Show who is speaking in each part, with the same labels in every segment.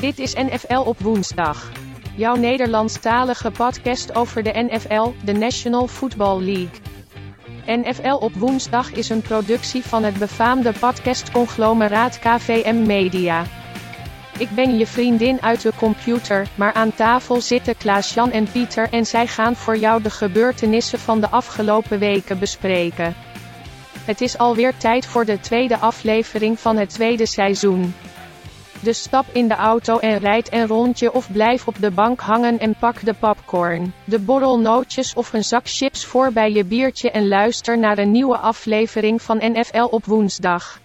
Speaker 1: Dit is NFL op woensdag. Jouw Nederlandstalige podcast over de NFL, de National Football League. NFL op woensdag is een productie van het befaamde podcastconglomeraat KVM Media. Ik ben je vriendin uit de computer, maar aan tafel zitten Klaas-Jan en Pieter en zij gaan voor jou de gebeurtenissen van de afgelopen weken bespreken. Het is alweer tijd voor de tweede aflevering van het tweede seizoen. Dus stap in de auto en rijd een rondje of blijf op de bank hangen en pak de popcorn, de borrelnootjes of een zak chips voor bij je biertje en luister naar een nieuwe aflevering van NFL op woensdag.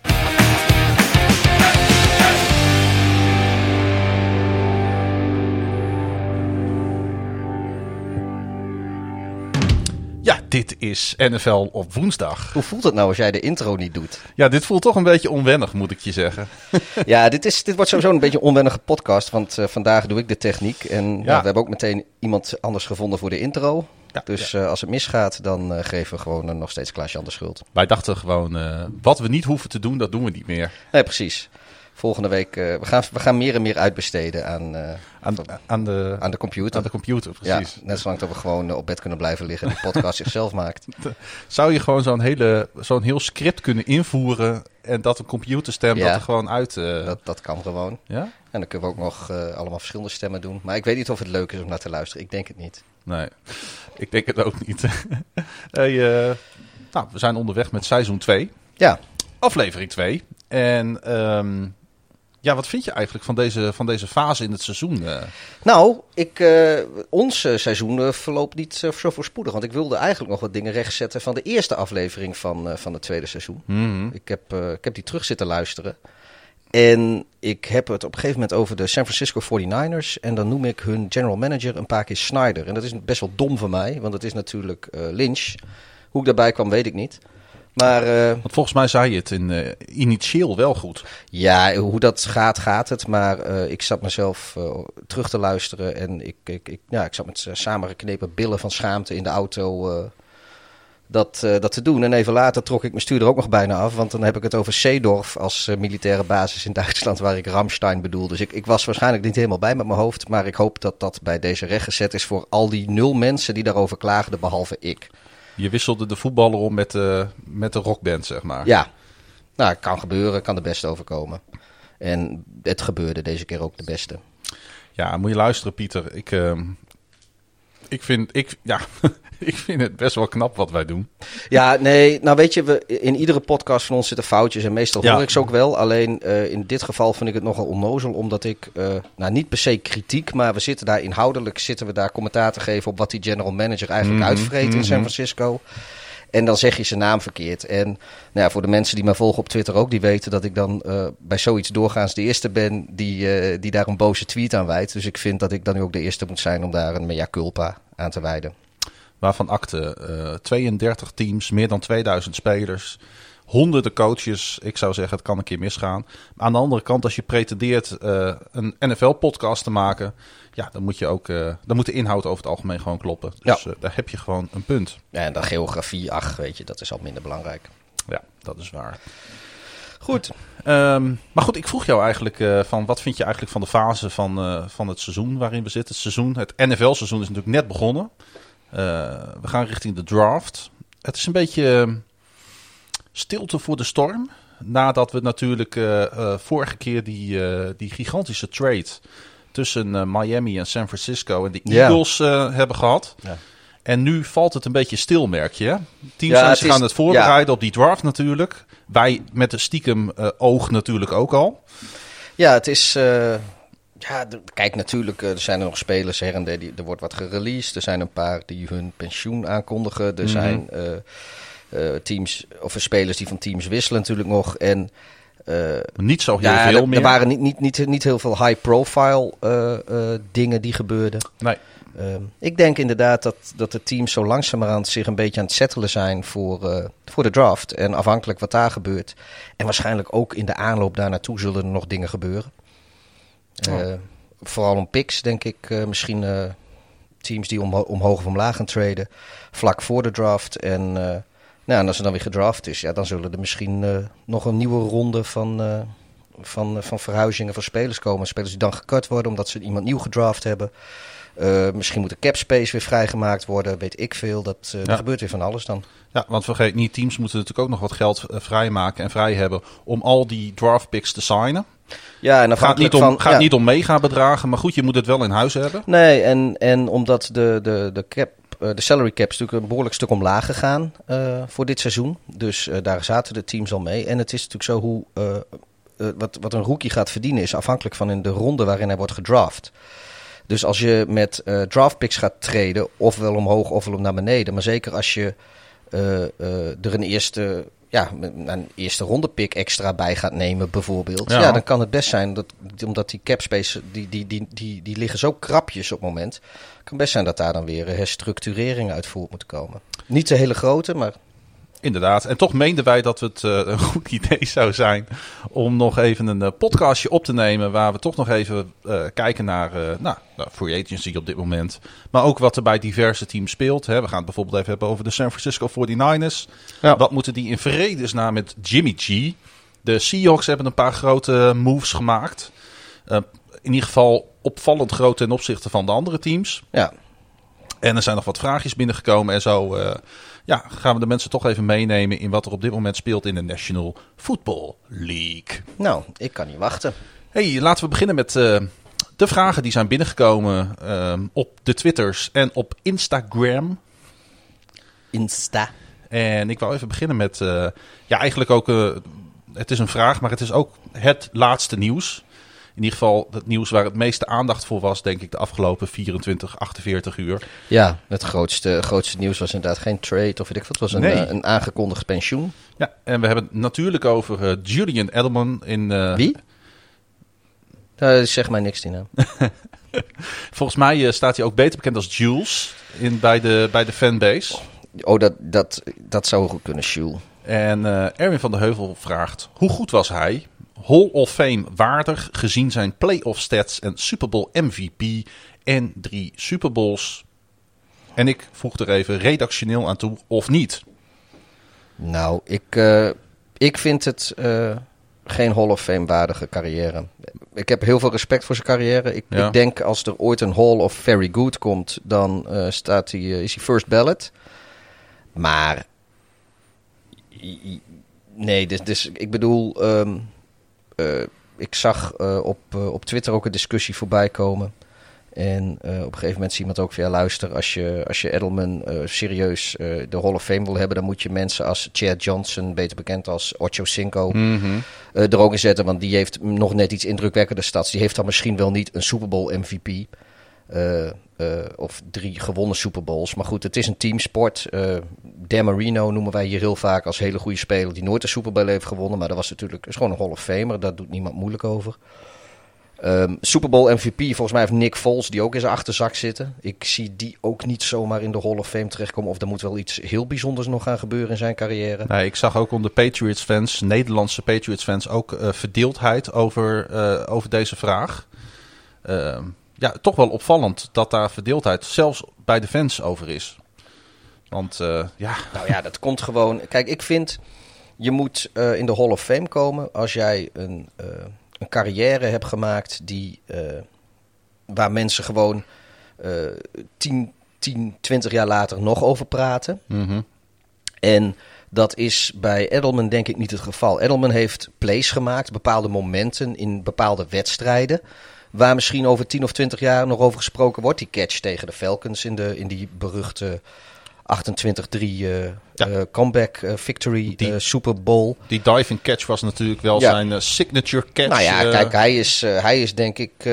Speaker 2: Ja, dit is NFL op woensdag.
Speaker 3: Hoe voelt het nou als jij de intro niet doet?
Speaker 2: Ja, dit voelt toch een beetje onwennig, moet ik je zeggen.
Speaker 3: ja, dit, is, dit wordt sowieso een beetje een onwennige podcast, want uh, vandaag doe ik de techniek. En ja. Ja, we hebben ook meteen iemand anders gevonden voor de intro. Ja, dus ja. Uh, als het misgaat, dan uh, geven we gewoon nog steeds Klaasje de schuld.
Speaker 2: Wij dachten gewoon, wat we niet hoeven te doen, dat doen we niet meer.
Speaker 3: Nee, precies. Volgende week, we, gaan, we gaan meer en meer uitbesteden aan,
Speaker 2: aan, aan, de,
Speaker 3: aan de computer.
Speaker 2: Aan de computer, precies.
Speaker 3: Ja, net zolang dat we gewoon op bed kunnen blijven liggen en de podcast zichzelf maakt.
Speaker 2: Zou je gewoon zo'n hele, zo'n heel script kunnen invoeren en dat een computerstem ja, dat er gewoon uit... Uh...
Speaker 3: Dat, dat kan gewoon.
Speaker 2: Ja?
Speaker 3: En dan kunnen we ook nog uh, allemaal verschillende stemmen doen. Maar ik weet niet of het leuk is om naar te luisteren. Ik denk het niet.
Speaker 2: Nee, ik denk het ook niet. hey, uh, nou, we zijn onderweg met seizoen 2.
Speaker 3: Ja.
Speaker 2: Aflevering 2. En... Um, ja, wat vind je eigenlijk van deze, van deze fase in het seizoen? Uh?
Speaker 3: Nou, ik, uh, ons uh, seizoen verloopt niet zo voorspoedig. Want ik wilde eigenlijk nog wat dingen rechtzetten van de eerste aflevering van, van het tweede seizoen.
Speaker 2: Mm -hmm.
Speaker 3: ik, heb, ik heb die terug zitten luisteren. En ik heb het op een gegeven moment over de San Francisco 49ers. En dan noem ik hun general manager een paar keer Snyder. En dat is best wel dom van mij, want het is natuurlijk Lynch. Hoe ik daarbij kwam, weet ik niet. Maar, uh,
Speaker 2: Want volgens mij zei je het in, uh, initieel wel goed.
Speaker 3: Ja, hoe dat gaat, gaat het. Maar uh, ik zat mezelf terug te luisteren en ik, ik, ik, ja, ik zat met samengeknepen billen van schaamte in de auto dat, dat te doen. En even later trok ik mijn stuur er ook nog bijna af. Want dan heb ik het over Seedorf als militaire basis in Duitsland, waar ik Ramstein bedoel. Dus ik, ik was waarschijnlijk niet helemaal bij met mijn hoofd. Maar ik hoop dat dat bij deze rechtgezet is voor al die nul mensen die daarover klaagden, behalve ik.
Speaker 2: Je wisselde de voetballer om met de, met de rockband, zeg maar.
Speaker 3: Ja, nou, kan gebeuren, kan de beste overkomen. En het gebeurde deze keer ook de beste.
Speaker 2: Ja, moet je luisteren, Pieter. Ik, uh, ik, vind, ik, ja, ik vind het best wel knap wat wij doen.
Speaker 3: Ja, nee, nou weet je, we, in iedere podcast van ons zitten foutjes en meestal hoor ja. ik ze ook wel. Alleen uh, in dit geval vind ik het nogal onnozel, omdat ik, uh, nou niet per se kritiek, maar we zitten daar inhoudelijk, zitten we daar commentaar te geven op wat die general manager eigenlijk
Speaker 2: Mhm,
Speaker 3: mm -hmm, uitvreet mm -hmm. in San Francisco. En dan zeg je zijn naam verkeerd. En nou ja, voor de mensen die mij volgen op Twitter ook, die weten dat ik dan uh, bij zoiets doorgaans de eerste ben die, uh, die daar een boze tweet aan wijdt. Dus ik vind dat ik dan nu ook de eerste moet zijn om daar een mea culpa aan te wijden.
Speaker 2: Waarvan akte uh, 32 teams, meer dan 2000 spelers, honderden coaches. Ik zou zeggen, het kan een keer misgaan. Maar aan de andere kant, als je pretendeert uh, een NFL-podcast te maken, ja, dan moet je ook, uh, dan moet de inhoud over het algemeen gewoon kloppen. Dus
Speaker 3: ja.
Speaker 2: daar heb je gewoon een punt.
Speaker 3: Ja, en dan geografie, ach, weet je, dat is al minder belangrijk.
Speaker 2: Ja, dat is waar.
Speaker 3: Goed.
Speaker 2: Um, maar goed, ik vroeg jou eigenlijk uh, van wat vind je eigenlijk van de fase van, uh, van het seizoen waarin we zitten. Het seizoen, het NFL-seizoen is natuurlijk net begonnen. Uh, we gaan richting de draft. Het is een beetje stilte voor de storm. Nadat we natuurlijk uh, vorige keer die, die gigantische trade tussen Miami en San Francisco en de Eagles hebben gehad.
Speaker 3: Ja.
Speaker 2: En nu valt het een beetje stil, merk je. Teams ja, het gaan is, het voorbereiden ja. op die draft natuurlijk. Wij met de stiekem uh, oog natuurlijk ook al.
Speaker 3: Ja, het is... Uh, ja, kijk, natuurlijk, uh, er zijn er nog spelers her en der. Die, er wordt wat gereleased. Er zijn een paar die hun pensioen aankondigen. Er mm -hmm. zijn teams, of spelers die van teams wisselen natuurlijk nog. En...
Speaker 2: Uh, niet zo heel
Speaker 3: ja,
Speaker 2: veel
Speaker 3: er,
Speaker 2: meer.
Speaker 3: Er waren niet, niet, niet, niet heel veel high-profile uh, uh, dingen die gebeurden.
Speaker 2: Nee.
Speaker 3: Um, ik denk inderdaad dat, dat de teams zo langzamerhand zich een beetje aan het settelen zijn voor, voor de draft. En afhankelijk wat daar gebeurt. En waarschijnlijk ook in de aanloop daar naartoe zullen er nog dingen gebeuren. Oh. vooral om picks denk ik misschien teams die omho omhoog of omlaag gaan traden. Vlak voor de draft. En, nou, en als er dan weer gedraft is, ja, dan zullen er misschien nog een nieuwe ronde van, van, van verhuizingen van spelers komen. Spelers die dan gekut worden omdat ze iemand nieuw gedraft hebben. Uh, misschien moet de cap space weer vrijgemaakt worden, weet ik veel. Dat, uh, ja. Er gebeurt weer van alles dan.
Speaker 2: Ja, want vergeet niet, teams moeten natuurlijk ook nog wat geld uh, vrijmaken en vrij hebben om al die draft picks te signen.
Speaker 3: Ja, en
Speaker 2: gaat niet om,
Speaker 3: van,
Speaker 2: gaat
Speaker 3: ja.
Speaker 2: niet om mega bedragen, maar goed, je moet het wel in huis hebben.
Speaker 3: Nee, en, en omdat de, de, de cap de salary cap is natuurlijk een behoorlijk stuk omlaag gegaan uh, voor dit seizoen. Dus uh, daar zaten de teams al mee. En het is natuurlijk zo hoe uh, wat, wat een rookie gaat verdienen is afhankelijk van in de ronde waarin hij wordt gedraft. Dus als je met uh, draft picks gaat treden, ofwel omhoog ofwel naar beneden. Maar zeker als je uh, uh, er een eerste, ja, een eerste ronde pick extra bij gaat nemen, bijvoorbeeld. Ja. ja. dan kan het best zijn dat, omdat die cap space, die, die, die, die, die liggen zo krapjes op het moment. kan best zijn dat daar dan weer herstructureringen uit voort moeten komen. Niet de hele grote, maar
Speaker 2: Inderdaad. En toch meenden wij dat het uh, een goed idee zou zijn om nog even een uh, podcastje op te nemen. Waar we toch nog even uh, kijken naar nou, free agency op dit moment. Maar ook wat er bij diverse teams speelt. Hè. We gaan het bijvoorbeeld even hebben over de San Francisco 49ers. Ja. Wat moeten die in vredesnaam met Jimmy G? De Seahawks hebben een paar grote moves gemaakt. in ieder geval opvallend groot ten opzichte van de andere teams.
Speaker 3: Ja.
Speaker 2: En er zijn nog wat vraagjes binnengekomen en zo ja, gaan we de mensen toch even meenemen in wat er op dit moment speelt in de National Football League.
Speaker 3: Nou, ik kan niet wachten.
Speaker 2: Hey, laten we beginnen met uh, de vragen die zijn binnengekomen uh, op de Twitters en op Instagram.
Speaker 3: Insta.
Speaker 2: En ik wil even beginnen met, uh, ja, eigenlijk ook, het is een vraag, maar het is ook het laatste nieuws. In ieder geval het nieuws waar het meeste aandacht voor was, denk ik, de afgelopen 24, 48 uur.
Speaker 3: Ja, het grootste, grootste nieuws was inderdaad geen trade of weet ik wat. Het was een,
Speaker 2: Nee.
Speaker 3: uh, een aangekondigd pensioen.
Speaker 2: Ja, en we hebben het natuurlijk over uh, Julian Edelman in... Uh,
Speaker 3: Wie? Uh, zeg mij niks, die naam.
Speaker 2: Volgens mij staat hij ook beter bekend als Jules in, bij, de, bij de fanbase.
Speaker 3: Oh, dat, dat, dat zou goed kunnen, Jules.
Speaker 2: En Erwin van der Heuvel vraagt, hoe goed was hij? Hall of Fame waardig gezien zijn playoff stats en Super Bowl MVP en drie Super Bowls. En ik voeg er even redactioneel aan toe, of niet?
Speaker 3: Nou, ik, uh, ik vind het uh, geen Hall of Fame waardige carrière. Ik heb heel veel respect voor zijn carrière. Ik, ja. ik denk als er ooit een Hall of Very Good komt, dan uh, staat hij, is hij first ballot. Maar nee, dus, dus ik bedoel... Um, uh, ik zag uh, op, uh, op Twitter ook een discussie voorbij komen. En op een gegeven moment zie iemand ook van ja, luister, als je, als je Edelman serieus de Hall of Fame wil hebben, dan moet je mensen als Chad Johnson, beter bekend als Ocho Cinco,
Speaker 2: mm -hmm.
Speaker 3: er ook in zetten. Want die heeft nog net iets indrukwekkender stats. Die heeft dan misschien wel niet een Super Bowl MVP. Uh, uh, of drie gewonnen Super Bowls. Maar goed, het is een teamsport. Uh, Dan Marino noemen wij hier heel vaak als hele goede speler die nooit een Super Bowl heeft gewonnen. Maar dat was natuurlijk is gewoon een Hall of Famer. Daar doet niemand moeilijk over. Um, Super Bowl MVP, volgens mij heeft Nick Foles die ook in zijn achterzak zitten. Ik zie die ook niet zomaar in de Hall of Fame terechtkomen. Of er moet wel iets heel bijzonders nog gaan gebeuren in zijn carrière.
Speaker 2: Nee, ik zag ook onder Patriots fans, Nederlandse Patriots fans, ook verdeeldheid over, over deze vraag. Uh, ja, toch wel opvallend dat daar verdeeldheid zelfs bij de fans over is. Want uh, ja.
Speaker 3: Nou ja, dat komt gewoon. Kijk, ik vind je moet uh, in de Hall of Fame komen als jij een, uh, een carrière hebt gemaakt die waar mensen gewoon 10, 10, 20 jaar later nog over praten.
Speaker 2: Mm -hmm.
Speaker 3: En dat is bij Edelman denk ik niet het geval. Edelman heeft plays gemaakt, bepaalde momenten in bepaalde wedstrijden. Waar misschien over 10 of 20 jaar nog over gesproken wordt. Die catch tegen de Falcons in, de, in die beruchte 28-3 uh, ja. uh, comeback uh, victory die, Super Bowl.
Speaker 2: Die diving catch was natuurlijk wel ja. zijn signature catch.
Speaker 3: Nou ja, kijk, hij is, hij is denk ik,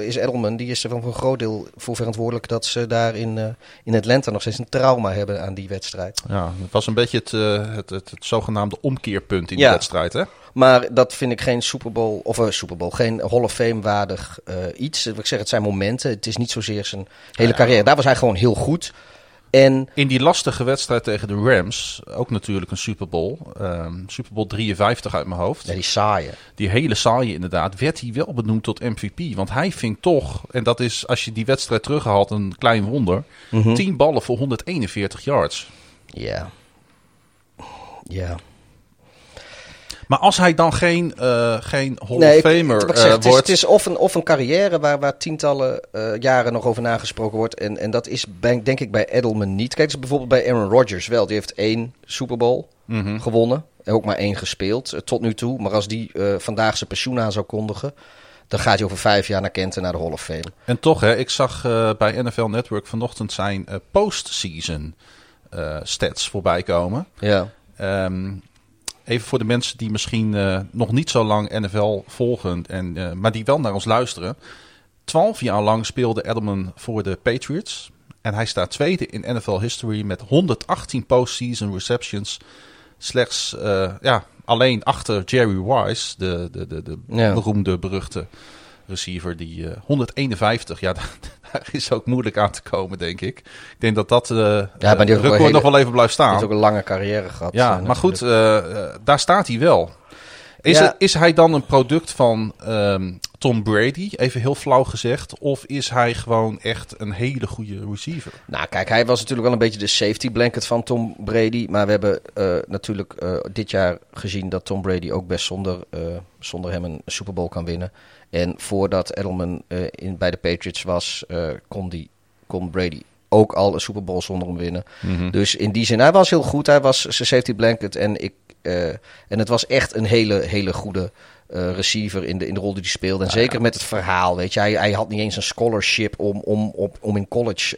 Speaker 3: is Edelman, die is er van een groot deel voor verantwoordelijk dat ze daar in, in Atlanta nog steeds een trauma hebben aan die wedstrijd.
Speaker 2: Ja, het was een beetje het, het, het, het zogenaamde omkeerpunt in die wedstrijd, hè?
Speaker 3: Maar dat vind ik geen Super Bowl, of uh, Super Bowl, geen Hall of Fame waardig iets. Ik zeg, het zijn momenten. Het is niet zozeer zijn hele ja, carrière. Daar was hij gewoon heel goed. En
Speaker 2: In die lastige wedstrijd tegen de Rams, ook natuurlijk een Super Bowl, ehm, Super Bowl 53 uit mijn hoofd.
Speaker 3: ja, die saaie.
Speaker 2: Die hele saaie inderdaad, werd hij wel benoemd tot MVP. Want hij ving toch, en dat is als je die wedstrijd terughaalt, een klein wonder,
Speaker 3: Mhm.
Speaker 2: 10 ballen voor 141 yards.
Speaker 3: Ja. Ja.
Speaker 2: Maar als hij dan geen, eh, geen Hall
Speaker 3: Nee,
Speaker 2: of Famer
Speaker 3: ik
Speaker 2: eh,
Speaker 3: het, is,
Speaker 2: wordt...
Speaker 3: het is of een, of een carrière waar, waar tientallen eh, jaren nog over nagesproken wordt. En, en dat is bij, denk ik bij Edelman niet. Kijk, dus bijvoorbeeld bij Aaron Rodgers wel. Die heeft één Super Bowl
Speaker 2: Mhm.
Speaker 3: gewonnen. En ook maar één gespeeld tot nu toe. Maar als die vandaag zijn pensioen aan zou kondigen... dan gaat hij over vijf jaar naar Kent en naar de Hall of Fame.
Speaker 2: En toch, hè, ik zag bij NFL Network vanochtend zijn eh, postseason stats voorbij komen.
Speaker 3: Ja.
Speaker 2: Ehm, even voor de mensen die misschien eh, nog niet zo lang NFL volgen, en, eh, maar die wel naar ons luisteren. Twaalf jaar lang speelde Edelman voor de Patriots. En hij staat tweede in NFL history met 118 postseason receptions. Slechts eh, ja, alleen achter Jerry Wise, de, de, de, de
Speaker 3: Ja.
Speaker 2: beroemde, beruchte receiver. Die eh, 151, ja, is ook moeilijk aan te komen, denk ik. Ik denk dat dat eh
Speaker 3: maar die ook
Speaker 2: record
Speaker 3: hele-
Speaker 2: nog wel even blijft
Speaker 3: Hij
Speaker 2: staan.
Speaker 3: heeft ook een lange carrière gehad.
Speaker 2: Ja,
Speaker 3: eh,
Speaker 2: maar goed,
Speaker 3: natuurlijk.
Speaker 2: eh, eh, daar staat hij wel. Is,
Speaker 3: Ja.
Speaker 2: het, is hij dan een product van ehm, Tom Brady, even heel flauw gezegd, of is hij gewoon echt een hele goede receiver?
Speaker 3: Nou, kijk, hij was natuurlijk wel een beetje de safety blanket van Tom Brady. Maar we hebben eh, natuurlijk eh, dit jaar gezien dat Tom Brady ook best zonder, eh, zonder hem een Super Bowl kan winnen. En voordat Edelman eh, in, bij de Patriots was, eh, kon, die, kon Brady ook al een Super Bowl zonder hem winnen. Dus in die zin, hij was heel goed. Hij was zijn safety blanket. En, ik, eh, en het was echt een hele, hele goede receiver in de, in de rol die hij speelde. En zeker met het verhaal, weet je. Hij, hij had niet eens een scholarship om, om, op, om in college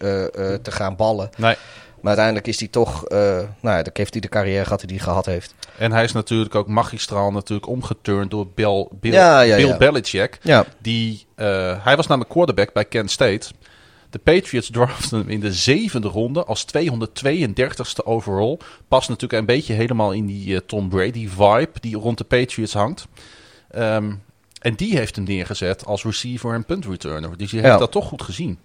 Speaker 3: te gaan ballen.
Speaker 2: Nee.
Speaker 3: Maar uiteindelijk is hij toch, eh nou ja, dan heeft hij de carrière gehad die hij gehad heeft.
Speaker 2: En hij is natuurlijk ook magistraal natuurlijk omgeturnd door Bill, Bill,
Speaker 3: Ja, ja,
Speaker 2: Bill
Speaker 3: ja.
Speaker 2: Belichick.
Speaker 3: Ja.
Speaker 2: Die, eh, hij was namelijk quarterback bij Kent State. De Patriots draften hem in de zevende ronde als 232ste overall. Past natuurlijk een beetje helemaal in die eh, Tom Brady vibe die rond de Patriots hangt. Ehm, en die heeft hem neergezet als receiver en punt returner. Dus die heeft dat toch goed gezien.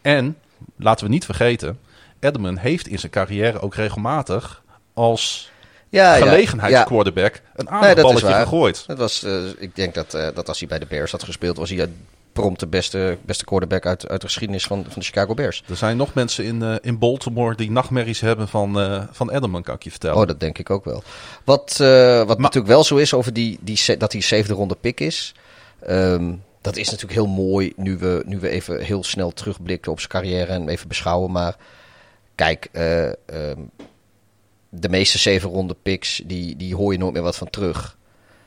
Speaker 2: En, laten we niet vergeten, Edelman heeft in zijn carrière ook regelmatig als
Speaker 3: Ja, ja.
Speaker 2: gelegenheidsquarterback een aardig
Speaker 3: Nee, dat is
Speaker 2: balletje
Speaker 3: waar.
Speaker 2: gegooid.
Speaker 3: Dat was, eh, ik denk dat, eh, dat als hij bij de Bears had gespeeld, was hij prompt de beste, beste quarterback uit, uit de geschiedenis van, van de Chicago Bears.
Speaker 2: Er zijn nog mensen in, eh, in Baltimore die nachtmerries hebben van, eh, van Edelman, kan ik je vertellen.
Speaker 3: Oh, dat denk ik ook wel. Wat, wat natuurlijk wel zo is over die, die, dat die zevende ronde pick is. ehm, dat is natuurlijk heel mooi nu we, nu we even heel snel terugblikken op zijn carrière en even beschouwen. Maar kijk, eh, ehm, de meeste zeven ronde picks, die, die hoor je nooit meer wat van terug.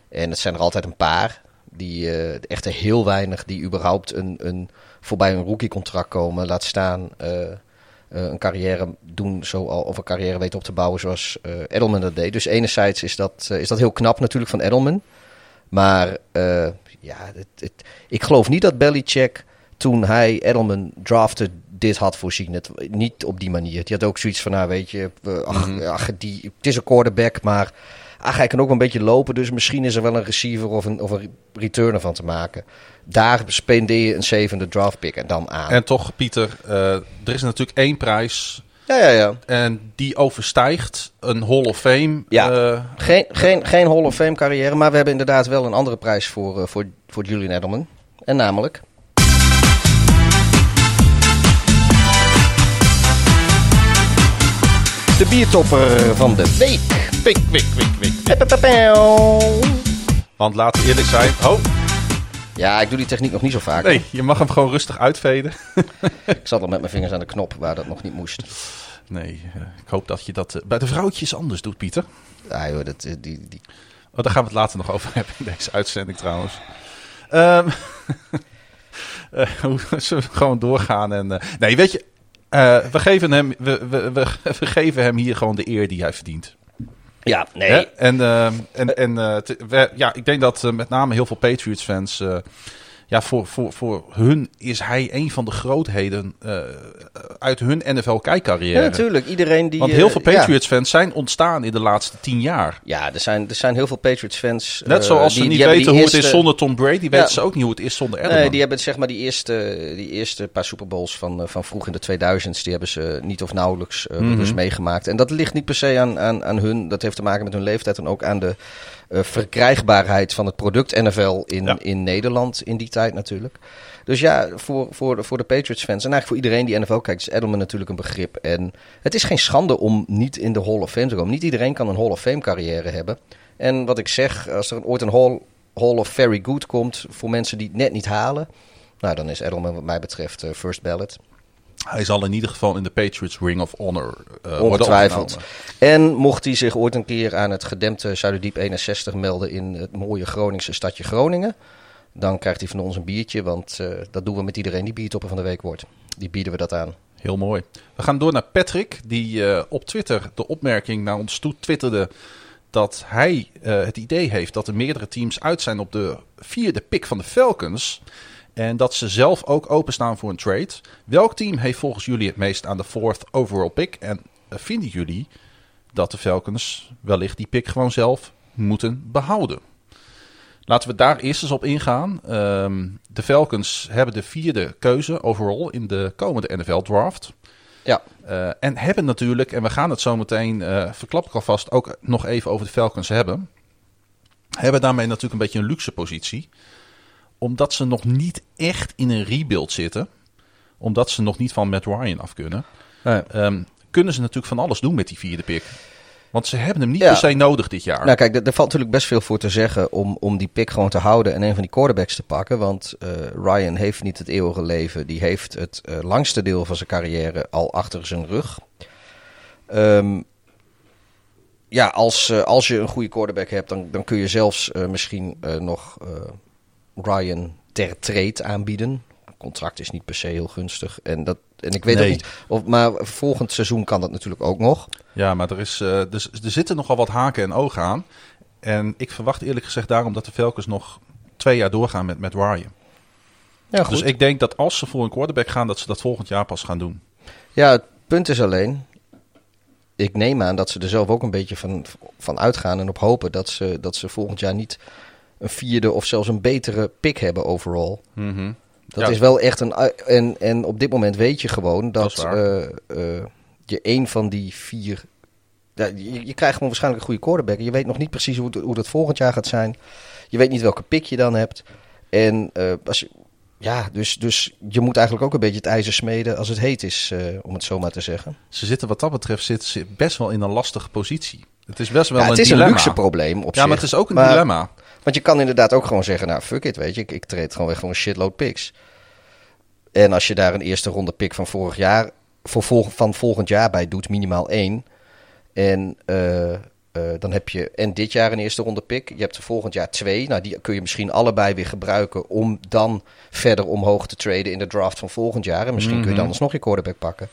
Speaker 3: En het zijn er altijd een paar. Die, eh echt heel weinig die überhaupt een, een, voorbij een rookie-contract komen. Laat staan eh, een carrière doen zo al, of een carrière weten op te bouwen zoals Edelman dat deed. Dus enerzijds is dat, is dat heel knap natuurlijk van Edelman. Maar ja, het, het, ik geloof niet dat Belichick toen hij Edelman drafte dit had voorzien. Het, niet op die manier. Die had ook zoiets van, nou weet je, we- ach, ach, die, het is een quarterback, maar ach, hij kan ook wel een beetje lopen. Dus misschien is er wel een receiver of een, of een returner van te maken. Daar spendeer je een zevende draft pick en dan aan.
Speaker 2: En toch, Pieter, eh, er is natuurlijk één prijs
Speaker 3: ja, ja, ja.
Speaker 2: en die overstijgt een Hall of Fame.
Speaker 3: Ja.
Speaker 2: eh,
Speaker 3: Geen, geen, geen Hall of Fame carrière, maar we hebben inderdaad wel een andere prijs voor, eh, voor, voor Julian Edelman. En namelijk... De biertopper van de week.
Speaker 2: wik, wik, wik.
Speaker 3: Pepepepel.
Speaker 2: Want laten we eerlijk zijn. Oh,
Speaker 3: Ja, ik doe die techniek nog niet zo vaak.
Speaker 2: nee, je mag hem gewoon rustig uitveden.
Speaker 3: Ik zat al met mijn vingers aan de knop waar dat nog niet moest.
Speaker 2: Nee, eh, ik hoop dat je dat eh, bij de vrouwtjes anders doet, Pieter.
Speaker 3: Ja, joh, dat, eh, die, die...
Speaker 2: Oh, daar gaan we het later nog over hebben in deze uitzending trouwens. Ehm eh, hoe- zullen we gewoon doorgaan? En, eh, nee, weet je, eh, we, geven hem, we, we, we, we geven hem hier gewoon de eer die hij verdient.
Speaker 3: Ja, nee.
Speaker 2: Hè? En, ehm, en, en eh, te- we- ja, ik denk dat eh, met name heel veel Patriots-fans ja, voor, voor, voor hun is hij een van de grootheden uh, uit hun NFL-kijkcarrière.
Speaker 3: Ja, natuurlijk. Iedereen die.
Speaker 2: Want heel veel Patriots-fans zijn ontstaan in de laatste tien jaar.
Speaker 3: Ja, er zijn, er zijn heel veel Patriots-fans.
Speaker 2: Net zoals uh, die, ze niet weten hoe eerste... het is zonder Tom Brady, weten ja. ze ook niet hoe het is zonder Edelman.
Speaker 3: Nee, die hebben zeg maar die eerste, die eerste paar Super Bowls van, van vroeg in de 2000s, die hebben ze niet of nauwelijks mm -hmm. dus meegemaakt. En dat ligt niet per se aan, aan, aan hun. Dat heeft te maken met hun leeftijd en ook aan de uh, verkrijgbaarheid van het product NFL in, ja. in Nederland in die tijd natuurlijk. Dus ja, voor, voor, de, voor de Patriots-fans en eigenlijk voor iedereen die NFL kijkt, is Edelman natuurlijk een begrip. En het is geen schande om niet in de Hall of Fame te komen. Niet iedereen kan een Hall of Fame carrière hebben. En wat ik zeg, als er ooit een Hall, Hall of Very Good komt voor mensen die het net niet halen, nou dan is Edelman wat mij betreft uh, first ballot.
Speaker 2: Hij zal in ieder geval in de Patriots Ring of Honor uh,
Speaker 3: Ongetwijfeld. En mocht hij zich ooit een keer aan het gedempte Zuiderdiep 61 melden in het mooie Groningse stadje Groningen, dan krijgt hij van ons een biertje, want uh, dat doen we met iedereen die biertopper van de week wordt. Die bieden we dat aan.
Speaker 2: Heel mooi. We gaan door naar Patrick, die uh, op Twitter de opmerking naar ons toe twitterde dat hij het idee heeft dat er meerdere teams uit zijn op de vierde pick van de Falcons. En dat ze zelf ook openstaan voor een trade. Welk team heeft volgens jullie het meest aan de fourth overall pick? En vinden jullie dat de Falcons wellicht die pick gewoon zelf moeten behouden? Laten we daar eerst eens op ingaan. Um, de Falcons hebben de vierde keuze overall in de komende NFL draft.
Speaker 3: Ja.
Speaker 2: Uh, en hebben natuurlijk, en we gaan het zo meteen, uh, verklap ik alvast, ook nog even over de Falcons hebben. Hebben daarmee natuurlijk een beetje een luxe positie omdat ze nog niet echt in een rebuild zitten. Omdat ze nog niet van Matt Ryan af kunnen. Nee. Um, kunnen ze natuurlijk van alles doen met die vierde pick. Want ze hebben hem niet ja. per se nodig dit jaar.
Speaker 3: Nou kijk, er, valt natuurlijk best veel voor te zeggen om, om die pick gewoon te houden en een van die quarterbacks te pakken. Want uh, Ryan heeft niet het eeuwige leven. Die heeft het uh, langste deel van zijn carrière al achter zijn rug. Um, ja, als, uh, als je een goede quarterback hebt, dan, dan kun je zelfs misschien nog Ryan ter trade aanbieden. Het contract is niet per se heel gunstig. En, dat, en ik weet nee. ook niet. Of, maar volgend seizoen kan dat natuurlijk ook nog.
Speaker 2: Ja, maar er, is, uh, er, er zitten nogal wat haken en ogen aan. En ik verwacht eerlijk gezegd daarom dat de Falcons nog twee jaar doorgaan met, met Ryan. Ja, goed. Dus ik denk dat als ze voor een quarterback gaan, dat ze dat volgend jaar pas gaan doen.
Speaker 3: Ja, het punt is alleen. Ik neem aan dat ze er zelf ook een beetje van, van uitgaan en op hopen dat ze, dat ze volgend jaar niet een vierde of zelfs een betere pick hebben overall.
Speaker 2: Mm -hmm.
Speaker 3: Dat ja. is wel echt een. En, en op dit moment weet je gewoon dat, dat uh, uh, je een van die vier. Ja, je, je, krijgt gewoon waarschijnlijk een goede quarterback. Je weet nog niet precies hoe, hoe dat volgend jaar gaat zijn. Je weet niet welke pick je dan hebt. En uh, als je, ja, dus, dus je moet eigenlijk ook een beetje het ijzer smeden als het heet is, om het zo maar te zeggen.
Speaker 2: Ze zitten wat dat betreft zit best wel in een lastige positie. Het is best wel
Speaker 3: ja,
Speaker 2: een
Speaker 3: het is
Speaker 2: dilemma.
Speaker 3: een luxe probleem op
Speaker 2: ja,
Speaker 3: zich.
Speaker 2: maar het is ook een maar, dilemma.
Speaker 3: Want je kan inderdaad ook gewoon zeggen, nou fuck it, weet je, ik, ik treed gewoon weg van een shitload picks. En als je daar een eerste ronde pick van vorig jaar, voor vol, van volgend jaar bij doet, minimaal één. En uh, uh, dan heb je en dit jaar een eerste ronde pick. Je hebt er volgend jaar twee. Nou, die kun je misschien allebei weer gebruiken om dan verder omhoog te traden in de draft van volgend jaar. En misschien mm -hmm. kun je dan alsnog je quarterback pakken.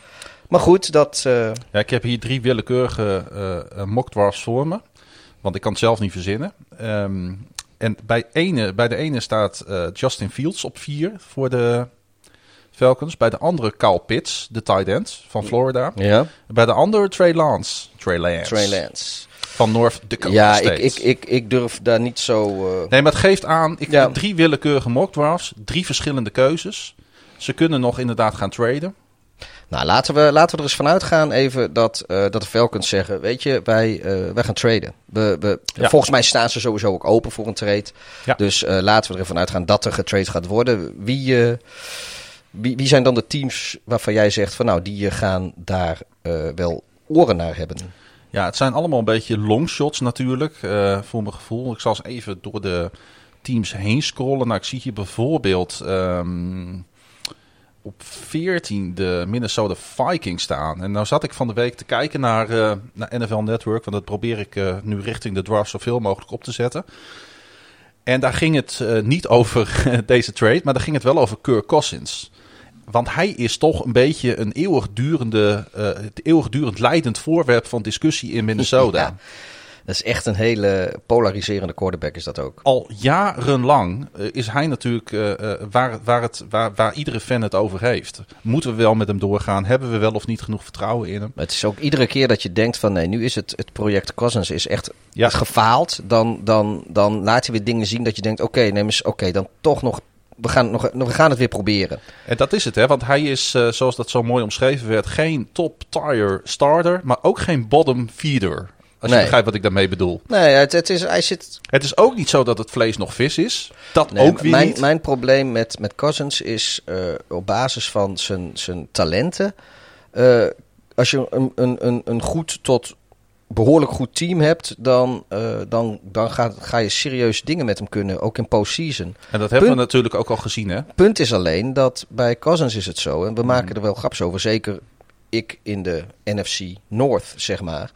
Speaker 3: Maar goed, dat... Uh...
Speaker 2: Ja, ik heb hier drie willekeurige uh, mock drafts voor me. Want ik kan het zelf niet verzinnen. Um, en bij, ene, bij de ene staat uh, Justin Fields op vier voor de Falcons. Bij de andere Kyle Pitts, de tight end van Florida.
Speaker 3: Ja.
Speaker 2: Bij de andere Trey Lance. Trey Lance.
Speaker 3: Trey Lance.
Speaker 2: Van North Dakota
Speaker 3: Ja,
Speaker 2: State.
Speaker 3: ik, ik, ik, ik durf daar niet zo... Uh...
Speaker 2: Nee, maar het geeft aan... Ik ja. heb drie willekeurige mock drafts. Drie verschillende keuzes. Ze kunnen nog inderdaad gaan traden.
Speaker 3: Nou, laten we, laten we er eens vanuit gaan even dat, uh, dat de Falcons zeggen, weet je, wij, uh, wij gaan traden. We, we, ja. Volgens mij staan ze sowieso ook open voor een trade.
Speaker 2: Ja.
Speaker 3: Dus uh, laten we ervan uitgaan dat er getrade gaat worden. Wie, wie, wie zijn dan de teams waarvan jij zegt van nou, die gaan daar wel oren naar hebben?
Speaker 2: Ja, het zijn allemaal een beetje longshots natuurlijk, voor mijn gevoel. Ik zal eens even door de teams heen scrollen. Nou, ik zie hier bijvoorbeeld... Um, op 14 de Minnesota Vikings staan. En nou zat ik van de week te kijken naar, uh, naar NFL Network. Want dat probeer ik uh, nu richting de draft zoveel mogelijk op te zetten. En daar ging het uh, niet over deze trade, maar daar ging het wel over Kirk Cousins. Want hij is toch een beetje een eeuwigdurende, eeuwigdurend leidend voorwerp van discussie in Minnesota.
Speaker 3: Ja. Dat is echt een hele polariserende quarterback is dat ook.
Speaker 2: Al jarenlang eh, is hij natuurlijk eh, eh, waar, waar, het, waar, waar iedere fan het over heeft. Moeten we wel met hem doorgaan? Hebben we wel of niet genoeg vertrouwen in hem?
Speaker 3: Maar het is ook iedere keer dat je denkt van nee, nu is het, het project Cousins is echt
Speaker 2: Ja.
Speaker 3: gefaald. Dan, dan, dan laat hij weer dingen zien dat je denkt, oké, neem eens, oké, dan toch nog, we gaan, nog, we gaan het weer proberen.
Speaker 2: En dat is het, hè? want hij is, zoals dat zo mooi omschreven werd, geen top-tier starter, maar ook geen bottom feeder. Als je begrijpt wat ik daarmee bedoel.
Speaker 3: Nee, het, het is, hij zit,
Speaker 2: Het is ook niet zo dat het vlees nog vis is. Dat
Speaker 3: Nee,
Speaker 2: ook weer
Speaker 3: mijn,
Speaker 2: niet.
Speaker 3: Mijn probleem met, met Cousins is eh, op basis van zijn, zijn talenten. eh, als je een, een, een, een goed tot behoorlijk goed team hebt, dan, eh, dan, dan ga, ga je serieus dingen met hem kunnen, ook in postseason.
Speaker 2: En dat hebben we natuurlijk ook al gezien, hè?
Speaker 3: Punt is alleen dat bij Cousins is het zo, en we maken er wel grapjes over, zeker ik in de NFC North, zeg maar.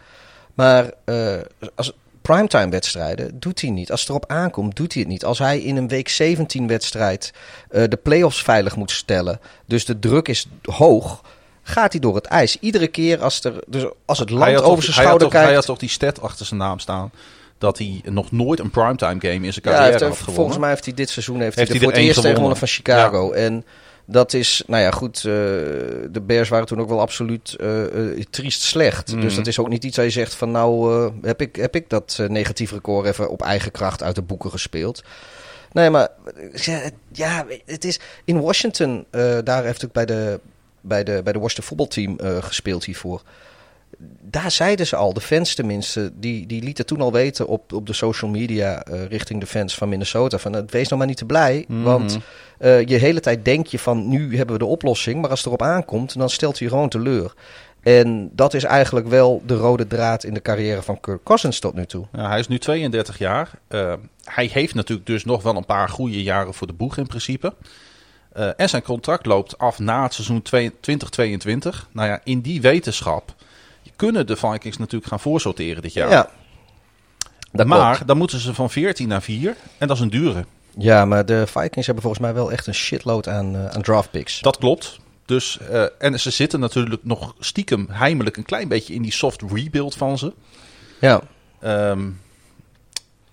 Speaker 3: Maar eh, als primetime wedstrijden doet hij niet. Als het erop aankomt, doet hij het niet. Als hij in een week 17 wedstrijd eh, de playoffs veilig moet stellen, dus de druk is hoog, gaat hij door het ijs. Iedere keer als, er, dus als het land over zijn
Speaker 2: hij
Speaker 3: schouder
Speaker 2: toch- Hij
Speaker 3: kijkt.
Speaker 2: had toch die stat achter zijn naam staan. Dat hij nog nooit een primetime game in zijn
Speaker 3: Ja,
Speaker 2: carrière
Speaker 3: heeft,
Speaker 2: gewonnen.
Speaker 3: volgens mij heeft hij dit seizoen heeft,
Speaker 2: Heeft
Speaker 3: hij
Speaker 2: hij
Speaker 3: voor het eerst gewonnen. van Chicago. En dat is, nou ja, goed. eh, de Bears waren toen ook wel absoluut eh, eh, triest slecht.
Speaker 2: Mhm.
Speaker 3: Dus dat is ook niet iets waar je zegt van, nou, heb, ik, heb ik dat negatief record even op eigen kracht uit de boeken gespeeld. Nee, maar ja, het- is in Washington. daar heeft ook bij de, bij de, bij de Washington voetbalteam gespeeld hiervoor. Daar zeiden ze al, de fans tenminste, die, die lieten toen al weten op, op de social media eh, richting de fans van Minnesota. Van, eh, wees nou maar niet te blij,
Speaker 2: Mhm.
Speaker 3: want eh, je hele tijd denk je van nu hebben we de oplossing. Maar als het erop aankomt, dan stelt hij gewoon teleur. En dat is eigenlijk wel de rode draad in de carrière van Kirk Cousins tot nu toe.
Speaker 2: Hij is nu 32 jaar. Eh, hij heeft natuurlijk dus nog wel een paar goede jaren voor de boeg in principe. En zijn contract loopt af na het seizoen 2 2022. Nou ja, in die wetenschap kunnen de Vikings natuurlijk gaan voorsorteren dit jaar.
Speaker 3: Ja, dat
Speaker 2: maar
Speaker 3: klopt.
Speaker 2: dan moeten ze van 14 naar 4. En dat is een dure.
Speaker 3: Ja, maar de Vikings hebben volgens mij wel echt een shitload aan, eh, aan draft picks.
Speaker 2: Dat klopt. Dus, eh, en ze zitten natuurlijk nog stiekem heimelijk een klein beetje in die soft rebuild van ze.
Speaker 3: Ja,
Speaker 2: Ehm,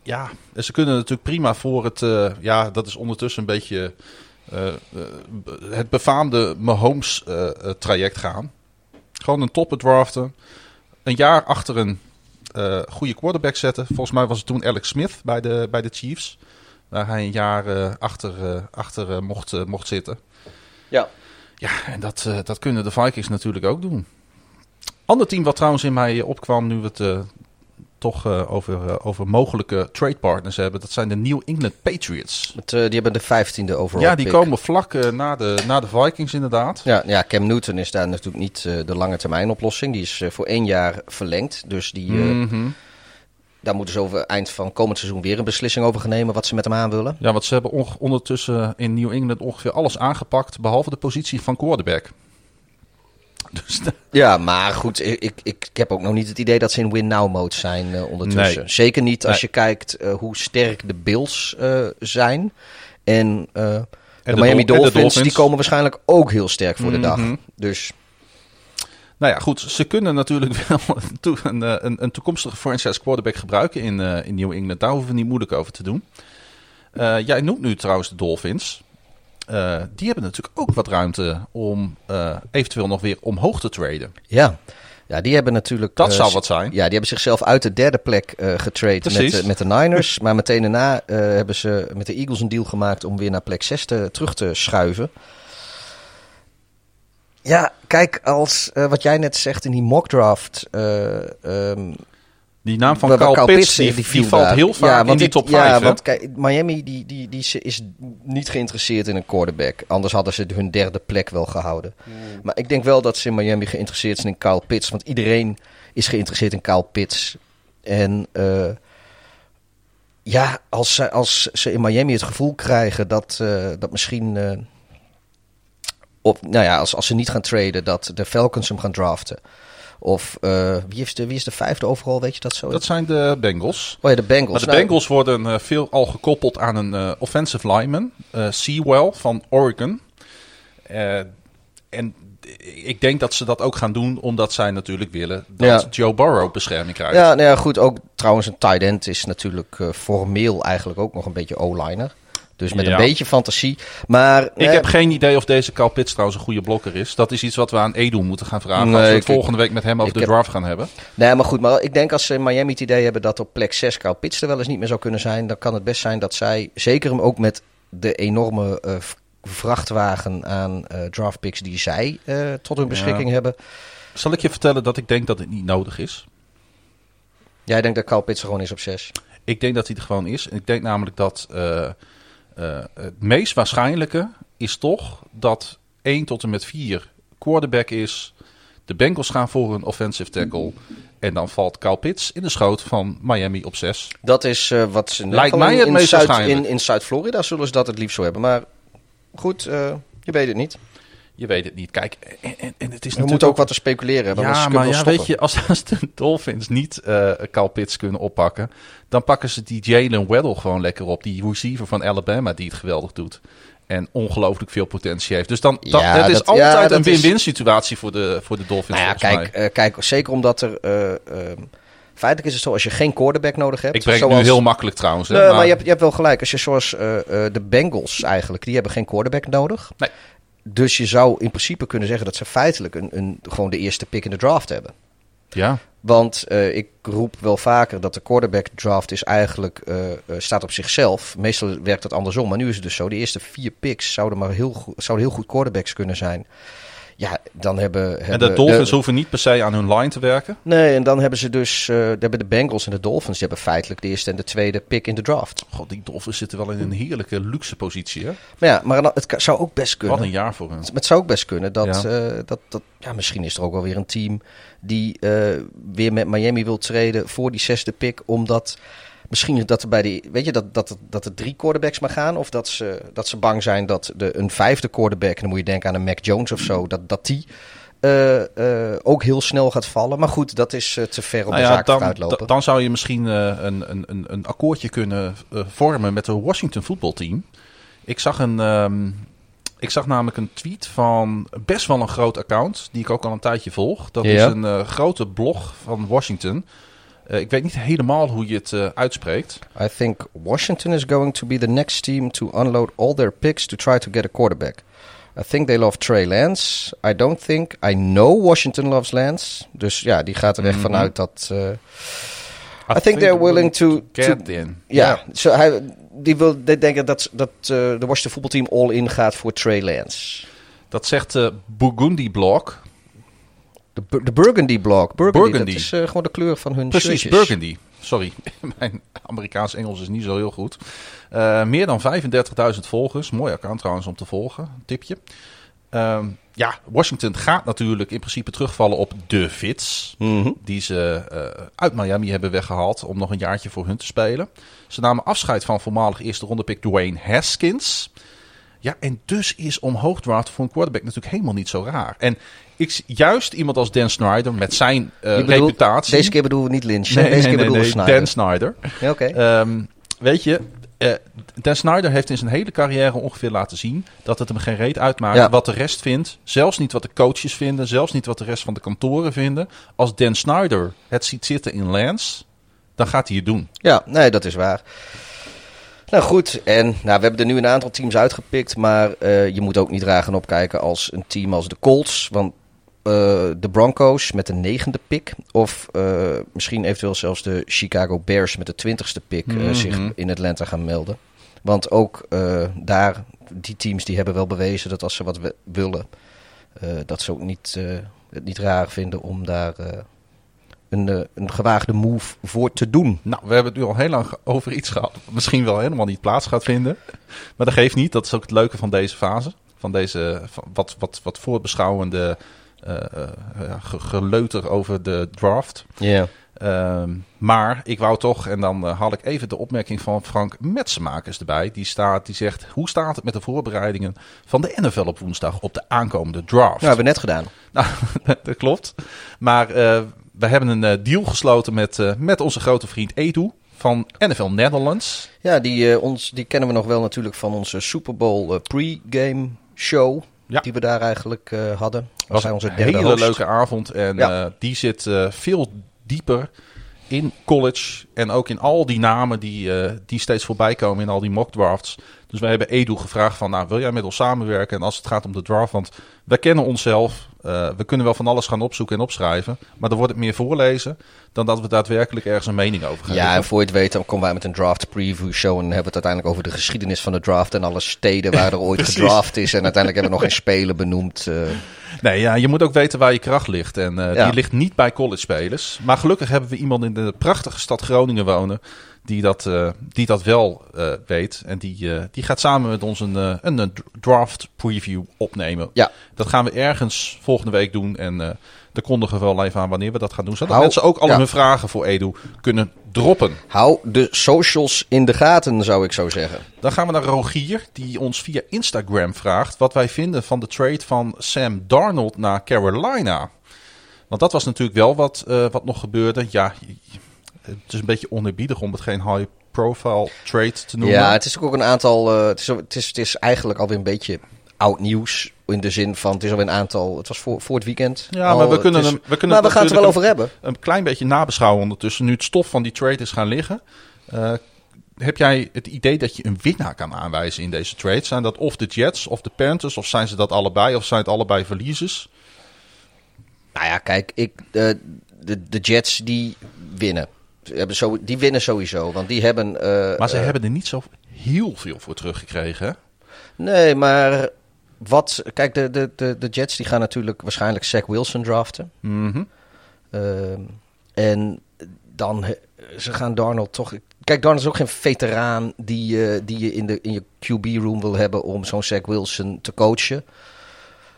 Speaker 2: ja, en ze kunnen natuurlijk prima voor het... eh, ja, dat is ondertussen een beetje het befaamde Mahomes-traject gaan. Gewoon een toppen draften. Een jaar achter een eh, goede quarterback zetten. Volgens mij was het toen Alex Smith bij de, bij de Chiefs. Waar hij een jaar eh, achter, eh, achter mocht, mocht zitten.
Speaker 3: ja.
Speaker 2: Ja, en dat, dat kunnen de Vikings natuurlijk ook doen. Ander team wat trouwens in mij opkwam nu we het toch eh, over, eh, over mogelijke trade partners hebben, dat zijn de New England Patriots.
Speaker 3: Met, eh, die hebben de vijftiende overall
Speaker 2: Ja, die
Speaker 3: pick.
Speaker 2: komen vlak na, de, na de Vikings inderdaad.
Speaker 3: Ja, ja, Cam Newton is daar natuurlijk niet de lange termijn oplossing. Die is voor één jaar verlengd. Dus die,
Speaker 2: Mhm.
Speaker 3: daar moeten ze over eind van komend seizoen weer een beslissing over gaan nemen wat ze met hem aan willen.
Speaker 2: Ja, want ze hebben ondertussen in New England ongeveer alles aangepakt, behalve de positie van quarterback. Dus
Speaker 3: Ja, maar goed, ik, ik, ik heb ook nog niet het idee dat ze in win-now mode zijn eh, ondertussen.
Speaker 2: Nee.
Speaker 3: Zeker niet als je kijkt eh, hoe sterk de Bills eh, zijn. En, de,
Speaker 2: de
Speaker 3: Miami
Speaker 2: Dol- en de
Speaker 3: Dolphins, die komen waarschijnlijk ook heel sterk voor de dag.
Speaker 2: Mhm.
Speaker 3: Dus
Speaker 2: Nou ja, goed. Ze kunnen natuurlijk wel een, een, een toekomstige franchise quarterback gebruiken in, in New England. Daar hoeven we niet moeilijk over te doen. Jij noemt nu trouwens de Dolphins. Eh, die hebben natuurlijk ook wat ruimte om eh, eventueel nog weer omhoog te traden.
Speaker 3: ja. ja, die hebben natuurlijk...
Speaker 2: Dat
Speaker 3: eh,
Speaker 2: zou wat zijn.
Speaker 3: Ja, die hebben zichzelf uit de derde plek eh getrade met, met de Niners. maar meteen daarna hebben ze met de Eagles een deal gemaakt om weer naar plek 6 te, terug te schuiven. Ja, kijk, als wat jij net zegt in die mock draft. eh, ehm,
Speaker 2: Die naam van Carl
Speaker 3: Kyle
Speaker 2: Pitts, die, die, valt heel vaak
Speaker 3: Ja,
Speaker 2: in
Speaker 3: want
Speaker 2: die
Speaker 3: ik-
Speaker 2: top
Speaker 3: Ja,
Speaker 2: 5.
Speaker 3: want kijk, Miami die, die, die is- is niet geïnteresseerd in een quarterback. Anders hadden ze hun derde plek wel gehouden. Maar ik denk wel dat ze in Miami geïnteresseerd zijn in Kyle Pitts. Want iedereen is geïnteresseerd in Kyle Pitts. En eh, ja, als ze, als ze in Miami het gevoel krijgen dat, eh, dat misschien... eh, of, nou ja, als, als ze niet gaan traden, dat de Falcons hem gaan draften. Of eh, wie, is de, wie is de vijfde overal, weet je dat zo?
Speaker 2: Dat zijn de Bengals.
Speaker 3: Oh ja, de Bengals.
Speaker 2: Maar de
Speaker 3: Nou,
Speaker 2: Bengals worden eh, veel al gekoppeld aan een eh, offensive lineman. Sewell van Oregon. En ik denk dat ze dat ook gaan doen omdat zij natuurlijk willen dat
Speaker 3: Ja.
Speaker 2: Joe Burrow bescherming krijgt.
Speaker 3: Ja, nou ja, goed. Ook trouwens, een tight end is natuurlijk formeel eigenlijk ook nog een beetje O-liner. Dus met
Speaker 2: Ja.
Speaker 3: een beetje fantasie. Maar
Speaker 2: Ik
Speaker 3: eh,
Speaker 2: heb geen idee of deze Cal Pitts trouwens een goede blokker is. Dat is iets wat we aan Edu moeten gaan vragen
Speaker 3: Nee,
Speaker 2: als we het
Speaker 3: ik-
Speaker 2: volgende week met hem over de
Speaker 3: heb-
Speaker 2: draft gaan hebben.
Speaker 3: Nee, maar goed. Maar ik denk als ze in Miami het idee hebben dat op plek 6 Kyle Pitts er wel eens niet meer zou kunnen zijn. Dan kan het best zijn dat zij, zeker hem ook met de enorme eh, vrachtwagen aan eh draftpicks die zij eh, tot hun
Speaker 2: Ja.
Speaker 3: beschikking hebben.
Speaker 2: Zal ik je vertellen dat ik denk dat het niet nodig is?
Speaker 3: Jij denkt dat Kyle Pitts er gewoon is op 6.
Speaker 2: Ik denk dat hij er gewoon is. En ik denk namelijk dat eh, eh, het meest waarschijnlijke is toch dat 1 tot en met 4 quarterback is. De Bengals gaan voor een offensive tackle. En dan valt Kyle Pitts in de schoot van Miami op 6.
Speaker 3: Dat is eh, wat ze in
Speaker 2: Lijkt mij het
Speaker 3: in
Speaker 2: meest
Speaker 3: Zuid-
Speaker 2: waarschijnlijk.
Speaker 3: In, in Zuid-Florida zullen ze dat het liefst zo hebben. Maar goed, eh, je weet het niet.
Speaker 2: Je weet het niet. Kijk, en, en, en het is natuurlijk
Speaker 3: moeten ook wat te speculeren
Speaker 2: Ja, maar ja, weet je, als, als de Dolphins niet Kyle Pitts kunnen oppakken, dan pakken ze die Jalen Weddle gewoon lekker op. Die receiver van Alabama die het geweldig doet. En ongelooflijk veel potentie heeft. Dus dan,
Speaker 3: Ja,
Speaker 2: het is
Speaker 3: dat- ja,
Speaker 2: altijd
Speaker 3: dat
Speaker 2: een
Speaker 3: is-
Speaker 2: win-win situatie voor de, voor de Dolphins.
Speaker 3: Nou ja, kijk, eh, kijk, zeker omdat er... eh, ehm, feitelijk is het zo, als je geen quarterback nodig hebt...
Speaker 2: Ik breng het
Speaker 3: zoals,
Speaker 2: nu heel makkelijk trouwens. Hè,
Speaker 3: maar,
Speaker 2: maar-
Speaker 3: je, hebt, je hebt wel gelijk. Als je zoals de Bengals eigenlijk, die hebben geen quarterback nodig.
Speaker 2: Nee.
Speaker 3: Dus je zou in principe kunnen zeggen dat ze feitelijk een, een, gewoon de eerste pick in de draft hebben.
Speaker 2: ja,
Speaker 3: Want eh, ik roep wel vaker dat de quarterback draft is eigenlijk, eh, eh, staat op zichzelf. Meestal werkt het andersom, maar nu is het dus zo. De eerste vier picks zouden maar heel, zouden heel goed quarterbacks kunnen zijn. Ja, dan hebben...
Speaker 2: en de Dolphins hoeven niet per se aan hun line te werken.
Speaker 3: Nee, en dan hebben ze dus... eh, hebben de Bengals en de Dolphins... die hebben feitelijk de eerste en de tweede pick in de draft.
Speaker 2: God, die Dolphins zitten wel in een heerlijke luxe positie. Hè?
Speaker 3: Maar ja, maar het zou ook best kunnen...
Speaker 2: Wat een jaar voor hun.
Speaker 3: Het zou ook best kunnen dat,
Speaker 2: Ja.
Speaker 3: eh, dat, dat ja, misschien is er ook wel weer een team die eh, weer met Miami wil treden voor die zesde pick, omdat misschien dat er bij die, weet je, dat, dat, dat er drie quarterbacks maar gaan, of dat ze, dat ze bang zijn dat de, een vijfde quarterback, en dan moet je denken aan een Mac Jones of zo, dat, dat die eh, eh, ook heel snel gaat vallen. Maar goed, dat is eh, te ver om
Speaker 2: Nou
Speaker 3: de
Speaker 2: ja,
Speaker 3: zaak
Speaker 2: dan,
Speaker 3: vooruit lopen.
Speaker 2: da- dan zou je misschien een, een, een, een akkoordje kunnen vormen met het Washington voetbalteam. Ik zag, een, ehm, ik zag namelijk een tweet van best wel een groot account, die ik ook al een tijdje volg. Dat
Speaker 3: Ja.
Speaker 2: is een grote blog van Washington. Eh, ik weet niet helemaal hoe je het eh, uitspreekt.
Speaker 3: I think Washington is going to be the next team to unload all their picks to try to get a quarterback. I think they love Trey Lance. I don't think I know Washington loves Lance. Dus ja, die gaat er echt
Speaker 2: Mhm.
Speaker 3: vanuit dat. eh, I think they're willing to. to
Speaker 2: get in.
Speaker 3: ja, zo hij, die wil, die denken dat, dat de Washington voetbalteam all in gaat voor Trey Lance.
Speaker 2: Dat zegt de Burgundy blog.
Speaker 3: De, Bur- de Burgundy blog. Burgundy,
Speaker 2: Burgundy.
Speaker 3: dat is eh, gewoon de kleur van hun
Speaker 2: Precies,
Speaker 3: shirtjes.
Speaker 2: Burgundy. Sorry, mijn Amerikaans-Engels is niet zo heel goed. Eh, meer dan 35.000 volgers. Mooi account trouwens om te volgen. Tipje. Ehm, ja, Washington gaat natuurlijk in principe terugvallen op de Fits.
Speaker 3: Mhm.
Speaker 2: Die ze eh, uit Miami hebben weggehaald om nog een jaartje voor hun te spelen. Ze namen afscheid van voormalig eerste ronde pick Dwayne Haskins. Ja, en dus is omhoog draft voor een quarterback natuurlijk helemaal niet zo raar. En ik, juist iemand als Dan Snyder met zijn
Speaker 3: bedoelt-
Speaker 2: reputatie.
Speaker 3: Deze keer bedoelen we niet Lynch.
Speaker 2: Nee,
Speaker 3: deze
Speaker 2: nee,
Speaker 3: keer
Speaker 2: nee,
Speaker 3: we
Speaker 2: nee,
Speaker 3: Snyder.
Speaker 2: Dan Snyder.
Speaker 3: Ja.
Speaker 2: Ehm, weet je, eh, Dan Snyder heeft in zijn hele carrière ongeveer laten zien dat het hem geen reet uitmaakt
Speaker 3: Ja.
Speaker 2: wat de rest vindt. Zelfs niet wat de coaches vinden, zelfs niet wat de rest van de kantoren vinden. Als Dan Snyder het ziet zitten in Lance, dan gaat hij het doen.
Speaker 3: Ja, nee, dat is waar. Nou goed, en nou, we hebben er nu een aantal teams uitgepikt, maar eh, je moet ook niet raar gaan opkijken als een team als de Colts. Want de Broncos met de negende pick, of eh, misschien eventueel zelfs de Chicago Bears met de twintigste pick eh,
Speaker 2: Mhm.
Speaker 3: zich in Atlanta gaan melden. Want ook eh, daar, die teams die hebben wel bewezen dat als ze wat willen, eh, dat ze ook niet, eh, het niet raar vinden om daar eh, een, eh, een gewaagde move voor te doen.
Speaker 2: Nou, we hebben het nu al heel lang over iets gehad. Misschien wel helemaal niet plaats gaat vinden. Maar dat geeft niet. Dat is ook het leuke van deze fase. Van deze van wat, wat, wat voorbeschouwende eh, eh, geleuter over de draft.
Speaker 3: Ja.
Speaker 2: Ehm, maar ik wou toch, en dan eh, haal ik even de opmerking van Frank Metsenmakers erbij. Die, staat, die zegt, hoe staat het met de voorbereidingen van de NFL op woensdag op de aankomende draft?
Speaker 3: Nou, hebben we net gedaan.
Speaker 2: Nou, dat klopt. Maar eh, we hebben een eh, deal gesloten met, eh, met onze grote vriend Edu van NFL Netherlands.
Speaker 3: Ja, die, eh, ons, die kennen we nog wel natuurlijk van onze Super Bowl eh, pre-game show.
Speaker 2: Ja.
Speaker 3: Die we daar eigenlijk eh, hadden. Was hij onze derde
Speaker 2: hele
Speaker 3: host.
Speaker 2: leuke avond. En
Speaker 3: Ja.
Speaker 2: eh, die zit eh, veel dieper in college. En ook in al die namen die, eh, die steeds voorbij komen in al die mock drafts. Dus wij hebben Edu gevraagd van, nou, wil jij met ons samenwerken? En als het gaat om de draft, want wij kennen onszelf. we kunnen wel van alles gaan opzoeken en opschrijven. Maar dan wordt het meer voorlezen dan dat we daadwerkelijk ergens een mening over gaan
Speaker 3: Ja, en voor je het weet, dan komen wij met een draft preview show. En hebben we het uiteindelijk over de geschiedenis van de draft. En alle steden waar er ooit gedraft is. En uiteindelijk hebben we nog geen spelen benoemd. eh.
Speaker 2: Nee, ja, je moet ook weten waar je kracht ligt. En
Speaker 3: Ja.
Speaker 2: die ligt niet bij college-spelers. Maar gelukkig hebben we iemand in de prachtige stad Groningen wonen... die dat, eh, die dat wel eh, weet. En die, die gaat samen met ons een, een, een draft preview opnemen.
Speaker 3: Ja.
Speaker 2: Dat gaan we ergens volgende week doen. En daar kondigen we wel even aan wanneer we dat gaan doen. Zodat
Speaker 3: Hou-
Speaker 2: mensen ook
Speaker 3: ja.
Speaker 2: hun vragen voor Edu kunnen droppen.
Speaker 3: Hou de socials in de gaten, zou ik zo zeggen.
Speaker 2: Dan gaan we naar Rogier, die ons via Instagram vraagt wat wij vinden van de trade van Sam Darnold naar Carolina. Want dat was natuurlijk wel wat, eh, wat nog gebeurde. Ja, het is een beetje oneerbiedig om het geen high profile trade te noemen.
Speaker 3: Ja, het is ook een aantal. eh, het, is, het, is, het is eigenlijk alweer een beetje oud nieuws. In de zin van, het is alweer een aantal. Het was voor, voor het weekend.
Speaker 2: Ja,
Speaker 3: al,
Speaker 2: maar we kunnen
Speaker 3: is-
Speaker 2: hem- we kunnen
Speaker 3: maar we gaan het er wel over hebben.
Speaker 2: Een klein beetje nabeschouwen ondertussen. Nu het stof van die trade is gaan liggen. Eh, heb jij het idee dat je een winnaar kan aanwijzen in deze trade? Zijn dat of de Jets of de Panthers? Of zijn ze dat allebei? Of zijn het allebei verliezers?
Speaker 3: Nou ja, kijk, ik, eh, de, de Jets die winnen. Hebben zo, die winnen sowieso, want die hebben... eh,
Speaker 2: Maar ze
Speaker 3: eh,
Speaker 2: hebben er niet zo heel veel voor teruggekregen. Hè?
Speaker 3: Nee, maar wat... Kijk, de, de, de, de Jets die gaan natuurlijk waarschijnlijk Zach Wilson draften.
Speaker 2: Mhm.
Speaker 3: Ehm, en dan... he- Ze gaan Darnold toch... Kijk, Darnold is ook geen veteraan die, eh, die je in, de, in je QB-room wil hebben om zo'n Zach Wilson te coachen.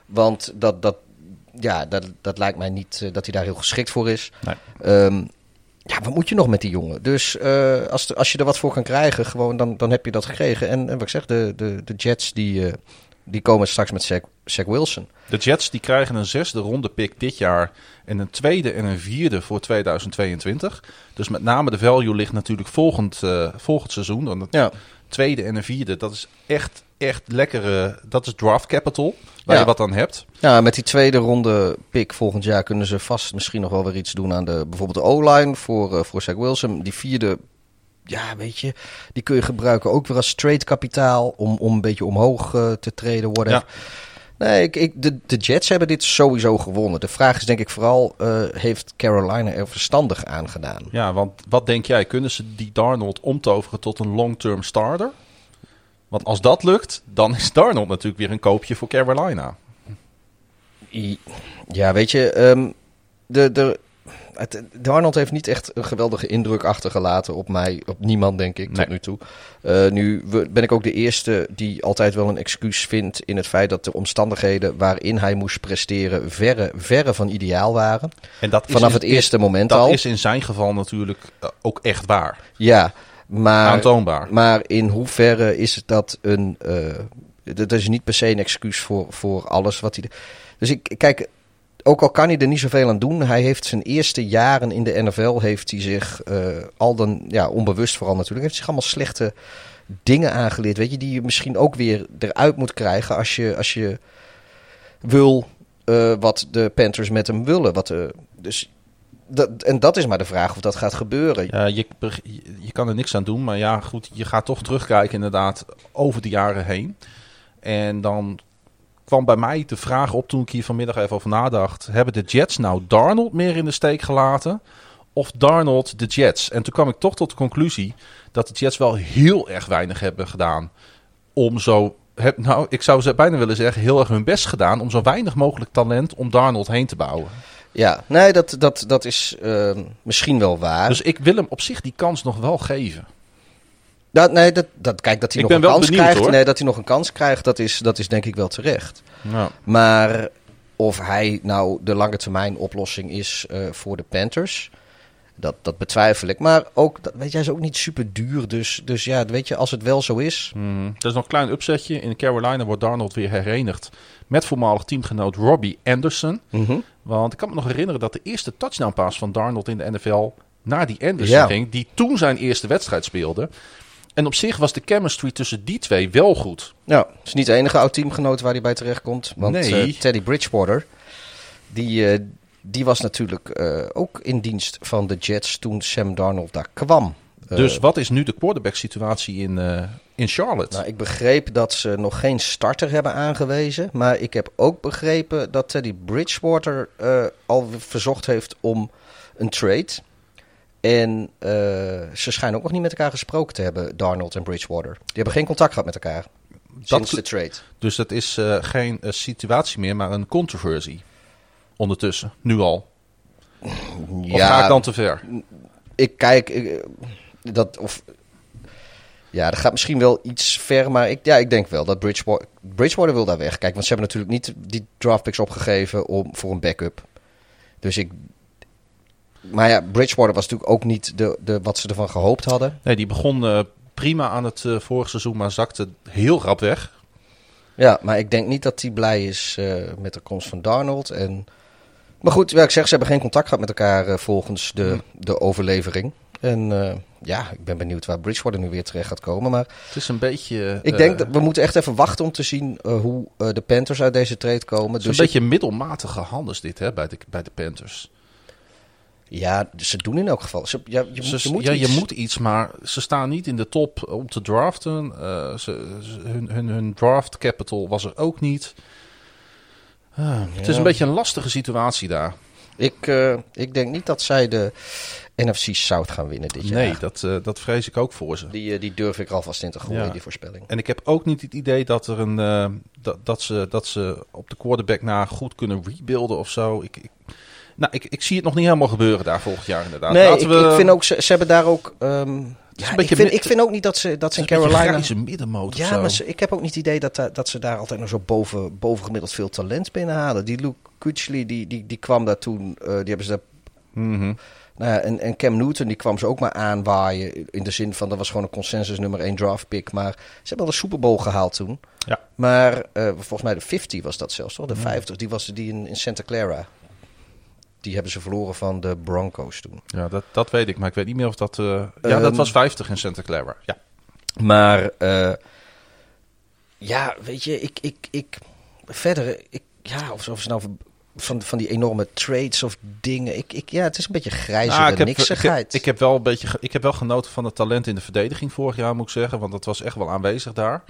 Speaker 3: Want dat, dat, ja, dat, dat lijkt mij niet eh, dat hij daar heel geschikt voor is.
Speaker 2: Nee.
Speaker 3: Ehm, ja, wat moet je nog met die jongen? Dus eh, als, als je er wat voor kan krijgen, gewoon, dan, dan heb je dat gekregen. En, en wat ik zeg, de, de, de Jets die, eh, die komen straks met Zach, Zach Wilson.
Speaker 2: De Jets die krijgen een zesde ronde pick dit jaar. En een tweede en een vierde voor 2022. Dus met name de value ligt natuurlijk volgend, eh, volgend seizoen. Dan het
Speaker 3: Ja.
Speaker 2: tweede en een vierde, dat is echt, echt lekkere... Dat is draft capital, waar
Speaker 3: Ja.
Speaker 2: je wat aan hebt.
Speaker 3: Ja, met die tweede ronde pick volgend jaar kunnen ze vast misschien nog wel weer iets doen aan de bijvoorbeeld de O-line voor, eh, voor Zach Wilson. Die vierde, ja, weet je, die kun je gebruiken ook weer als trade kapitaal om, om een beetje omhoog eh, te treden. Whatever.
Speaker 2: Ja.
Speaker 3: Nee, ik, ik, de, de Jets hebben dit sowieso gewonnen. De vraag is denk ik vooral, eh, heeft Carolina er verstandig aan gedaan?
Speaker 2: Ja, want wat denk jij? Kunnen ze die Darnold omtoveren tot een long-term starter? Want als dat lukt, dan is Darnold natuurlijk weer een koopje voor Carolina.
Speaker 3: Ja, weet je, ehm, de, de, het, de Arnold heeft niet echt een geweldige indruk achtergelaten op mij, op niemand denk ik
Speaker 2: Nee.
Speaker 3: tot nu toe. Eh, nu ben ik ook de eerste die altijd wel een excuus vindt in het feit dat de omstandigheden waarin hij moest presteren verre, verre van ideaal waren.
Speaker 2: En dat is
Speaker 3: Vanaf
Speaker 2: in-
Speaker 3: het eerste moment
Speaker 2: Dat
Speaker 3: al.
Speaker 2: is in zijn geval natuurlijk eh, ook echt waar.
Speaker 3: Ja, maar,
Speaker 2: Aantoonbaar.
Speaker 3: maar in hoeverre is dat een. eh, dat is niet per se een excuus voor, voor alles wat hij. Dus ik kijk, ook al kan hij er niet zoveel aan doen, hij heeft zijn eerste jaren in de NFL heeft hij zich eh, al dan ja onbewust vooral natuurlijk heeft zich allemaal slechte dingen aangeleerd, weet je, die je misschien ook weer eruit moet krijgen als je als je wil eh, wat de Panthers met hem willen, wat eh, dus dat, en dat is maar de vraag of dat gaat gebeuren.
Speaker 2: Je, je, je kan er niks aan doen, maar ja, goed, je gaat toch terugkijken inderdaad over de jaren heen. En dan kwam bij mij de vraag op toen ik hier vanmiddag even over nadacht. Hebben de Jets nou Darnold meer in de steek gelaten? Of Darnold de Jets? En toen kwam ik toch tot de conclusie dat de Jets wel heel erg weinig hebben gedaan om zo... Heb, nou, ik zou ze bijna willen zeggen, heel erg hun best gedaan om zo weinig mogelijk talent om Darnold heen te bouwen.
Speaker 3: Ja, nee, dat, dat, dat is ehm, misschien wel waar.
Speaker 2: Dus ik wil hem op zich die kans nog wel geven.
Speaker 3: Dat, nee, dat, dat, kijk, dat hij
Speaker 2: Ik
Speaker 3: nog een kans
Speaker 2: benieuwd,
Speaker 3: krijgt.
Speaker 2: hoor.
Speaker 3: Nee, dat hij nog een kans krijgt, dat is, dat is denk ik wel terecht.
Speaker 2: Ja.
Speaker 3: Maar of hij nou de lange termijn oplossing is eh, voor de Panthers, dat, dat betwijfel ik. Maar ook, dat, weet jij, is ook niet super duur. Dus, dus ja, weet je, als het wel zo is.
Speaker 2: Mhm. Er is nog een klein upsetje. In Carolina wordt Darnold weer herenigd met voormalig teamgenoot Robbie Anderson.
Speaker 3: Mhm.
Speaker 2: Want ik kan me nog herinneren dat de eerste touchdown pass van Darnold in de NFL naar die Anderson
Speaker 3: Ja.
Speaker 2: ging. Die toen zijn eerste wedstrijd speelde. En op zich was de chemistry tussen die twee wel goed.
Speaker 3: Nou, het is niet de enige oud teamgenoot waar hij bij terecht komt. Want
Speaker 2: Nee.
Speaker 3: eh, Teddy Bridgewater, Die, eh, die was natuurlijk eh, ook in dienst van de Jets toen Sam Darnold daar kwam.
Speaker 2: Dus wat is nu de quarterback situatie in, in Charlotte?
Speaker 3: Nou, ik begreep dat ze nog geen starter hebben aangewezen. Maar ik heb ook begrepen dat Teddy Bridgewater al verzocht heeft om een trade. En eh, ze schijnen ook nog niet met elkaar gesproken te hebben, Darnold en Bridgewater. Die hebben geen contact gehad met elkaar sinds de trade.
Speaker 2: Dus dat is eh, geen eh, situatie meer, maar een controversie. Ondertussen, nu al. Of ga ik dan te ver?
Speaker 3: ik kijk, ik, dat of ja, dat gaat misschien wel iets ver, maar ik, ja, ik denk wel dat Bridgewater, Bridgewater wil daar weg. Kijk, want ze hebben natuurlijk niet die draftpicks opgegeven om voor een backup. Dus ik, maar ja, Bridgewater was natuurlijk ook niet de, de wat ze ervan gehoopt hadden.
Speaker 2: Nee, die begon eh, prima aan het eh, vorige seizoen, maar zakte heel rap weg.
Speaker 3: Ja, maar ik denk niet dat hij blij is eh, met de komst van Darnold. En, maar goed, ik zeg, ze hebben geen contact gehad met elkaar volgens de, de overlevering. En ja, ik ben benieuwd waar Bridgewater nu weer terecht gaat komen. Maar
Speaker 2: Het is een beetje...
Speaker 3: Ik denk dat we moeten echt even wachten om te zien hoe de Panthers uit deze trade komen.
Speaker 2: het is
Speaker 3: Dus
Speaker 2: een beetje middelmatige handels dit hè, bij, de, bij de Panthers.
Speaker 3: Ja, ze doen in elk geval. Ze, ja, je,
Speaker 2: Ze-
Speaker 3: moet, je moet
Speaker 2: ja,
Speaker 3: iets.
Speaker 2: je moet iets, maar ze staan niet in de top om te draften. Eh, ze, ze- hun, hun, hun draft capital was er ook niet. Ah, Het is een beetje een lastige situatie daar.
Speaker 3: Ik, eh, ik denk niet dat zij de NFC South gaan winnen dit jaar.
Speaker 2: Nee, dat, eh, dat vrees ik ook voor ze.
Speaker 3: Die, die durf ik alvast in te gooien,
Speaker 2: Ja.
Speaker 3: die voorspelling.
Speaker 2: En ik heb ook niet het idee dat, er een, dat, dat, ze, dat ze op de quarterback na goed kunnen rebuilden of zo. Ik, ik, nou, ik, ik zie het nog niet helemaal gebeuren daar volgend jaar inderdaad.
Speaker 3: nee, ik,
Speaker 2: Laten we,
Speaker 3: ik vind ook, ze, ze hebben daar ook... ehm, ja,
Speaker 2: een
Speaker 3: ik, vind, ik vind ook niet dat ze, dat ze in
Speaker 2: een
Speaker 3: Carolina...
Speaker 2: grijze middenmoot of
Speaker 3: Ja, maar ze- ik heb ook niet het idee dat, da- dat ze daar altijd nog zo boven, bovengemiddeld veel talent binnenhalen. Die Luke Kuechly, die, die, die kwam daar toen, eh, die hebben ze daar. Nou ja, en, en Cam Newton die kwam ze ook maar aanwaaien. In de zin van dat was gewoon een consensus nummer 1 draft pick. Maar ze hebben al de Super Bowl gehaald toen.
Speaker 2: Ja.
Speaker 3: Maar eh, volgens mij de 50 was dat zelfs toch? De 50, die was die in, in Santa Clara. Die hebben ze verloren van de Broncos toen.
Speaker 2: Ja, dat, dat weet ik, maar ik weet niet meer of dat... eh, ja, dat
Speaker 3: Ehm,
Speaker 2: was 50 in Santa Clara. Ja.
Speaker 3: Maar eh, ja, weet je, ik, ik, ik verder, ik, ja, of, of ze nou van, van die enorme trades of dingen. Ik, ik, ja, het is een beetje
Speaker 2: Ah, ik, heb, ik,
Speaker 3: niksigheid.
Speaker 2: heb, ik heb wel een beetje, ik heb wel genoten van het talent in de verdediging vorig jaar, moet ik zeggen, want dat was echt wel aanwezig daar.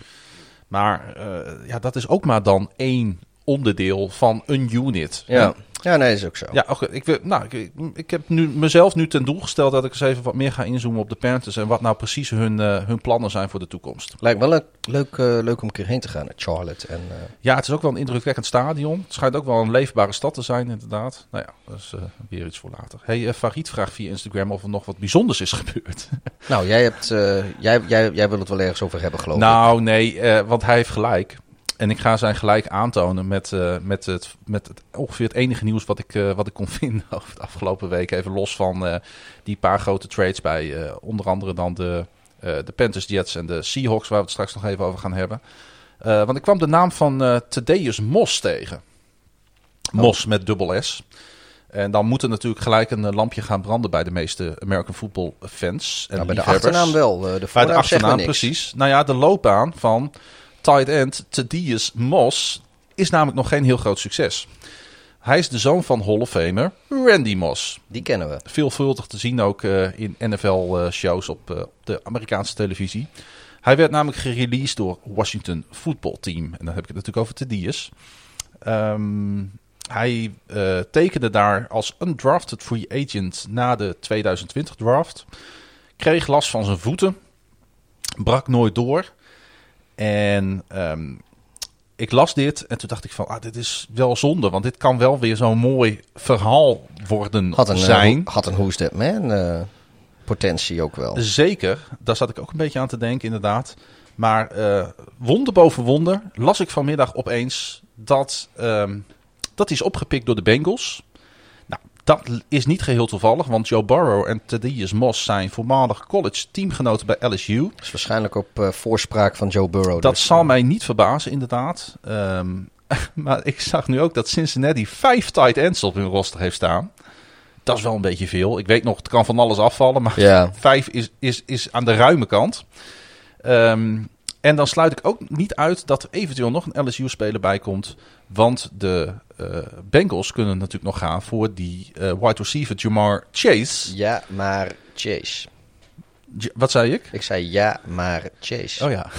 Speaker 2: Maar eh, ja, dat is ook maar dan één onderdeel van een unit.
Speaker 3: ja.
Speaker 2: En-
Speaker 3: ja, nee, is ook zo.
Speaker 2: Ja, oké, ik, wil- nou, ik, ik, heb nu, mezelf nu ten doel gesteld dat ik eens even wat meer ga inzoomen op de Panthers en wat nou precies hun, eh, hun plannen zijn voor de toekomst.
Speaker 3: Lijkt wel leuk, leuk, eh, leuk om een keer heen te gaan naar Charlotte. En, eh,
Speaker 2: Ja, het is ook wel een indrukwekkend stadion. Het schijnt ook wel een leefbare stad te zijn, inderdaad. Nou ja, dat is weer iets voor later. Hey, Farid vraagt via Instagram of er nog wat bijzonders is gebeurd.
Speaker 3: nou, jij, hebt, jij, jij, jij wil het wel ergens over hebben, geloof ik.
Speaker 2: nou, nee, want hij heeft gelijk. En ik ga zijn gelijk aantonen met, eh, met, het, met het, ongeveer het enige nieuws wat ik, eh, wat ik kon vinden over de afgelopen week. Even los van eh, die paar grote trades bij onder andere dan de, de Panthers, Jets en de Seahawks, waar we het straks nog even over gaan hebben. Want ik kwam de naam van eh Thaddeus Mos tegen. Mos met dubbel S. En dan moet er natuurlijk gelijk een lampje gaan branden bij de meeste American football fans. En
Speaker 3: Nou, bij de achternaam wel. de
Speaker 2: Bij de achternaam, precies. Nou ja, de loopbaan van tight end Thaddeus Moss is namelijk nog geen heel groot succes. Hij is de zoon van Hall of Famer Randy Moss.
Speaker 3: Die kennen we.
Speaker 2: Veelvuldig te zien ook eh, in NFL-shows op eh, op de Amerikaanse televisie. Hij werd namelijk gereleased door Washington Football Team. En dan heb ik het natuurlijk over Thaddeus. Ehm hij eh, tekende daar als undrafted free agent na de 2020 draft. Kreeg last van zijn voeten. Brak nooit door. En ehm, ik las dit en toen dacht ik van, ah, dit is wel zonde. Want dit kan wel weer zo'n mooi verhaal worden
Speaker 3: Had een, eh,
Speaker 2: zijn.
Speaker 3: had een Who's That Man eh, potentie ook wel.
Speaker 2: Zeker, daar zat ik ook een beetje aan te denken, inderdaad. Maar eh, wonder boven wonder las ik vanmiddag opeens dat, ehm, dat is opgepikt door de Bengals. Dat is niet geheel toevallig, want Joe Burrow en Thaddeus Moss zijn voormalig college teamgenoten bij LSU.
Speaker 3: Dat is waarschijnlijk op eh, voorspraak van Joe Burrow.
Speaker 2: Dat
Speaker 3: dus,
Speaker 2: zal
Speaker 3: eh,
Speaker 2: mij niet verbazen, inderdaad. Ehm, maar ik zag nu ook dat Cincinnati vijf tight ends op hun roster heeft staan. Dat is wel een beetje veel. Ik weet nog, het kan van alles afvallen, maar
Speaker 3: Ja.
Speaker 2: vijf is, is, is aan de ruime kant. Ehm, En dan sluit ik ook niet uit dat er eventueel nog een LSU-speler bij komt. Want de eh, Bengals kunnen natuurlijk nog gaan voor die eh, wide receiver Jamar Chase.
Speaker 3: Ja, maar Chase.
Speaker 2: J- wat zei ik?
Speaker 3: Ik zei ja, maar Chase.
Speaker 2: Oh ja.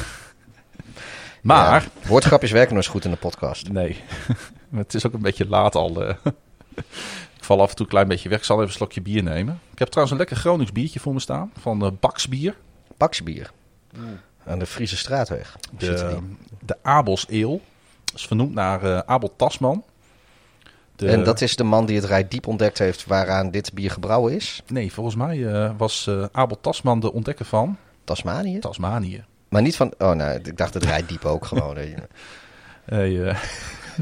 Speaker 2: maar,
Speaker 3: Ja, woordgrapjes werken nog eens goed in de podcast.
Speaker 2: nee. Het is ook een beetje laat al. eh. ik val af en toe een klein beetje weg. Ik zal even een slokje bier nemen. Ik heb trouwens een lekker Gronings biertje voor me staan. Van uh, Baksbier.
Speaker 3: Paksbier. Aan de Friese straatweg.
Speaker 2: De, de Abels Eel. Dat is vernoemd naar eh, Abel Tasman. De-
Speaker 3: En dat is de man die het Rijdiep ontdekt heeft waaraan dit bier gebrouwen is.
Speaker 2: Nee, volgens mij eh, was eh, Abel Tasman de ontdekker van
Speaker 3: Tasmanië.
Speaker 2: Tasmanië.
Speaker 3: Maar niet van... Oh, nou, ik dacht het Rijdiep ook gewoon.
Speaker 2: Hey,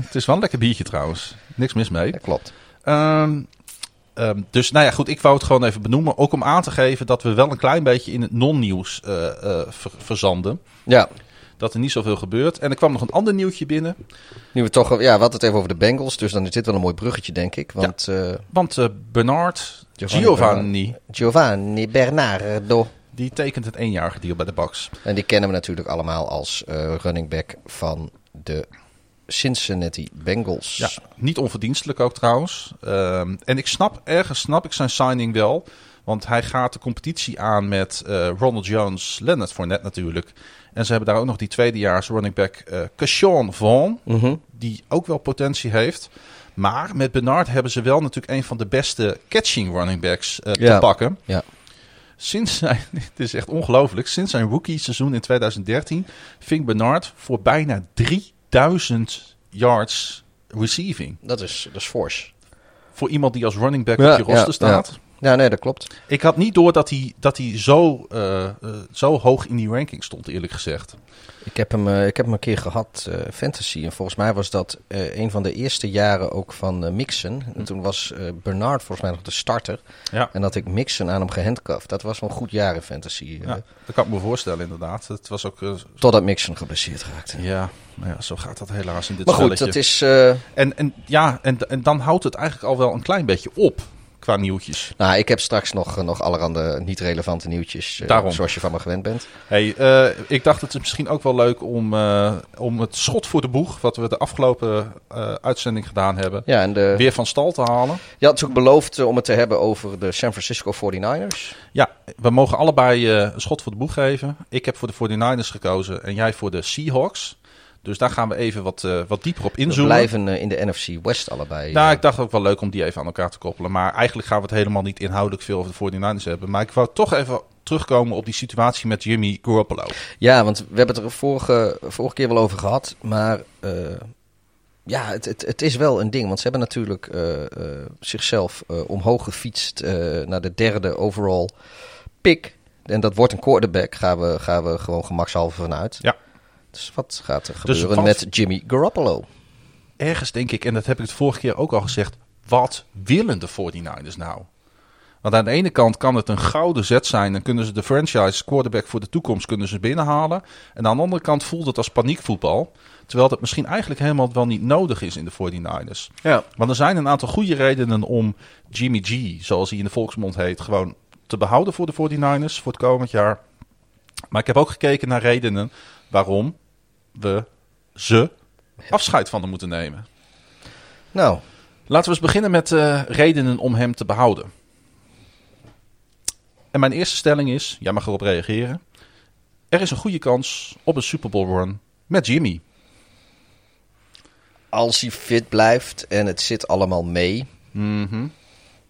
Speaker 2: het is wel een lekker biertje trouwens. Niks mis mee.
Speaker 3: Dat klopt.
Speaker 2: Ehm, ehm, dus nou ja, goed, ik wou het gewoon even benoemen. Ook om aan te geven dat we wel een klein beetje in het non-nieuws eh, eh, ver- verzanden.
Speaker 3: Ja,
Speaker 2: Dat er niet zoveel gebeurt. En er kwam nog een ander nieuwtje binnen.
Speaker 3: nu we toch... Ja, we hadden het even over de Bengals. Dus dan is dit wel een mooi bruggetje, denk ik. Want eh,
Speaker 2: Want Bernard
Speaker 3: Giovanni
Speaker 2: Giovanni,
Speaker 3: Giovanni Bernardo...
Speaker 2: die tekent het eenjarige deal bij de Bucks.
Speaker 3: En die kennen we natuurlijk allemaal als running back van de Cincinnati Bengals.
Speaker 2: Ja, niet onverdienstelijk ook trouwens. Ehm, en ik snap, ergens snap ik zijn signing wel. Want hij gaat de competitie aan met eh, Ronald Jones, Leonard Fournette natuurlijk. En ze hebben daar ook nog die tweedejaars running back eh Keshawn Vaughn.
Speaker 3: Mhm.
Speaker 2: Die ook wel potentie heeft. Maar met Bernard hebben ze wel natuurlijk een van de beste catching running backs eh,
Speaker 3: Ja.
Speaker 2: te pakken.
Speaker 3: Ja.
Speaker 2: Sinds zijn, het is echt ongelooflijk, sinds zijn rookie seizoen in 2013 ving Bernard voor bijna 3000 yards receiving.
Speaker 3: Dat is, dat is force.
Speaker 2: Voor iemand die als running back
Speaker 3: Ja,
Speaker 2: op je roster
Speaker 3: ja,
Speaker 2: staat.
Speaker 3: Ja, nee, dat klopt.
Speaker 2: Ik had niet door dat hij, dat hij zo, eh, eh, zo hoog in die ranking stond, eerlijk gezegd.
Speaker 3: Ik heb hem, eh, ik heb hem een keer gehad, eh, fantasy. En volgens mij was dat een van de eerste jaren ook van eh, Mixon. En toen was Bernard volgens mij nog de starter.
Speaker 2: Ja.
Speaker 3: En dat ik Mixon aan hem gehandcuffed. Dat was wel een goed jaar in fantasy.
Speaker 2: Ja, dat kan ik me voorstellen, inderdaad. Het was ook.
Speaker 3: Totdat Mixon geblesseerd raakte.
Speaker 2: ja, maar ja, zo gaat dat helaas in dit
Speaker 3: Maar goed,
Speaker 2: spelletje.
Speaker 3: dat is...
Speaker 2: En, en, ja, en, en dan houdt het eigenlijk al wel een klein beetje op qua nieuwtjes.
Speaker 3: nou, ik heb straks nog, nog allerhande niet relevante nieuwtjes. eh,
Speaker 2: Daarom.
Speaker 3: Zoals je van me gewend bent.
Speaker 2: Hey, eh, ik dacht het is misschien ook wel leuk om, eh, om het schot voor de boeg, wat we de afgelopen eh, uitzending gedaan hebben,
Speaker 3: Ja, en de,
Speaker 2: weer van stal te halen.
Speaker 3: je had ook beloofd eh, om het te hebben over de San Francisco 49ers.
Speaker 2: Ja, we mogen allebei eh, een schot voor de boeg geven. Ik heb voor de 49ers gekozen en jij voor de Seahawks. Dus daar gaan we even wat, eh, wat dieper op
Speaker 3: We
Speaker 2: inzoomen.
Speaker 3: blijven eh, in de NFC West allebei.
Speaker 2: Nou,
Speaker 3: eh.
Speaker 2: ik dacht ook wel leuk om die even aan elkaar te koppelen. Maar eigenlijk gaan we het helemaal niet inhoudelijk veel over de 49ers hebben. Maar ik wou toch even terugkomen op die situatie met Jimmy Garoppolo.
Speaker 3: Ja, want we hebben het er vorige, vorige keer wel over gehad. Maar ja, het, het, het is wel een ding. Want ze hebben natuurlijk zichzelf omhoog gefietst naar de derde overall pick. En dat wordt een quarterback, gaan we, gaan we gewoon gemakshalve vanuit.
Speaker 2: Ja.
Speaker 3: Dus wat gaat er
Speaker 2: Dus
Speaker 3: gebeuren
Speaker 2: wat-
Speaker 3: met Jimmy Garoppolo?
Speaker 2: Ergens denk ik, en dat heb ik het vorige keer ook al gezegd. Wat willen de 49ers nou? Want aan de ene kant kan het een gouden zet zijn. Dan kunnen ze de franchise quarterback voor de toekomst kunnen ze binnenhalen. En aan de andere kant voelt het als paniekvoetbal. Terwijl dat misschien eigenlijk helemaal wel niet nodig is in de 49ers.
Speaker 3: Ja.
Speaker 2: Want er zijn een aantal goede redenen om Jimmy G, zoals hij in de volksmond heet, gewoon te behouden voor de 49ers voor het komend jaar. Maar ik heb ook gekeken naar redenen waarom we ze afscheid van hem moeten nemen.
Speaker 3: Nou,
Speaker 2: Laten we eens beginnen met eh, redenen om hem te behouden. En mijn eerste stelling is, jij mag erop reageren. Er is een goede kans op een Super Bowl run met Jimmy.
Speaker 3: als hij fit blijft en het zit allemaal mee,
Speaker 2: Mhm.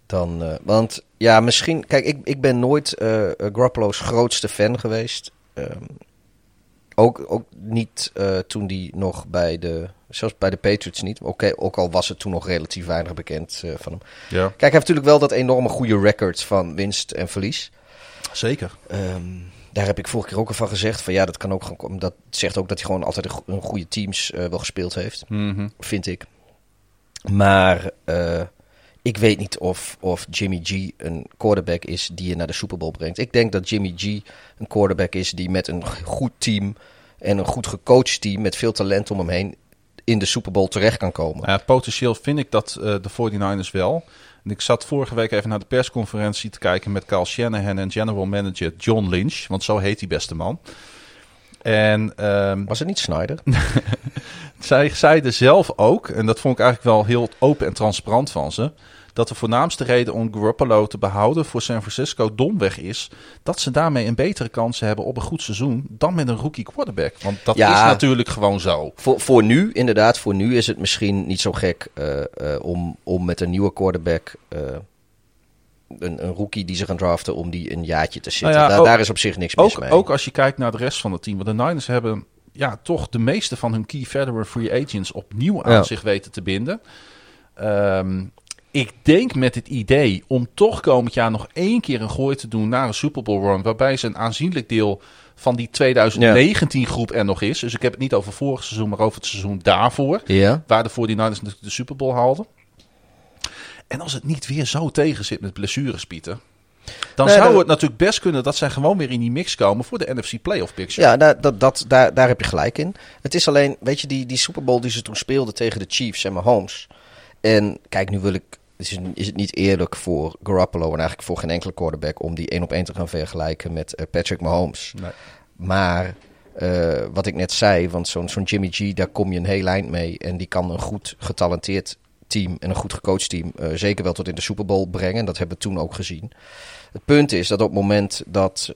Speaker 3: Dan, eh, want ja, misschien. Kijk, ik, ik ben nooit eh eh, Garoppolo's grootste fan geweest. Ehm, ook, ook niet eh, toen die nog bij de. Zelfs bij de Patriots niet. Oké, ook al was het toen nog relatief weinig bekend eh, van hem.
Speaker 2: Ja,
Speaker 3: Kijk, hij heeft natuurlijk wel dat enorme goede record van winst en verlies.
Speaker 2: zeker.
Speaker 3: Ehm, daar heb ik vorige keer ook al van gezegd. Van ja, dat kan ook gewoon. Dat zegt ook dat hij gewoon altijd een, go- een goede teams eh, wel gespeeld heeft
Speaker 2: Mhm.
Speaker 3: vind ik. Maar eh, ik weet niet of, of Jimmy G een quarterback is die je naar de Super Bowl brengt. Ik denk dat Jimmy G een quarterback is die met een goed team en een goed gecoacht team met veel talent om hem heen in de Super Bowl terecht kan komen.
Speaker 2: Ja, potentieel vind ik dat eh, de 49ers wel. En ik zat vorige week even naar de persconferentie te kijken met Carl Shanahan en general manager John Lynch. Want zo heet die beste man. En ehm,
Speaker 3: Was het niet Snyder?
Speaker 2: zij zeiden zelf ook, en dat vond ik eigenlijk wel heel open en transparant van ze, dat de voornaamste reden om Garoppolo te behouden voor San Francisco domweg is dat ze daarmee een betere kans hebben op een goed seizoen dan met een rookie quarterback. Want dat
Speaker 3: Ja.
Speaker 2: is natuurlijk gewoon zo.
Speaker 3: Voor, voor nu, inderdaad, voor nu is het misschien niet zo gek eh, eh, om, om met een nieuwe quarterback, eh, een, een rookie die ze gaan draften, om die een jaartje te zitten.
Speaker 2: Nou ja,
Speaker 3: daar,
Speaker 2: ook-
Speaker 3: daar is op zich niks mis
Speaker 2: Ook,
Speaker 3: mee.
Speaker 2: ook als je kijkt naar de rest van het team. Want de Niners hebben ja, toch de meeste van hun key veteran free agents opnieuw aan
Speaker 3: Ja.
Speaker 2: zich weten te binden. Ehm, ik denk met het idee om toch komend jaar nog één keer een gooi te doen naar een Super Bowl run. Waarbij ze een aanzienlijk deel van die 2019 groep er nog is. Dus ik heb het niet over vorig seizoen, maar over het seizoen daarvoor.
Speaker 3: Ja?
Speaker 2: Waar de 49ers natuurlijk de Super Bowl haalden. En als het niet weer zo tegen zit met blessures, Pieter. Dan
Speaker 3: Nee,
Speaker 2: zou
Speaker 3: dat-
Speaker 2: het natuurlijk best kunnen dat zij gewoon weer in die mix komen voor de NFC Playoff Picture.
Speaker 3: Ja, daar, dat, dat, daar, daar heb je gelijk in. Het is alleen, weet je, die, die Super Bowl die ze toen speelden tegen de Chiefs en Mahomes. En kijk, nu wil ik, is het, is het niet eerlijk voor Garoppolo en eigenlijk voor geen enkele quarterback om die één op één te gaan vergelijken met eh, Patrick Mahomes.
Speaker 2: Nee.
Speaker 3: Maar eh, wat ik net zei, want zo'n zo'n Jimmy G, daar kom je een heel eind mee. En die kan een goed getalenteerd team en een goed gecoacht team eh, zeker wel tot in de Super Bowl brengen. En dat hebben we toen ook gezien. Het punt is dat op het moment dat,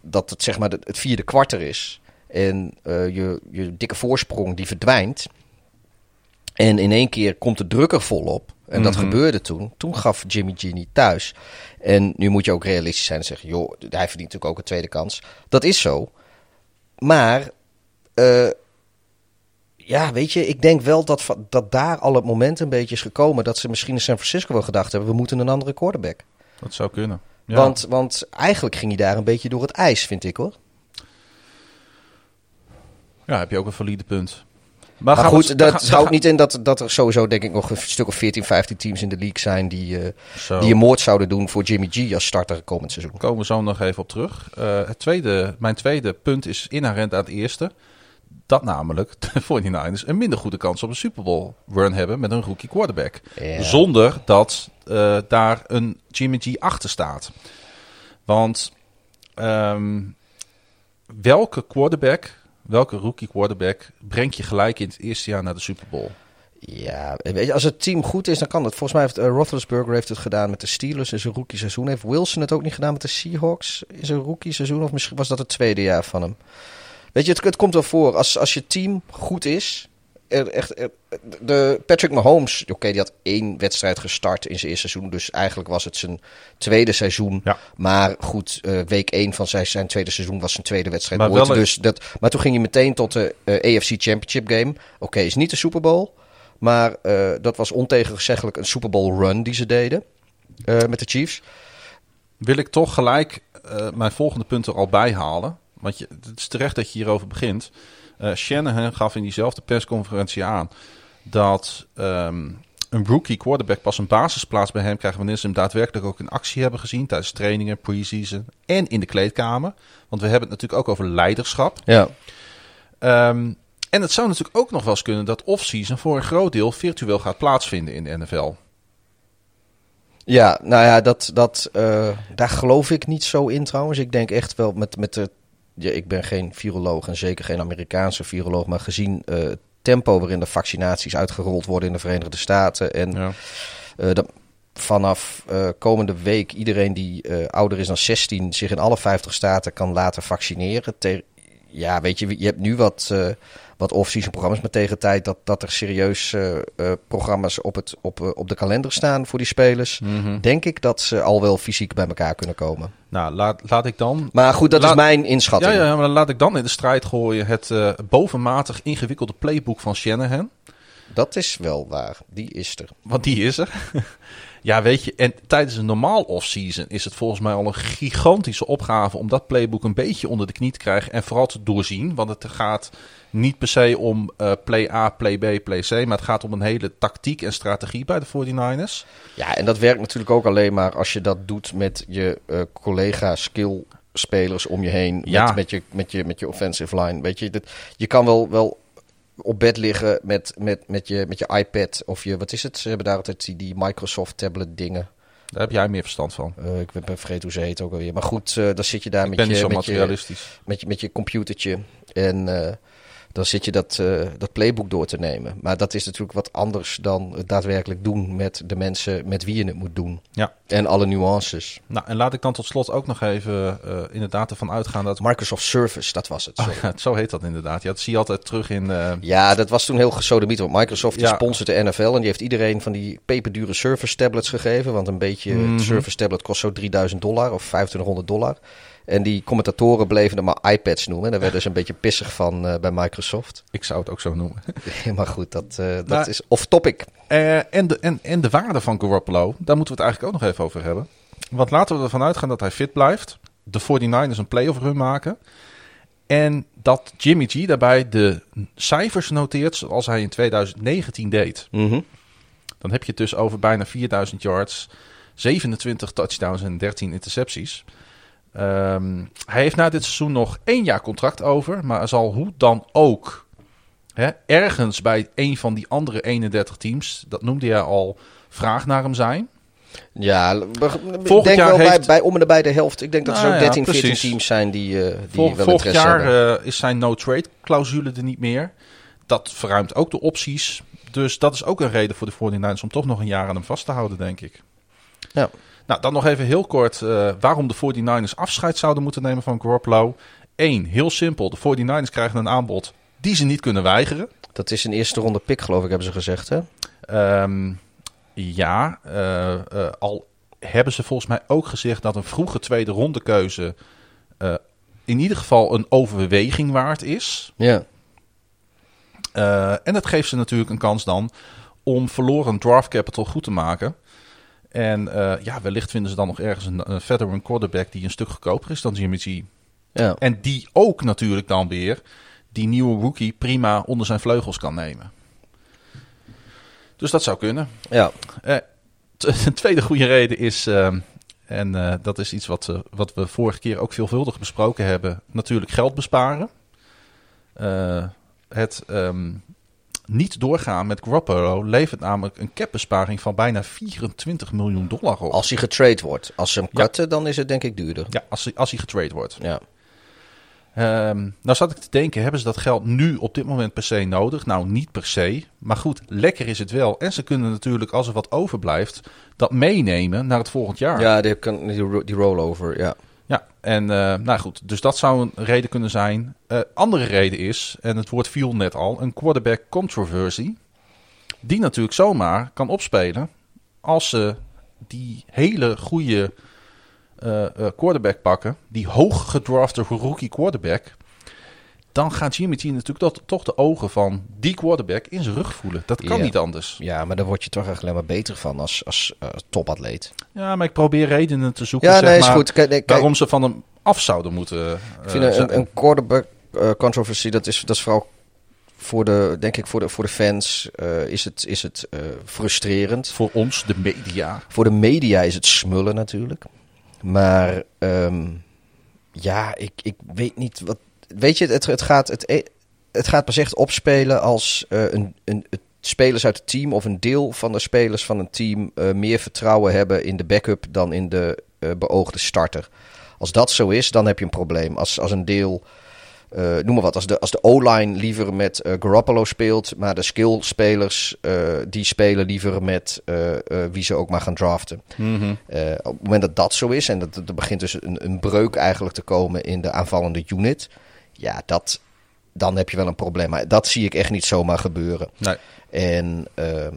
Speaker 3: dat het, zeg maar, het vierde kwart er is en je, je dikke voorsprong die verdwijnt. En in één keer komt de druk er volop. En dat
Speaker 2: Mhm.
Speaker 3: gebeurde toen. Toen gaf Jimmy G niet thuis. En nu moet je ook realistisch zijn en zeggen: joh, hij verdient natuurlijk ook een tweede kans. Dat is zo. Maar, eh, ja, weet je, ik denk wel dat, dat daar al het moment een beetje is gekomen. dat ze misschien in San Francisco wel gedacht hebben: we moeten een andere quarterback.
Speaker 2: Dat zou kunnen. Ja.
Speaker 3: Want, want eigenlijk ging hij daar een beetje door het ijs, vind ik hoor.
Speaker 2: ja, heb je ook een valide punt. Maar,
Speaker 3: goed,
Speaker 2: we-
Speaker 3: dat houdt niet in dat, dat er sowieso denk ik nog een stuk of 14, 15 teams in de league zijn die,
Speaker 2: Zo.
Speaker 3: die een moord zouden doen voor Jimmy G als starter komend seizoen.
Speaker 2: komen we zo nog even op terug. Eh, het tweede, mijn tweede punt is inherent aan het eerste. Dat namelijk de 49ers een minder goede kans op een Super Bowl run hebben met een rookie quarterback. Zonder dat eh, daar een Jimmy G achter staat. Want ehm, welke quarterback, welke rookie quarterback breng je gelijk in het eerste jaar naar de Super Bowl?
Speaker 3: Ja, weet je, als het team goed is, dan kan het. Volgens mij heeft uh, Roethlisberger heeft het gedaan met de Steelers in zijn rookie seizoen. Heeft Wilson het ook niet gedaan met de Seahawks in zijn rookie seizoen? Of misschien was dat het tweede jaar van hem. Weet je, het, het komt wel voor. Als, als je team goed is. Er, echt, er- de Patrick Mahomes, oké, die had één wedstrijd gestart in zijn eerste seizoen. Dus eigenlijk was het zijn tweede seizoen.
Speaker 2: Ja.
Speaker 3: Maar goed, eh, week één van zijn, zijn tweede seizoen was zijn tweede wedstrijd.
Speaker 2: Maar
Speaker 3: ooit.
Speaker 2: een-
Speaker 3: dus dat, maar toen ging hij meteen tot de eh, AFC Championship game. Oké, is niet de Super Bowl. Maar eh, dat was ontegenzeggelijk een Super Bowl run die ze deden met de Chiefs.
Speaker 2: wil ik toch gelijk mijn volgende punt er al bij halen. Want je, het is terecht dat je hierover begint. Shanahan gaf in diezelfde persconferentie aan dat ehm, een rookie quarterback pas een basisplaats bij hem krijgt wanneer ze hem daadwerkelijk ook in actie hebben gezien tijdens trainingen, preseason en in de kleedkamer. Want we hebben het natuurlijk ook over leiderschap.
Speaker 3: Ja.
Speaker 2: Ehm, en het zou natuurlijk ook nog wel eens kunnen dat off-season voor een groot deel virtueel gaat plaatsvinden in de NFL.
Speaker 3: Ja, nou ja, dat, dat, eh, daar geloof ik niet zo in trouwens. Ik denk echt wel met, met de. Ja, ik ben geen viroloog en zeker geen Amerikaanse viroloog. Maar gezien eh, het tempo waarin de vaccinaties uitgerold worden in de Verenigde Staten. En
Speaker 2: Ja.
Speaker 3: eh, dat vanaf eh, komende week iedereen die ouder is dan 16 zich in alle 50 staten kan laten vaccineren. Te- ja, weet je, je hebt nu wat, eh, wat off-season programma's, maar tegen de tijd dat, dat er serieus eh, eh, programma's op, het, op, op de kalender staan voor die spelers,
Speaker 2: Mhm.
Speaker 3: denk ik dat ze al wel fysiek bij elkaar kunnen komen.
Speaker 2: Nou, laat, laat ik dan
Speaker 3: Maar goed, dat
Speaker 2: Laat-
Speaker 3: is mijn inschatting.
Speaker 2: Ja, ja, maar dan laat ik dan in de strijd gooien het bovenmatig ingewikkelde playbook van Shanahan.
Speaker 3: Dat is wel waar. Die is er.
Speaker 2: Want die is er. Ja, weet je, en tijdens een normaal off-season is het volgens mij al een gigantische opgave om dat playbook een beetje onder de knie te krijgen en vooral te doorzien. Want het gaat niet per se om eh, play A, play B, play C, maar het gaat om een hele tactiek en strategie bij de 49ers.
Speaker 3: Ja, en dat werkt natuurlijk ook alleen maar als je dat doet met je eh, collega skill spelers om je heen.
Speaker 2: Ja.
Speaker 3: Met, met, je, met, je, met je offensive line. Weet je, dat, je kan wel, wel op bed liggen met, met, met, je, met je iPad of je, wat is het? Ze hebben daar altijd die, die Microsoft tablet dingen.
Speaker 2: Daar heb jij meer verstand van.
Speaker 3: Eh, ik ben vergeten hoe ze heet ook alweer. Maar goed, eh, dan zit je daar
Speaker 2: Ik
Speaker 3: met je, met, je, met, je, met je computertje. En eh, dan zit je dat, eh, dat playbook door te nemen. Maar dat is natuurlijk wat anders dan het daadwerkelijk doen met de mensen met wie je het moet doen.
Speaker 2: Ja.
Speaker 3: En alle nuances.
Speaker 2: Nou, en laat ik dan tot slot ook nog even eh, inderdaad ervan uitgaan dat...
Speaker 3: Microsoft Service, dat was het.
Speaker 2: Oh, ja, zo heet dat inderdaad. Ja, dat zie je altijd terug in... eh,
Speaker 3: Ja, dat was toen heel gesodemiet. Want Microsoft
Speaker 2: Ja.
Speaker 3: sponsort de NFL en die heeft iedereen van die peperdure Surface tablets gegeven. Want een beetje het Surface tablet kost zo 3000 dollar of 2500 dollar. En die commentatoren bleven het maar iPads noemen. En daar werden ze een beetje pissig van eh, bij Microsoft.
Speaker 2: ik zou het ook zo noemen.
Speaker 3: maar goed, dat, eh, dat
Speaker 2: Maar-
Speaker 3: is off topic.
Speaker 2: Eh, en, de, en, en de waarde van Garoppolo, daar moeten we het eigenlijk ook nog even over hebben. Want laten we ervan uitgaan dat hij fit blijft. De 49ers een playoff run maken. En dat Jimmy G daarbij de cijfers noteert zoals hij in 2019 deed.
Speaker 3: Mhm.
Speaker 2: Dan heb je het dus over bijna 4000 yards, 27 touchdowns en 13 intercepties. Ehm, hij heeft na dit seizoen nog één jaar contract over. Maar zal hoe dan ook hè, ergens bij een van die andere 31 teams, dat noemde hij al, vraag naar hem zijn.
Speaker 3: Ja, ik denk
Speaker 2: jaar
Speaker 3: wel bij,
Speaker 2: heeft-
Speaker 3: bij om en nabij de helft. Ik denk dat er
Speaker 2: Nou
Speaker 3: zo'n
Speaker 2: ja,
Speaker 3: 13, 14
Speaker 2: precies.
Speaker 3: teams zijn die, eh die
Speaker 2: Vol-
Speaker 3: wel
Speaker 2: jaar eh, is zijn no-trade clausule er niet meer. Dat verruimt ook de opties. Dus dat is ook een reden voor de 49ers om toch nog een jaar aan hem vast te houden, denk ik.
Speaker 3: Ja.
Speaker 2: Nou, dan nog even heel kort eh, waarom de 49ers afscheid zouden moeten nemen van Garoppolo. Eén, heel simpel. De 49ers krijgen een aanbod die ze niet kunnen weigeren.
Speaker 3: Dat is een eerste ronde pick, geloof ik, hebben ze gezegd. Hè?
Speaker 2: Ehm, ja, eh, eh, al hebben ze volgens mij ook gezegd dat een vroege tweede ronde keuze in ieder geval een overweging waard is.
Speaker 3: Ja.
Speaker 2: En dat geeft ze natuurlijk een kans dan om verloren draft capital goed te maken. En eh, ja, wellicht vinden ze dan nog ergens een, een veteran quarterback die een stuk goedkoper is dan Jimmy G.
Speaker 3: ja.
Speaker 2: En die ook natuurlijk dan weer die nieuwe rookie prima onder zijn vleugels kan nemen. Dus dat zou kunnen.
Speaker 3: ja.
Speaker 2: T- Een tweede goede reden is, ehm, en eh, dat is iets wat, eh, wat we vorige keer ook veelvuldig besproken hebben, natuurlijk geld besparen. Eh, het ehm, niet doorgaan met Garoppolo levert namelijk een capbesparing van bijna 24 miljoen dollar op.
Speaker 3: Als hij getrade wordt. Als ze hem
Speaker 2: Ja.
Speaker 3: cutten, dan is het denk ik duurder.
Speaker 2: Ja, als hij, als hij getrade wordt.
Speaker 3: Ja.
Speaker 2: Ehm, nou zat ik te denken, hebben ze dat geld nu op dit moment per se nodig? Nou, niet per se. Maar goed, lekker is het wel. En ze kunnen natuurlijk, als er wat overblijft, dat meenemen naar het volgend jaar.
Speaker 3: Ja, die, die rollover, ja.
Speaker 2: Ja, en eh, nou goed, dus dat zou een reden kunnen zijn. Eh, andere reden is, en het woord viel net al, een quarterback controversy. Die natuurlijk zomaar kan opspelen als ze die hele goede eh, quarterback pakken. Die hoog gedrafte rookie quarterback. Dan gaat Jimmy G natuurlijk toch, toch de ogen van die quarterback in zijn rug voelen. Dat kan
Speaker 3: Ja.
Speaker 2: niet anders.
Speaker 3: Ja, maar daar word je toch echt alleen maar beter van als, als eh, topatleet.
Speaker 2: Ja, maar ik probeer redenen te zoeken
Speaker 3: Ja,
Speaker 2: zeg
Speaker 3: nee, is
Speaker 2: maar,
Speaker 3: goed. Kijk, kijk,
Speaker 2: waarom ze van hem af zouden moeten eh,
Speaker 3: ik vind een, een, een quarterback eh, controversy, dat is, dat is vooral voor de, denk ik, voor de, voor de fans is het, is het frustrerend.
Speaker 2: Voor ons, de media.
Speaker 3: Voor de media is het smullen natuurlijk. Maar ehm, ja, ik, ik weet niet wat. Weet je, het, het, gaat, het, e- het gaat pas echt opspelen als eh, een, een, het spelers uit het team of een deel van de spelers van een team eh, meer vertrouwen hebben in de backup dan in de eh, beoogde starter. Als dat zo is, dan heb je een probleem. Als, als een deel, noem maar wat, als de, als de O-line liever met Garoppolo speelt, maar de skillspelers die spelen liever met wie ze ook maar gaan draften. Eh, op het moment dat dat zo is en dat er begint dus een, een breuk eigenlijk te komen in de aanvallende unit, ja, dat, dan heb je wel een probleem. Maar dat zie ik echt niet zomaar gebeuren.
Speaker 2: Nee.
Speaker 3: En ehm,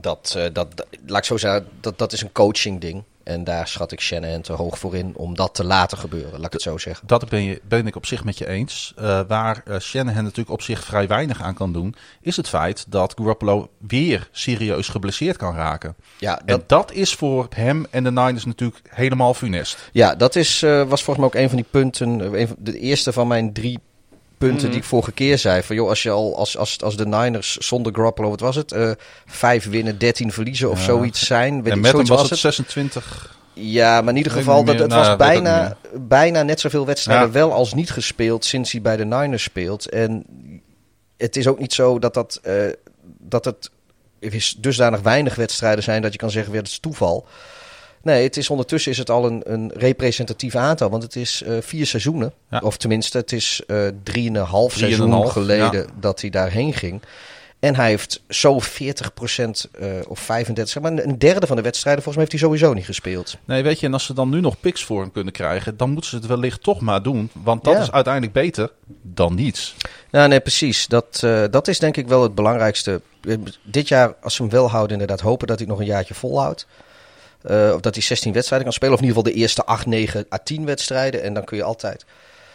Speaker 3: dat, eh, dat, dat- laat ik zo zeggen, dat, dat is een coaching ding. En daar schat ik Shanahan te hoog voor in om dat te laten gebeuren, laat ik het zo zeggen.
Speaker 2: Dat ben, je, ben ik op zich met je eens. Eh, waar eh, Shanahan natuurlijk op zich vrij weinig aan kan doen, is het feit dat Garoppolo weer serieus geblesseerd kan raken.
Speaker 3: Ja, dat,
Speaker 2: En dat is voor hem en de Niners natuurlijk helemaal funest.
Speaker 3: ja, dat is, eh, was volgens mij ook een van die punten, een van, de eerste van mijn drie punten
Speaker 2: Mhm.
Speaker 3: die ik vorige keer zei. Van joh, als je al als, als, als de Niners zonder Garoppolo, wat was het? eh vijf winnen, 13 verliezen of
Speaker 2: Ja.
Speaker 3: zoiets zijn. Weet
Speaker 2: en
Speaker 3: ik,
Speaker 2: met hem
Speaker 3: zoiets
Speaker 2: was
Speaker 3: was
Speaker 2: het 26.
Speaker 3: Ja, maar in ieder geval, dat, het was
Speaker 2: Nou,
Speaker 3: bijna, bijna net zoveel wedstrijden
Speaker 2: Ja.
Speaker 3: wel als niet gespeeld sinds hij bij de Niners speelt. En het is ook niet zo dat, dat, eh, dat het is dusdanig weinig wedstrijden zijn dat je kan zeggen, weer het is toeval. Nee, het is ondertussen is het al een, een representatief aantal. Want het is uh, vier seizoenen.
Speaker 2: Ja.
Speaker 3: Of tenminste, het is uh, drieënhalf
Speaker 2: Drie
Speaker 3: seizoen
Speaker 2: half,
Speaker 3: geleden
Speaker 2: ja.
Speaker 3: dat hij daarheen ging. En hij heeft zo 40% uh, of 35, zeg maar een derde van de wedstrijden, volgens mij heeft hij sowieso niet gespeeld.
Speaker 2: Nee, weet je, en als ze dan nu nog picks voor hem kunnen krijgen, dan moeten ze het wellicht toch maar doen. Want dat
Speaker 3: Ja.
Speaker 2: is uiteindelijk beter dan niets.
Speaker 3: Ja, nee, precies. Dat, eh, dat is denk ik wel het belangrijkste. Eh, Dit jaar, als ze hem wel houden, inderdaad hopen dat hij nog een jaartje volhoudt. Eh, of dat hij 16 wedstrijden kan spelen. Of in ieder geval de eerste 8, 9 à 10 wedstrijden. En dan kun je altijd...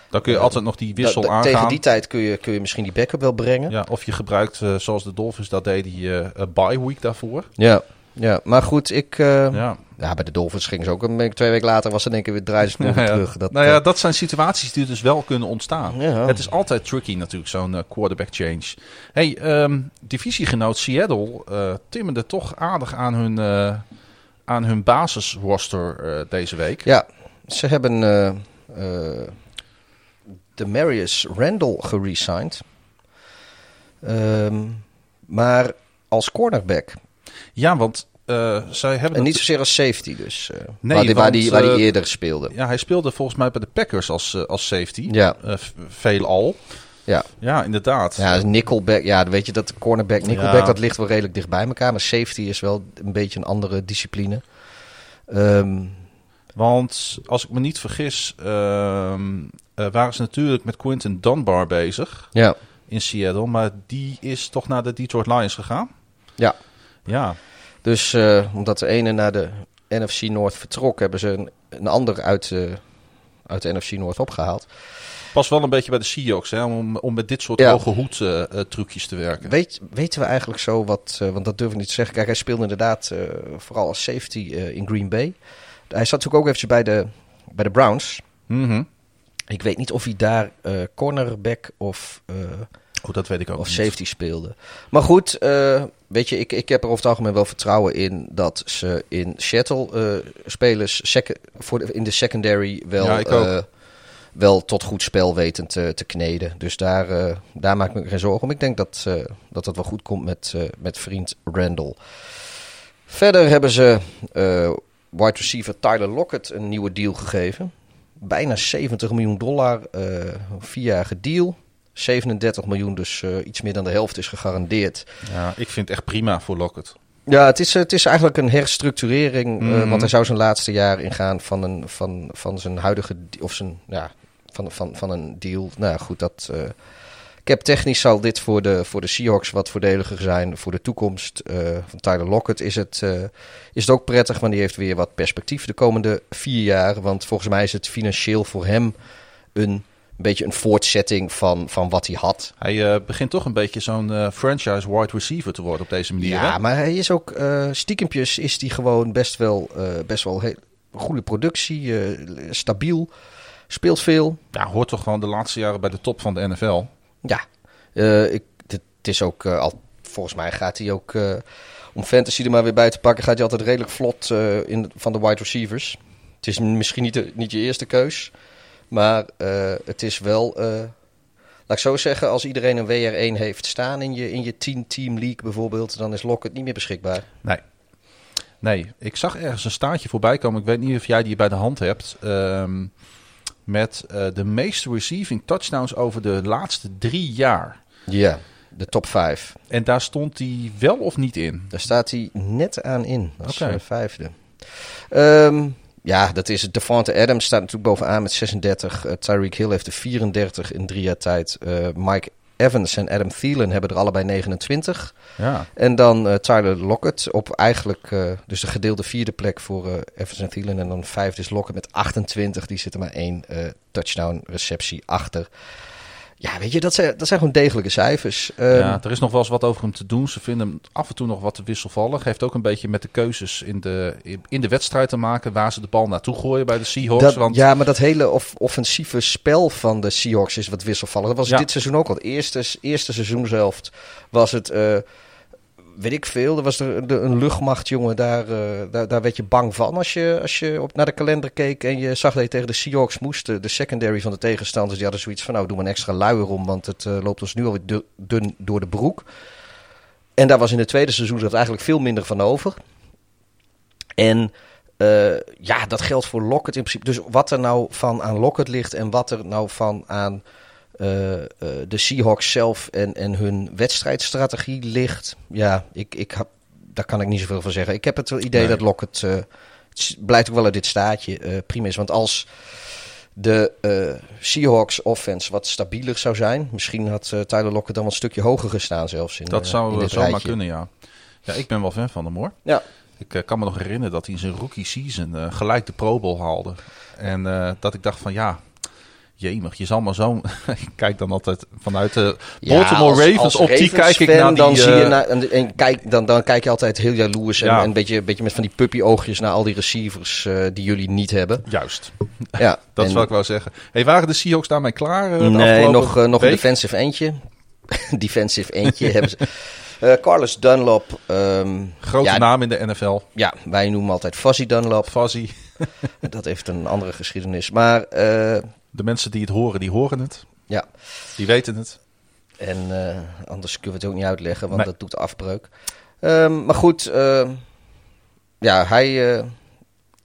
Speaker 2: Dan kun je
Speaker 3: Ja.
Speaker 2: altijd nog die wissel
Speaker 3: da- da-
Speaker 2: aangaan.
Speaker 3: Tegen die tijd kun je, kun je misschien die backup wel brengen.
Speaker 2: Ja, of je gebruikt, eh, zoals de Dolphins dat deden, die eh, bye week daarvoor.
Speaker 3: Ja, ja. maar goed, ik... eh,
Speaker 2: Ja.
Speaker 3: ja, bij de Dolphins gingen ze ook een twee weken later was ze één keer weer draaien
Speaker 2: Ja, ja.
Speaker 3: terug. Dat,
Speaker 2: nou ja,
Speaker 3: eh,
Speaker 2: dat zijn situaties die dus wel kunnen ontstaan.
Speaker 3: Ja.
Speaker 2: Het is altijd tricky natuurlijk, zo'n eh, quarterback change. Hey, ehm, divisiegenoot Seattle timmerde toch aardig aan hun, aan hun basisroster uh, deze week.
Speaker 3: Ja, ze hebben uh, de Marius Randall geresigned. Um, maar als cornerback.
Speaker 2: Ja, want uh, zij hebben...
Speaker 3: En niet zozeer als safety dus. Uh,
Speaker 2: nee,
Speaker 3: waar, die, waar, die, waar die eerder speelde.
Speaker 2: Ja, hij speelde volgens mij bij de Packers als, als safety.
Speaker 3: Ja.
Speaker 2: veelal.
Speaker 3: Ja.
Speaker 2: ja, inderdaad.
Speaker 3: Ja, dus nickelback. Ja, weet je dat cornerback, nickelback, ja. dat ligt wel redelijk dicht bij elkaar. Maar safety is wel een beetje een andere discipline. Um,
Speaker 2: Want als ik me niet vergis, uh, waren ze natuurlijk met Quinton Dunbar bezig.
Speaker 3: Ja.
Speaker 2: In Seattle, maar die is toch naar de Detroit Lions gegaan.
Speaker 3: Ja.
Speaker 2: Ja.
Speaker 3: Dus uh, omdat de ene naar de NFC North vertrok, hebben ze een, een ander uit, uh, uit de NFC North opgehaald.
Speaker 2: Pas wel een beetje bij de Seahawks, hè, om, om met dit soort ja. hoge hoed uh, trucjes te werken.
Speaker 3: Weet, weten we eigenlijk zo wat, want dat durf ik niet te zeggen. Kijk, hij speelde inderdaad vooral als safety in Green Bay. Hij zat natuurlijk ook eventjes bij de, bij de Browns.
Speaker 2: Mm -hmm.
Speaker 3: Ik weet niet of hij daar cornerback of...
Speaker 2: Oh, dat weet ik ook
Speaker 3: of
Speaker 2: niet.
Speaker 3: safety speelde. Maar goed, uh, weet je, ik, ik heb er over het algemeen wel vertrouwen in dat ze in Seattle uh, spelers voor de, in de secondary wel,
Speaker 2: ja,
Speaker 3: uh, wel tot goed spel weten te, te kneden. Dus daar, daar maak ik me geen zorgen om. Ik denk dat dat, dat wel goed komt met, met vriend Randall. Verder hebben ze wide receiver Tyler Lockett een nieuwe deal gegeven. Bijna 70 miljoen dollar, vierjarige deal. 37 miljoen, dus uh, iets meer dan de helft is gegarandeerd.
Speaker 2: Ja, ik vind het echt prima voor Lockett.
Speaker 3: Ja, het is, het is eigenlijk een herstructurering.
Speaker 2: Mhm.
Speaker 3: Mm. Uh, want hij zou zijn laatste jaar ingaan van, een, van, van zijn huidige... of zijn, ja, van, van, van een deal. Nou goed, dat... Uh, cap technisch zal dit voor de, voor de Seahawks wat voordeliger zijn. Voor de toekomst uh, van Tyler Lockett is het, uh, is het ook prettig... want die heeft weer wat perspectief de komende vier jaar. Want volgens mij is het financieel voor hem een een beetje een voortzetting van, van wat hij had.
Speaker 2: Hij uh, begint toch een beetje zo'n uh, franchise wide receiver te worden op deze manier.
Speaker 3: Ja,
Speaker 2: hè?
Speaker 3: maar hij is ook uh, stiekempjes is hij gewoon best wel, best wel heel, goede productie, stabiel, speelt veel.
Speaker 2: Ja, hoort toch gewoon de laatste jaren bij de top van de NFL.
Speaker 3: Ja, ik, het is ook al, volgens mij gaat hij ook om fantasy er maar weer bij te pakken, gaat hij altijd redelijk vlot in, van de wide receivers. Het is misschien niet, de, niet je eerste keus. Maar uh, het is wel, uh, laat ik zo zeggen, als iedereen een WR1 heeft staan in je, in je 10 team league bijvoorbeeld, dan is Lockett niet meer beschikbaar.
Speaker 2: Nee. Nee, ik zag ergens een staartje voorbij komen. Ik weet niet of jij die bij de hand hebt. Um, met uh, de meeste receiving touchdowns over de laatste drie jaar.
Speaker 3: Ja, de top 5.
Speaker 2: En daar stond hij wel of niet in?
Speaker 3: Daar staat hij net aan in, als
Speaker 2: okay.
Speaker 3: vijfde. Um, ja, dat is het. Devonta Adams staat natuurlijk bovenaan met 36. Uh, Tyreek Hill heeft er 34 in drie jaar tijd. Uh, Mike Evans en Adam Thielen hebben er allebei 29.
Speaker 2: Ja.
Speaker 3: En dan uh, Tyler Lockett op eigenlijk uh, dus de gedeelde vierde plek voor uh, Evans en Thielen. En dan vijfde is Lockett met 28. Die zit er maar één touchdown receptie achter. Ja, weet je, dat zijn, dat zijn gewoon degelijke cijfers.
Speaker 2: Um, ja, er is nog wel eens wat over hem te doen. Ze vinden hem af en toe nog wat te wisselvallig. Heeft ook een beetje met de keuzes in de, in de wedstrijd te maken... waar ze de bal naartoe gooien bij de Seahawks.
Speaker 3: Dat,
Speaker 2: want...
Speaker 3: Ja, maar dat hele off offensieve spel van de Seahawks is wat wisselvallig. Dat was ja. dit seizoen ook al. Het eerste, eerste seizoenshelft was het... Uh, weet ik veel. Er was er een luchtmacht, jongen. Daar, uh, daar, daar werd je bang van als je, als je op, naar de kalender keek en je zag dat je tegen de Seahawks moest. De, secondary van de tegenstanders, die hadden zoiets van, nou, doe maar een extra luier om, want het uh, loopt ons nu alweer dun door de broek. En daar was in het tweede seizoen dat eigenlijk veel minder van over. En eh, ja, dat geldt voor Lockett in principe. Dus wat er nou van aan Lockett ligt en wat er nou van aan eh, eh, de Seahawks zelf en, en hun wedstrijdstrategie ligt. Ja, ik, ik heb, daar kan ik niet zoveel van zeggen. Ik heb het idee
Speaker 2: Nee.
Speaker 3: dat Lockett, eh, het blijkt ook wel uit dit staatje, eh, prima is. Want als de eh, Seahawks offense wat stabieler zou zijn, misschien had eh, Tyler Lockett dan wel een stukje hoger gestaan zelfs. In,
Speaker 2: Dat
Speaker 3: eh,
Speaker 2: zou
Speaker 3: in
Speaker 2: eh,
Speaker 3: dit
Speaker 2: zomaar kunnen, ja. Ja, ik ben wel fan van hem hoor.
Speaker 3: Ja.
Speaker 2: Ik eh, kan me nog herinneren dat hij in zijn rookie season eh, gelijk de Pro Bowl haalde. En eh, dat ik dacht van ja, jemig, je zal maar zo... ik kijk dan altijd vanuit de
Speaker 3: Ja,
Speaker 2: Baltimore
Speaker 3: als-
Speaker 2: Ravens.
Speaker 3: als
Speaker 2: op die kijk ik naar die...
Speaker 3: Dan, zie je
Speaker 2: eh,
Speaker 3: naar, en, en kijk, dan, dan kijk je altijd heel jaloers en, en een, beetje, een beetje met van die puppy-oogjes naar al die receivers eh, die jullie niet hebben.
Speaker 2: Juist,
Speaker 3: Ja,
Speaker 2: dat wat ik wou zeggen. Hey, waren de Seahawks daarmee klaar de
Speaker 3: Nee, nog, nog een defensive eentje. defensive eentje hebben ze. Eh, Carlos Dunlop. ehm,
Speaker 2: Grote
Speaker 3: ja,
Speaker 2: naam in de NFL.
Speaker 3: ja, wij noemen altijd Fuzzy Dunlop.
Speaker 2: Fuzzy.
Speaker 3: Dat heeft een andere geschiedenis. Maar
Speaker 2: De mensen die het horen, die horen het.
Speaker 3: ja,
Speaker 2: Die weten het.
Speaker 3: En eh, anders kunnen we het ook niet uitleggen, want
Speaker 2: Nee.
Speaker 3: dat doet afbreuk. Ehm, maar goed, ehm, ja, hij, eh,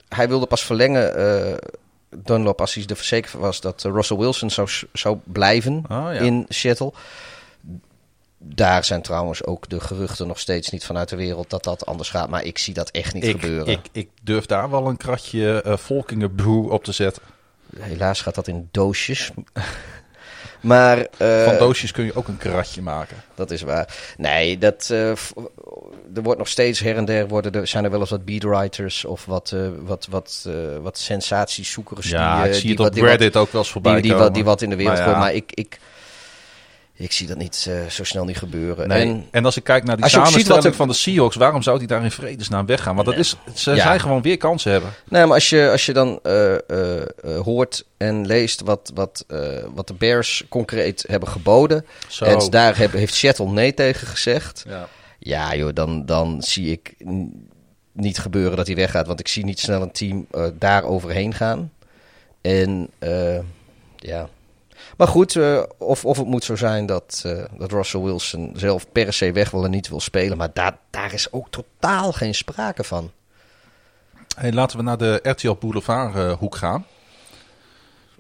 Speaker 3: hij wilde pas verlengen, eh, Dunlop, als hij er verzekerd was dat Russell Wilson zou, zou blijven
Speaker 2: Oh, ja.
Speaker 3: in Seattle. Daar zijn trouwens ook de geruchten nog steeds niet vanuit de wereld dat dat anders gaat. Maar ik zie dat echt niet
Speaker 2: ik,
Speaker 3: gebeuren.
Speaker 2: ik, ik durf daar wel een kratje uh, Volkinger Brew op te zetten.
Speaker 3: Helaas gaat dat in doosjes. maar, eh,
Speaker 2: Van doosjes kun je ook een kratje maken.
Speaker 3: Dat is waar. Nee, dat, eh, er wordt nog steeds her en der worden er, zijn er wel eens wat beatwriters of wat, eh, wat, wat, wat sensatiezoekers.
Speaker 2: Ja,
Speaker 3: die,
Speaker 2: ik zie
Speaker 3: die
Speaker 2: het
Speaker 3: wat-
Speaker 2: op
Speaker 3: die wat-
Speaker 2: Reddit ook wel eens voorbij
Speaker 3: die, die, wat, die wat in de wereld
Speaker 2: Maar.
Speaker 3: Maar ik, ik, ik zie dat niet eh, zo snel niet gebeuren.
Speaker 2: Nee.
Speaker 3: En,
Speaker 2: En, als ik kijk naar die samenstelling
Speaker 3: er-
Speaker 2: van de Seahawks, waarom zou die daar in vredesnaam weggaan? Want dat is, ze
Speaker 3: Ja.
Speaker 2: zijn gewoon weer kansen hebben.
Speaker 3: nee, maar als je, als je dan eh, eh, hoort en leest wat, wat, wat de Bears concreet hebben geboden.
Speaker 2: Zo.
Speaker 3: En daar heb, heeft Seattle nee tegen gezegd.
Speaker 2: Ja.
Speaker 3: Ja, joh, dan, dan zie ik niet gebeuren dat hij weggaat. Want ik zie niet snel een team daar overheen gaan. En ja. Maar goed, eh, of, of het moet zo zijn dat, eh, dat Russell Wilson zelf per se weg wil en niet wil spelen. Maar daar, daar is ook totaal geen sprake van.
Speaker 2: Hey, laten we naar de RTL Boulevard eh, hoek gaan.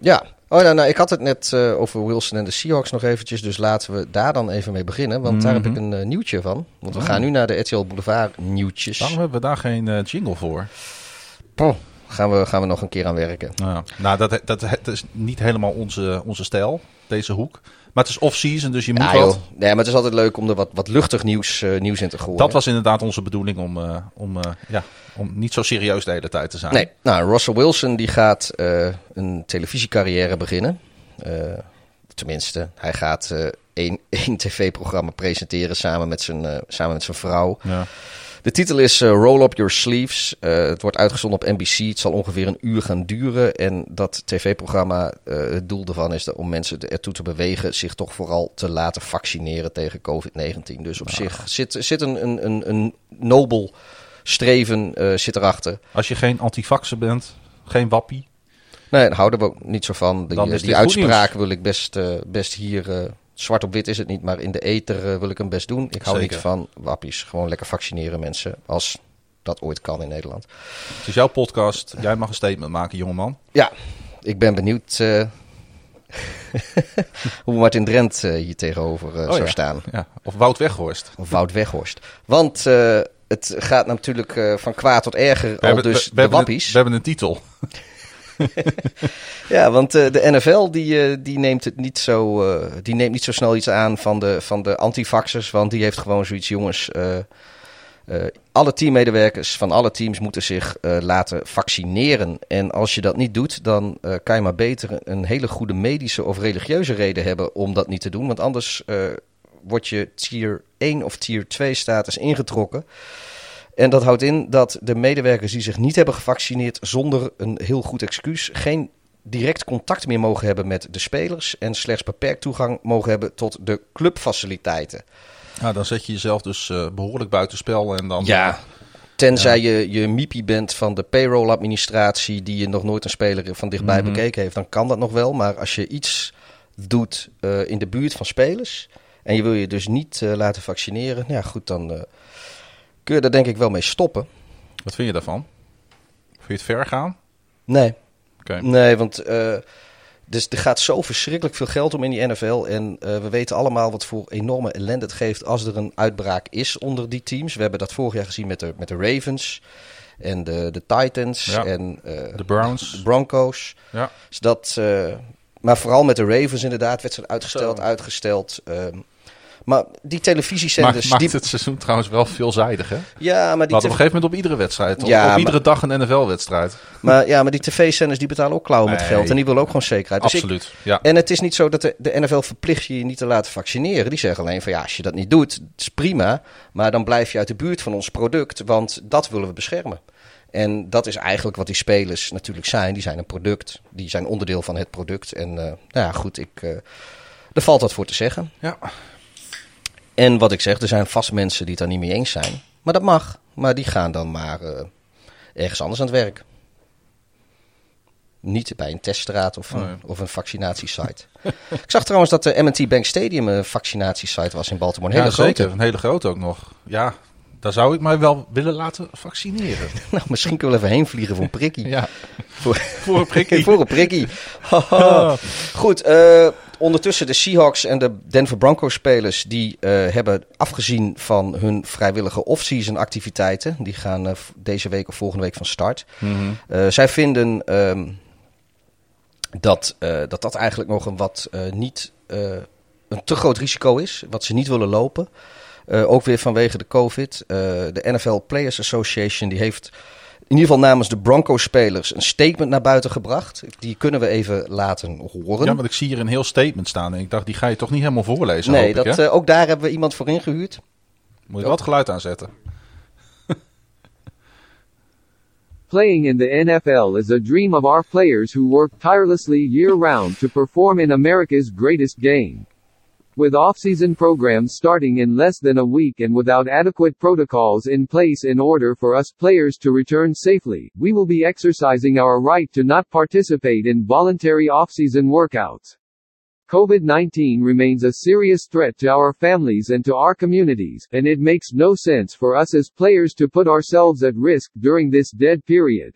Speaker 3: Ja, oh, nou, nou, ik had het net over Wilson en de Seahawks nog eventjes. Dus laten we daar dan even mee beginnen. Want daar heb ik
Speaker 2: Mhm.
Speaker 3: een nieuwtje van. Want we
Speaker 2: Oh.
Speaker 3: gaan nu naar de RTL Boulevard nieuwtjes.
Speaker 2: Waarom hebben we daar geen jingle voor?
Speaker 3: Oh, gaan, we, gaan we nog een keer aan werken.
Speaker 2: Nou, ja. nou dat, dat, dat is niet helemaal onze, onze stijl, deze hoek. Maar het is off-season, dus je moet
Speaker 3: Ja,
Speaker 2: wat.
Speaker 3: Nee, maar het is altijd leuk om er wat, wat luchtig nieuws, eh, nieuws in te gooien.
Speaker 2: Dat was inderdaad onze bedoeling om, eh, om, eh, ja, om niet zo serieus de hele tijd te zijn.
Speaker 3: Nee, nou, Russell Wilson die gaat een televisiecarrière beginnen. Tenminste, hij gaat één, één tv-programma presenteren samen met zijn, samen met zijn vrouw.
Speaker 2: Ja.
Speaker 3: De titel is eh, Roll Up Your Sleeves. Eh, het wordt uitgezonden op NBC. Het zal ongeveer een uur gaan duren. En dat tv-programma, eh, het doel ervan is om mensen ertoe te bewegen zich toch vooral te laten vaccineren tegen COVID-19. Dus op zich zit, zit een, een, een, een nobel streven zit erachter.
Speaker 2: Als je geen antivaxer bent, geen wappie.
Speaker 3: Nee, daar houden we ook niet zo van. Die, die uitspraak wil ik best, best hier... zwart op wit is het niet, maar in de ether eh, wil ik hem best doen. Ik hou
Speaker 2: Zeker.
Speaker 3: niet van wappies. Gewoon lekker vaccineren mensen. Als dat ooit kan in Nederland.
Speaker 2: Het is jouw podcast. Jij mag een statement maken, jongeman.
Speaker 3: Ja, ik ben benieuwd eh, hoe Martin Drent eh, hier tegenover
Speaker 2: Oh,
Speaker 3: zou
Speaker 2: ja.
Speaker 3: staan.
Speaker 2: Ja. Of Wout Weghorst.
Speaker 3: Of Wout Weghorst. Want het gaat natuurlijk van kwaad tot erger
Speaker 2: We
Speaker 3: al
Speaker 2: hebben,
Speaker 3: dus
Speaker 2: we, we
Speaker 3: de wappies.
Speaker 2: Een, we hebben een titel.
Speaker 3: Ja, want eh, de NFL die, eh, die, neemt het niet zo, eh, die neemt niet zo snel iets aan van de, van de antivaxers. Want die heeft gewoon zoiets, jongens. alle teammedewerkers van alle teams moeten zich laten vaccineren. En als je dat niet doet, dan kan je maar beter een hele goede medische of religieuze reden hebben om dat niet te doen. Want anders eh word je tier 1 of tier 2 status ingetrokken. En dat houdt in dat de medewerkers die zich niet hebben gevaccineerd zonder een heel goed excuus geen direct contact meer mogen hebben met de spelers en slechts beperkt toegang mogen hebben tot de clubfaciliteiten.
Speaker 2: Nou, dan zet je jezelf dus eh, behoorlijk buitenspel. En dan,
Speaker 3: Ja. Tenzij je, je MIPI bent van de payroll-administratie, die je nog nooit een speler van dichtbij
Speaker 2: Mhm.
Speaker 3: bekeken heeft, dan kan dat nog wel. Maar als je iets doet eh, in de buurt van spelers en je wil je dus niet eh, laten vaccineren, ja goed, dan eh, kun je daar denk ik wel mee stoppen.
Speaker 2: Wat vind je daarvan? Vind je het ver gaan?
Speaker 3: Nee,
Speaker 2: Oké.
Speaker 3: nee, want eh, dus er gaat zo verschrikkelijk veel geld om in die NFL. En eh, we weten allemaal wat voor enorme ellende het geeft als er een uitbraak is onder die teams. We hebben dat vorig jaar gezien met de, met de Ravens en de, de Titans
Speaker 2: Ja.
Speaker 3: en eh,
Speaker 2: De
Speaker 3: de
Speaker 2: Browns.
Speaker 3: Broncos.
Speaker 2: Ja.
Speaker 3: Dus dat, maar vooral met de Ravens inderdaad, wedstrijd uitgesteld,
Speaker 2: Zo.
Speaker 3: uitgesteld. ehm. Maar die
Speaker 2: Maakt,
Speaker 3: televisiezenders...
Speaker 2: maakt
Speaker 3: die,
Speaker 2: het seizoen trouwens wel veelzijdig, hè?
Speaker 3: ja, maar die,
Speaker 2: hadden op een gegeven moment op iedere wedstrijd. op-
Speaker 3: Ja,
Speaker 2: op
Speaker 3: maar-
Speaker 2: iedere dag een NFL-wedstrijd.
Speaker 3: maar, ja, maar die tv-zenders die betalen ook klauwen met geld. En die willen ook gewoon zekerheid. Dus ik-
Speaker 2: Absoluut. Ja.
Speaker 3: En het is niet zo dat de, de NFL verplicht je je niet te laten vaccineren. Die zeggen alleen van ja, als je dat niet doet, het is prima. Maar dan blijf je uit de buurt van ons product, want dat willen we beschermen. En dat is eigenlijk wat die spelers natuurlijk zijn. Die zijn een product, die zijn onderdeel van het product. En eh, nou ja, goed, ik, eh er valt wat voor te zeggen.
Speaker 2: ja.
Speaker 3: En wat ik zeg, er zijn vast mensen die het daar niet mee eens zijn. Maar dat mag. Maar die gaan dan maar eh, ergens anders aan het werk. Niet bij een teststraat of een,
Speaker 2: Nee.
Speaker 3: of een vaccinatiesite. ik zag trouwens dat de M&T Bank Stadium een vaccinatiesite was in Baltimore. Een hele
Speaker 2: ja,
Speaker 3: grote.
Speaker 2: Een hele grote ook nog. Ja, daar zou ik mij wel willen laten vaccineren.
Speaker 3: Nou, misschien kunnen we even heen vliegen voor een prikkie.
Speaker 2: Ja,
Speaker 3: Voor,
Speaker 2: voor een prikkie.
Speaker 3: voor een prikkie. Goed, eh, ondertussen de Seahawks en de Denver Broncos spelers... die eh, hebben afgezien van hun vrijwillige off-season activiteiten. Die gaan eh, deze week of volgende week van start.
Speaker 2: Mhm.
Speaker 3: Eh, zij vinden ehm, dat, dat dat eigenlijk nog een wat niet een te groot risico is, wat ze niet willen lopen. Ook weer vanwege de COVID. De NFL Players Association die heeft in ieder geval namens de Broncos-spelers een statement naar buiten gebracht. Die kunnen we even laten horen.
Speaker 2: Ja, want ik zie hier een heel statement staan. En ik dacht, die ga je toch niet helemaal voorlezen,
Speaker 3: nee,
Speaker 2: hoop ik,
Speaker 3: dat,
Speaker 2: hè?
Speaker 3: eh, ook daar hebben we iemand voor ingehuurd.
Speaker 2: Moet je wel het geluid aanzetten.
Speaker 4: Playing in the NFL is a dream of our players who work tirelessly year round to perform in America's greatest game. With off-season programs starting in less than a week and without adequate protocols in place in order for us players to return safely, we will be exercising our right to not participate in voluntary off-season workouts. COVID-19 remains a serious threat to our families and to our communities, and it makes no sense for us as players to put ourselves at risk during this dead period.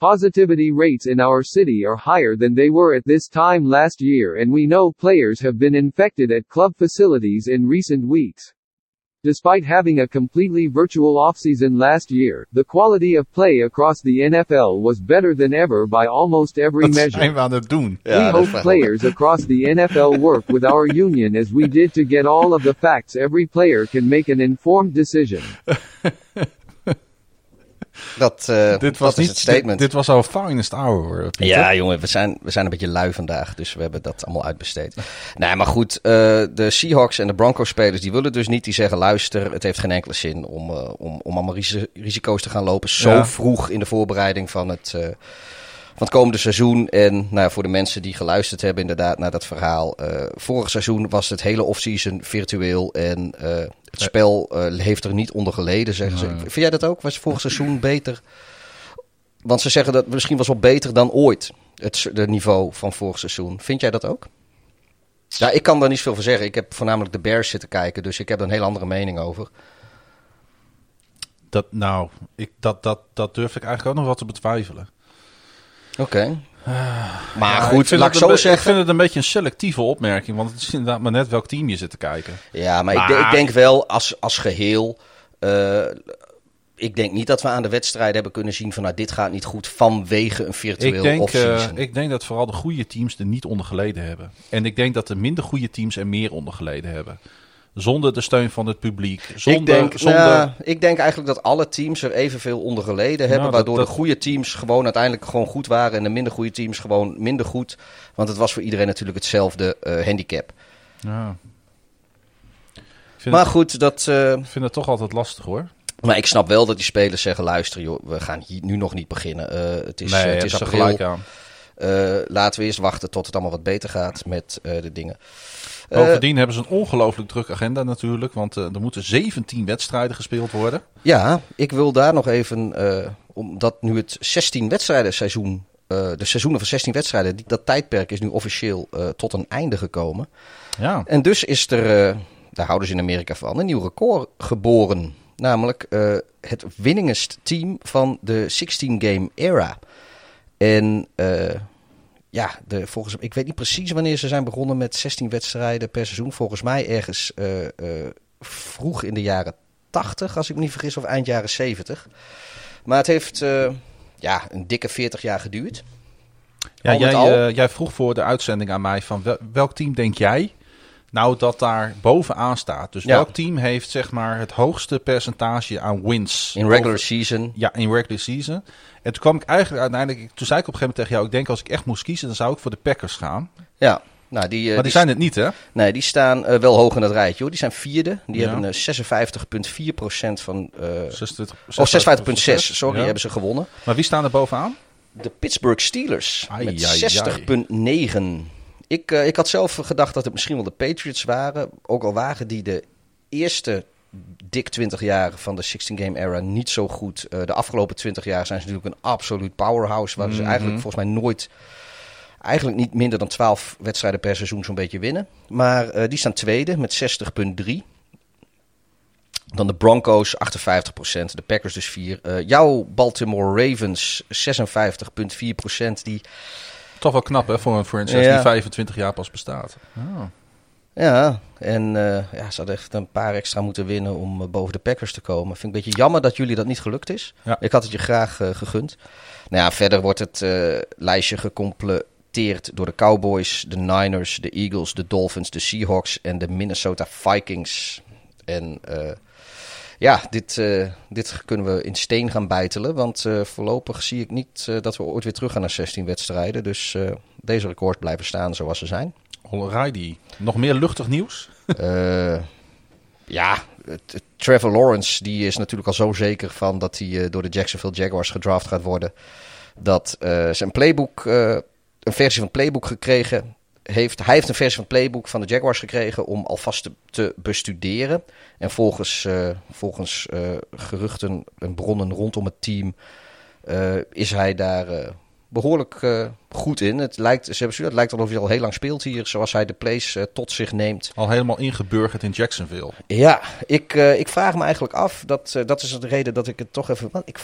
Speaker 4: Positivity rates in our city are higher than they were at this time last year and we know players have been infected at club facilities in recent weeks. Despite having a completely virtual offseason last year, the quality of play across the NFL was better than ever by almost every
Speaker 2: Wat
Speaker 4: measure.
Speaker 2: zijn we aan het doen?
Speaker 4: We
Speaker 3: dat
Speaker 4: hope players across the NFL work with our union as we did to get all of the facts every player can make an informed decision.
Speaker 3: Dat, eh,
Speaker 2: Dit was
Speaker 3: dat is
Speaker 2: niet
Speaker 3: het statement.
Speaker 2: Dit, dit was our finest hour, Pieter.
Speaker 3: Ja, jongen, we zijn, we zijn een beetje lui vandaag, dus we hebben dat allemaal uitbesteed. nee, maar goed, eh, de Seahawks en de Broncos-spelers, die willen dus niet. Die zeggen, luister, het heeft geen enkele zin om, eh, om, om allemaal risi- risico's te gaan lopen. Zo
Speaker 2: Ja.
Speaker 3: vroeg in de voorbereiding van het, eh, van het komende seizoen. En nou, ja, voor de mensen die geluisterd hebben inderdaad naar dat verhaal. eh, vorig seizoen was het hele offseason virtueel en eh, het spel eh, heeft er niet onder geleden, zeggen ze. Vind jij dat ook? Was vorig seizoen beter? Want ze zeggen dat misschien was wel beter dan ooit. Het de niveau van vorig seizoen. Vind jij dat ook? Ja, ik kan daar niet veel van zeggen. Ik heb voornamelijk de Bears zitten kijken, dus ik heb er een hele andere mening over.
Speaker 2: Dat, nou, ik, dat, dat, dat durf ik eigenlijk ook nog wat te betwijfelen.
Speaker 3: Oké. Maar
Speaker 2: Ja,
Speaker 3: goed, laat ik zo zeggen.
Speaker 2: Ik vind het een beetje een selectieve opmerking, want het is inderdaad maar net welk team je zit te kijken.
Speaker 3: Ja, maar, Ik,
Speaker 2: Maar-
Speaker 3: ik denk wel als, als geheel. eh, ik denk niet dat we aan de wedstrijden hebben kunnen zien van nou, dit gaat niet goed vanwege een virtueel
Speaker 2: Ik denk, eh, ik denk dat vooral de goede teams er niet onder geleden hebben. En ik denk dat de minder goede teams er meer onder geleden hebben. Zonder de steun van het publiek. Zonder,
Speaker 3: ik, denk,
Speaker 2: zonder,
Speaker 3: nou, ik denk eigenlijk dat alle teams er evenveel onder geleden hebben.
Speaker 2: dat-
Speaker 3: waardoor
Speaker 2: dat-
Speaker 3: de goede teams gewoon uiteindelijk gewoon goed waren. En de minder goede teams gewoon minder goed. Want het was voor iedereen natuurlijk hetzelfde eh, handicap.
Speaker 2: Ja.
Speaker 3: Maar
Speaker 2: het,
Speaker 3: goed, dat, eh,
Speaker 2: ik vind het toch altijd lastig hoor.
Speaker 3: maar ik snap wel dat die spelers zeggen: luister, joh, we gaan hier nu nog niet beginnen. Eh, het is,
Speaker 2: nee,
Speaker 3: het is
Speaker 2: er
Speaker 3: april.
Speaker 2: gelijk aan.
Speaker 3: Laten we eerst wachten tot het allemaal wat beter gaat met de dingen. Eh,
Speaker 2: Bovendien hebben ze een ongelooflijk druk agenda natuurlijk. Want eh, er moeten 17 wedstrijden gespeeld worden.
Speaker 3: Ja, ik wil daar nog even, eh, omdat nu het 16 wedstrijden seizoen, de seizoenen van 16 wedstrijden, die, dat tijdperk is nu officieel tot een einde gekomen.
Speaker 2: Ja.
Speaker 3: En dus is er, eh, daar houden ze in Amerika van, een nieuw record geboren. Namelijk het winningest team van de 16-game era. En ja, de, volgens, ik weet niet precies wanneer ze zijn begonnen met 16 wedstrijden per seizoen. Volgens mij ergens eh, eh, vroeg in de jaren 80, als ik me niet vergis, of eind jaren 70. Maar het heeft eh, ja, een dikke 40 jaar geduurd.
Speaker 2: Ja, jij,
Speaker 3: al-
Speaker 2: jij vroeg voor de uitzending aan mij van wel- welk team denk jij nou dat daar bovenaan staat? Dus
Speaker 3: Ja.
Speaker 2: welk team heeft zeg maar het hoogste percentage aan wins?
Speaker 3: In regular
Speaker 2: Over-
Speaker 3: season.
Speaker 2: Ja, in regular season. En toen kwam ik eigenlijk uiteindelijk, toen zei ik op een gegeven moment tegen jou, ik denk als ik echt moest kiezen, dan zou ik voor de Packers gaan.
Speaker 3: Ja, nou, die, eh,
Speaker 2: maar die
Speaker 3: die
Speaker 2: zijn het niet, hè?
Speaker 3: Nee, die staan eh, wel hoog in het rijtje hoor. Die zijn vierde. Die
Speaker 2: Ja.
Speaker 3: hebben eh, 56,4% van. eh
Speaker 2: 26,
Speaker 3: of 56,6, sorry,
Speaker 2: Ja.
Speaker 3: hebben ze gewonnen.
Speaker 2: Maar wie staan er bovenaan?
Speaker 3: De Pittsburgh Steelers
Speaker 2: Ai,
Speaker 3: met
Speaker 2: ai, ai.
Speaker 3: 60,9. Ik, eh, ik had zelf gedacht dat het misschien wel de Patriots waren. Ook al waren die de eerste dik 20 jaar van de 16-game era niet zo goed. Eh, de afgelopen 20 jaar zijn ze natuurlijk een absoluut powerhouse. Waar ze
Speaker 2: Mhm.
Speaker 3: eigenlijk volgens mij nooit... Eigenlijk niet minder dan 12 wedstrijden per seizoen zo'n beetje winnen. Maar eh, die staan tweede met 60,3. Dan de Broncos 58%, de Packers dus 4. Eh, jouw Baltimore Ravens 56,4%. Die,
Speaker 2: Toch wel knap, hè, voor een franchise die 25 jaar pas bestaat. Oh.
Speaker 3: ja, en eh, ja, ze hadden echt een paar extra moeten winnen om eh, boven de Packers te komen. Vind ik een beetje jammer dat jullie dat niet gelukt is.
Speaker 2: Ja.
Speaker 3: Ik had het je graag eh, gegund. Nou ja, verder wordt het lijstje gecompleteerd door de Cowboys, de Niners, de Eagles, de Dolphins, de Seahawks en de Minnesota Vikings. En eh, ja, dit, eh, dit kunnen we in steen gaan bijtelen. Want eh, voorlopig zie ik niet eh, dat we ooit weer terug gaan naar 16 wedstrijden. Dus deze records blijven staan zoals ze zijn.
Speaker 2: Alrighty. Nog meer luchtig nieuws?
Speaker 3: Ja, Trevor Lawrence die is natuurlijk al zo zeker van dat hij door de Jacksonville Jaguars gedraft gaat worden. Dat zijn playbook, een versie van het playbook gekregen heeft. Hij heeft een versie van het playbook van de Jaguars gekregen om alvast te, te bestuderen. En volgens, eh, volgens eh, geruchten en bronnen rondom het team eh, is hij daar eh, behoorlijk eh, goed in. Het lijkt, ze hebben, het lijkt alsof hij al heel lang speelt hier, zoals hij de plays tot zich neemt.
Speaker 2: Al helemaal ingeburgerd in Jacksonville.
Speaker 3: Ja, ik, ik vraag me eigenlijk af, dat, dat is de reden dat ik het toch even... Want ik,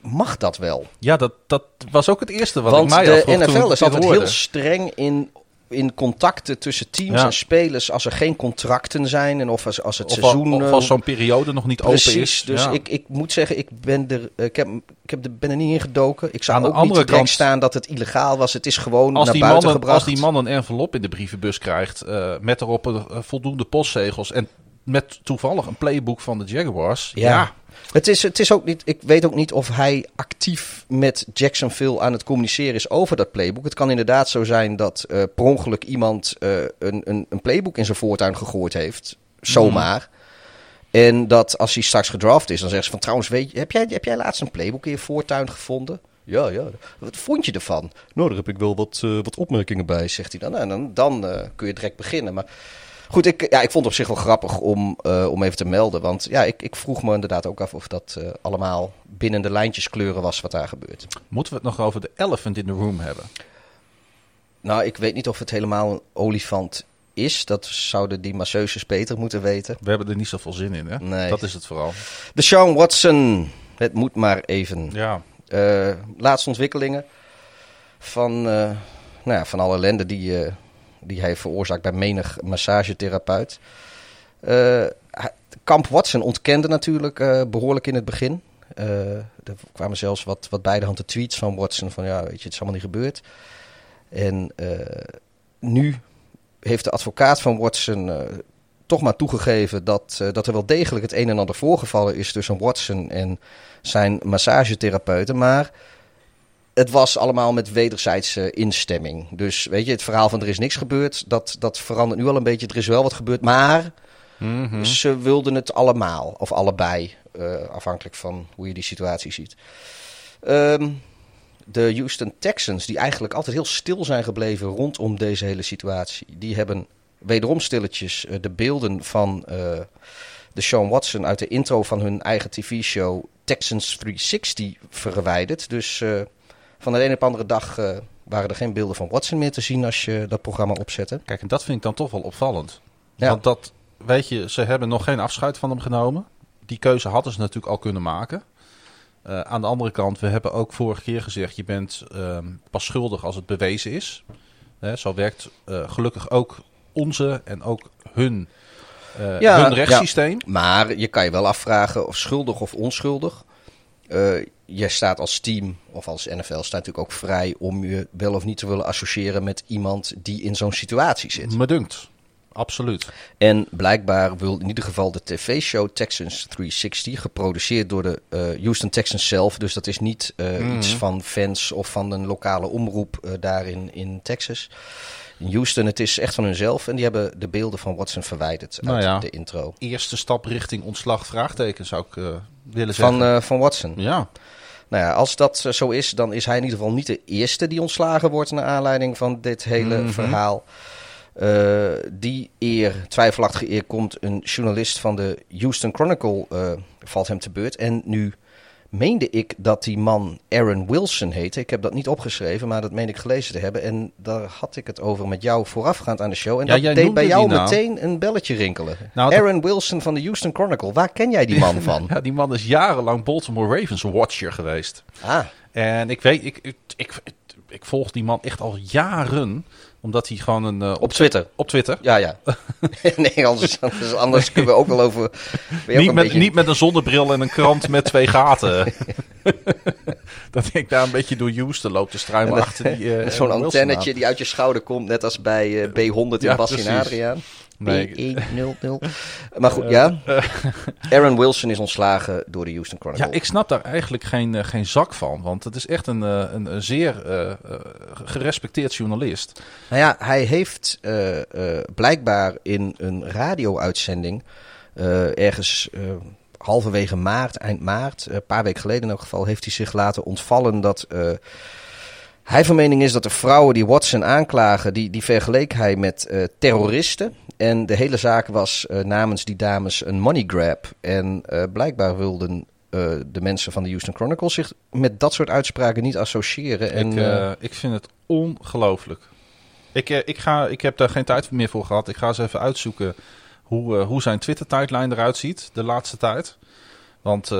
Speaker 3: mag dat wel?
Speaker 2: Ja, dat, dat was ook het eerste wat
Speaker 3: Want
Speaker 2: ik mij
Speaker 3: de NFL is altijd heel streng in, in contacten tussen teams
Speaker 2: Ja.
Speaker 3: en spelers als er geen contracten zijn en of als, als het
Speaker 2: Of,
Speaker 3: seizoen...
Speaker 2: al, of
Speaker 3: eh,
Speaker 2: als zo'n periode nog niet
Speaker 3: Precies,
Speaker 2: open is.
Speaker 3: dus
Speaker 2: Ja.
Speaker 3: ik, ik moet zeggen, ik ben er, eh, ik heb, ik heb er, ben er niet in gedoken. Ik zag
Speaker 2: Aan de
Speaker 3: ook
Speaker 2: andere
Speaker 3: niet
Speaker 2: kant-
Speaker 3: staan dat het illegaal was. Het is gewoon
Speaker 2: als,
Speaker 3: naar
Speaker 2: die
Speaker 3: buiten gebracht.
Speaker 2: als die man een envelop in de brievenbus krijgt eh, met erop een, voldoende postzegels en met toevallig een playbook van de Jaguars.
Speaker 3: Ja.
Speaker 2: Ja,
Speaker 3: Het is, het is ook niet, ik weet ook niet of hij actief met Jacksonville aan het communiceren is over dat playbook. Het kan inderdaad zo zijn dat eh per ongeluk iemand eh, een, een, een playbook in zijn voortuin gegooid heeft. Zomaar. En dat als hij straks gedraft is, dan zeggen ze van trouwens, weet je, heb jij, heb jij laatst een playbook in je voortuin gevonden? Ja, ja. Wat vond je ervan? Nou, daar heb ik wel wat, eh, wat opmerkingen bij, zegt hij dan. Nou, dan dan eh, kun je direct beginnen. Maar goed, ik, ja, ik vond het op zich wel grappig om, eh, om even te melden. Want ja, ik, ik vroeg me inderdaad ook af of dat eh, allemaal binnen de lijntjes kleuren was wat daar gebeurt.
Speaker 2: moeten we het nog over de elephant in the room hebben?
Speaker 3: Nou, ik weet niet of het helemaal een olifant is. Dat zouden die masseuses beter moeten weten.
Speaker 2: We hebben er niet zoveel zin in, hè?
Speaker 3: Nee.
Speaker 2: Dat is het vooral.
Speaker 3: De Sean Watson. Het moet maar even.
Speaker 2: Ja,
Speaker 3: Eh, laatste ontwikkelingen van, nou ja, van alle ellende die, die hij veroorzaakt bij menig massagetherapeut. Eh, Kamp Watson ontkende natuurlijk eh, behoorlijk in het begin. Eh, er kwamen zelfs wat, wat bij de hand de tweets van Watson van ja, weet je, het is allemaal niet gebeurd. En nu heeft de advocaat van Watson toch maar toegegeven dat, dat er wel degelijk het een en ander voorgevallen is tussen Watson en zijn massagetherapeuten. Maar het was allemaal met wederzijdse instemming. Dus weet je, het verhaal van er is niks gebeurd, dat, dat verandert nu al een beetje. Er is wel wat gebeurd, maar
Speaker 2: Mhm.
Speaker 3: ze wilden het allemaal, of allebei, eh, afhankelijk van hoe je die situatie ziet. Ehm, de Houston Texans, die eigenlijk altijd heel stil zijn gebleven rondom deze hele situatie, die hebben wederom stilletjes eh, de beelden van eh, de Sean Watson uit de intro van hun eigen tv-show Texans 360 verwijderd. Dus eh, van de ene op de andere dag eh, waren er geen beelden van Watson meer te zien als je dat programma opzette.
Speaker 2: Kijk, en dat vind ik dan toch wel opvallend.
Speaker 3: Ja.
Speaker 2: Want dat, weet je, ze hebben nog geen afscheid van hem genomen. Die keuze hadden ze natuurlijk al kunnen maken. Eh, aan de andere kant, we hebben ook vorige keer gezegd... je bent ehm, pas schuldig als het bewezen is. Hè, zo werkt eh, gelukkig ook onze en ook hun,
Speaker 3: Ja,
Speaker 2: hun rechtssysteem.
Speaker 3: Maar je kan je wel afvragen of schuldig of onschuldig. Je staat als team of als NFL staat natuurlijk ook vrij om je wel of niet te willen associëren met iemand die in zo'n situatie zit.
Speaker 2: Me dunkt. Absoluut.
Speaker 3: En blijkbaar wil in ieder geval de tv-show Texans 360, geproduceerd door de eh, Houston Texans zelf. Dus dat is niet eh,
Speaker 2: Mhm.
Speaker 3: iets van fans of van een lokale omroep eh, daar in, Texas. In Houston, het is echt van hunzelf. En die hebben de beelden van Watson verwijderd uit
Speaker 2: Nou ja.
Speaker 3: de intro.
Speaker 2: Eerste stap richting ontslag, vraagteken zou ik willen zeggen.
Speaker 3: Van, van Watson.
Speaker 2: ja,
Speaker 3: Nou ja, als dat zo is, dan is hij in ieder geval niet de eerste die ontslagen wordt naar aanleiding van dit hele
Speaker 2: Mhm.
Speaker 3: verhaal. Eh, die eer, twijfelachtige eer, komt een journalist van de Houston Chronicle, eh, valt hem te beurt. En nu meende ik dat die man Aaron Wilson heette. Ik heb dat niet opgeschreven, maar dat meen ik gelezen te hebben. En daar had ik het over met jou voorafgaand aan de show. En
Speaker 2: Ja,
Speaker 3: dat
Speaker 2: jij
Speaker 3: deed bij jou meteen een belletje rinkelen.
Speaker 2: Nou,
Speaker 3: Aaron Wilson van de Houston Chronicle, waar ken jij die man van?
Speaker 2: ja, die man is jarenlang Baltimore Ravens watcher geweest.
Speaker 3: Ah,
Speaker 2: En ik weet, ik, ik, ik, ik volg die man echt al jaren, omdat hij gewoon een... eh,
Speaker 3: op Twitter.
Speaker 2: op Twitter.
Speaker 3: Ja, ja. nee, anders, anders, anders kunnen we ook wel over. ook
Speaker 2: Niet met,
Speaker 3: beetje-
Speaker 2: niet met een zonnebril en een krant met twee gaten. dat ik daar een beetje door Houston loop te struimelen achter die... eh,
Speaker 3: Zo'n antennetje die uit je schouder komt, net als bij eh, B100 in
Speaker 2: Ja.
Speaker 3: Adriaan.
Speaker 2: Nee.
Speaker 3: B100. Maar goed, ja. Aaron Wilson is ontslagen door de Houston Chronicle.
Speaker 2: Ja, ik snap daar eigenlijk geen, eh, geen zak van. Want het is echt een, eh, een, een zeer eh, eh, gerespecteerd journalist.
Speaker 3: Nou ja, hij heeft eh, eh, blijkbaar in een radio-uitzending eh, ergens eh, halverwege maart, eind maart, een paar weken geleden in elk geval, heeft hij zich laten ontvallen dat eh, hij van mening is dat de vrouwen die Watson aanklagen, die, die vergeleek hij met eh, terroristen. En de hele zaak was eh, namens die dames een money grab. En eh, blijkbaar wilden eh, de mensen van de Houston Chronicle zich met dat soort uitspraken niet associëren. En,
Speaker 2: ik, ik vind het ongelooflijk. Ik, ik, ga, ik heb daar geen tijd meer voor gehad. Ik ga eens even uitzoeken hoe, hoe zijn Twitter-tijdlijn eruit ziet de laatste tijd. Want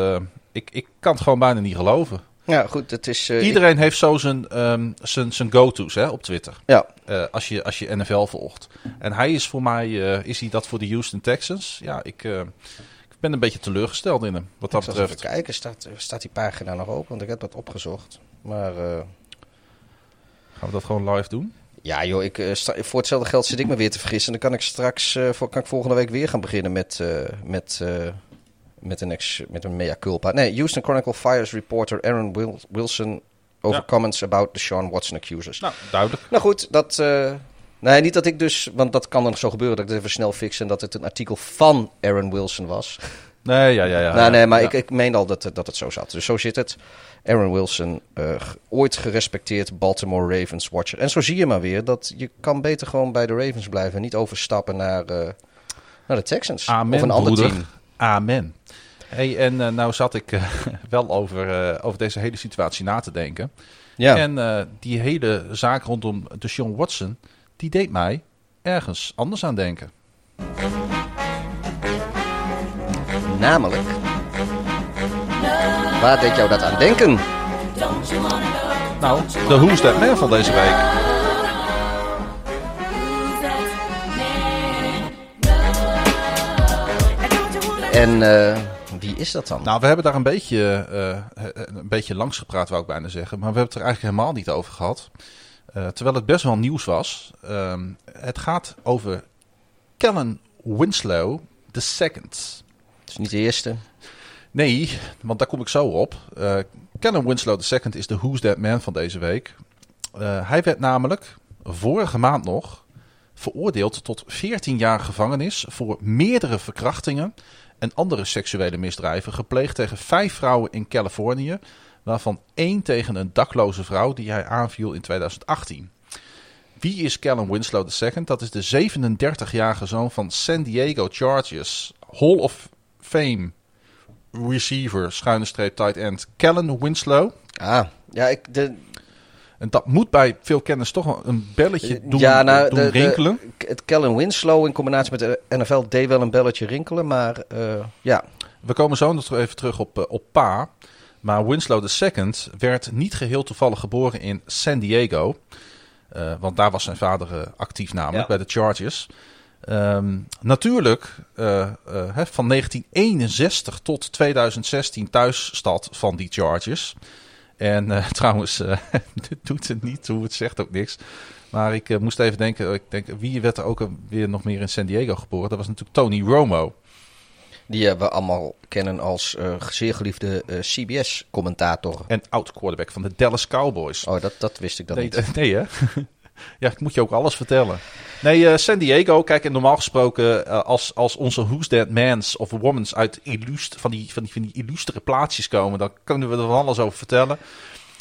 Speaker 2: ik, ik kan het gewoon bijna niet geloven.
Speaker 3: Ja, goed, het is... eh,
Speaker 2: Iedereen heeft zo zijn, ehm, zijn, zijn go-to's hè, op Twitter.
Speaker 3: Ja,
Speaker 2: eh, als, je, als je NFL volgt. En hij is voor mij, eh, is hij dat voor de Houston Texans? Ja, ik, ik ben een beetje teleurgesteld in hem, wat dat
Speaker 3: ik
Speaker 2: betreft.
Speaker 3: even kijken, staat, staat die pagina nog open? Want ik heb dat opgezocht. Maar
Speaker 2: Gaan we dat gewoon live doen?
Speaker 3: ja joh, ik, voor hetzelfde geld zit ik me weer te vergissen. Dan kan ik straks, kan ik volgende week weer gaan beginnen met, met, met, een, ex, met een mea culpa. Nee, Houston Chronicle fires reporter Aaron Wil- Wilson over
Speaker 2: Ja.
Speaker 3: comments about the Sean Watson accusers.
Speaker 2: Nou, duidelijk.
Speaker 3: Nou goed, dat... eh, Nee, niet dat ik dus, want dat kan dan zo gebeuren dat ik het even snel fix en dat het een artikel van Aaron Wilson was.
Speaker 2: Nee, ja, ja, ja.
Speaker 3: nou, nee, maar
Speaker 2: Ja.
Speaker 3: ik, ik meen al dat, het- dat het zo zat. Dus zo zit het. Aaron Wilson, eh, ooit gerespecteerd Baltimore Ravens watcher. En zo zie je maar weer dat je kan beter gewoon bij de Ravens blijven. En niet overstappen naar, eh, naar de Texans.
Speaker 2: Amen,
Speaker 3: of een ander
Speaker 2: broeder.
Speaker 3: team.
Speaker 2: Amen. Hey, en eh, nou zat ik eh, wel over, eh, over deze hele situatie na te denken.
Speaker 3: Ja.
Speaker 2: En die hele zaak rondom Deshaun Watson, die deed mij ergens anders aan denken.
Speaker 3: Namelijk, waar deed jou dat aan denken?
Speaker 2: Nou, de Who's That Man van deze week.
Speaker 3: En is dat dan?
Speaker 2: Nou, we hebben daar een beetje, eh, een beetje langs gepraat, wou ik bijna zeggen. Maar we hebben het er eigenlijk helemaal niet over gehad. Eh, terwijl het best wel nieuws was. Ehm, het gaat over Kellen Winslow II.
Speaker 3: Het is niet de eerste.
Speaker 2: Nee, want daar kom ik zo op. Eh Kellen Winslow II is de Who's That Man van deze week. Eh, hij werd namelijk vorige maand nog veroordeeld tot 14 jaar gevangenis voor meerdere verkrachtingen en andere seksuele misdrijven gepleegd tegen vijf vrouwen in Californië, waarvan één tegen een dakloze vrouw die hij aanviel in 2018. Wie is Kellen Winslow II? Dat is de 37-jarige zoon van San Diego Chargers, Hall of Fame receiver, schuine streep tight end, Kellen Winslow.
Speaker 3: Ah, ja, ik, de,
Speaker 2: En dat moet bij veel kennis toch een belletje doen,
Speaker 3: ja, nou,
Speaker 2: doen
Speaker 3: de,
Speaker 2: rinkelen.
Speaker 3: De, het Kellen Winslow in combinatie met de NFL deed wel een belletje rinkelen. Maar uh, ja.
Speaker 2: We komen zo nog even terug op, op Pa. Maar Winslow II werd niet geheel toevallig geboren in San Diego. Uh, want daar was zijn vader actief namelijk, ja. bij de Chargers. Um, natuurlijk uh, uh, van 1961 tot 2016 thuisstad van die Chargers. En uh, trouwens, dit doet het niet toe, het zegt ook niks. Maar ik moest even denken, ik denk, wie werd er ook weer nog meer in San Diego geboren? Dat was natuurlijk Tony Romo.
Speaker 3: Die we allemaal kennen als zeer geliefde CBS-commentator.
Speaker 2: En oud-quarterback van de Dallas Cowboys.
Speaker 3: Oh, dat, dat wist ik dan
Speaker 2: nee,
Speaker 3: niet.
Speaker 2: Nee, hè? Ja, ik moet je ook alles vertellen. Nee, uh, San Diego, kijk, en normaal gesproken, uh, als, als onze Who's That Mans of Womans uit illust, van, die, van, die, van die illustere plaatsjes komen, dan kunnen we er van alles over vertellen.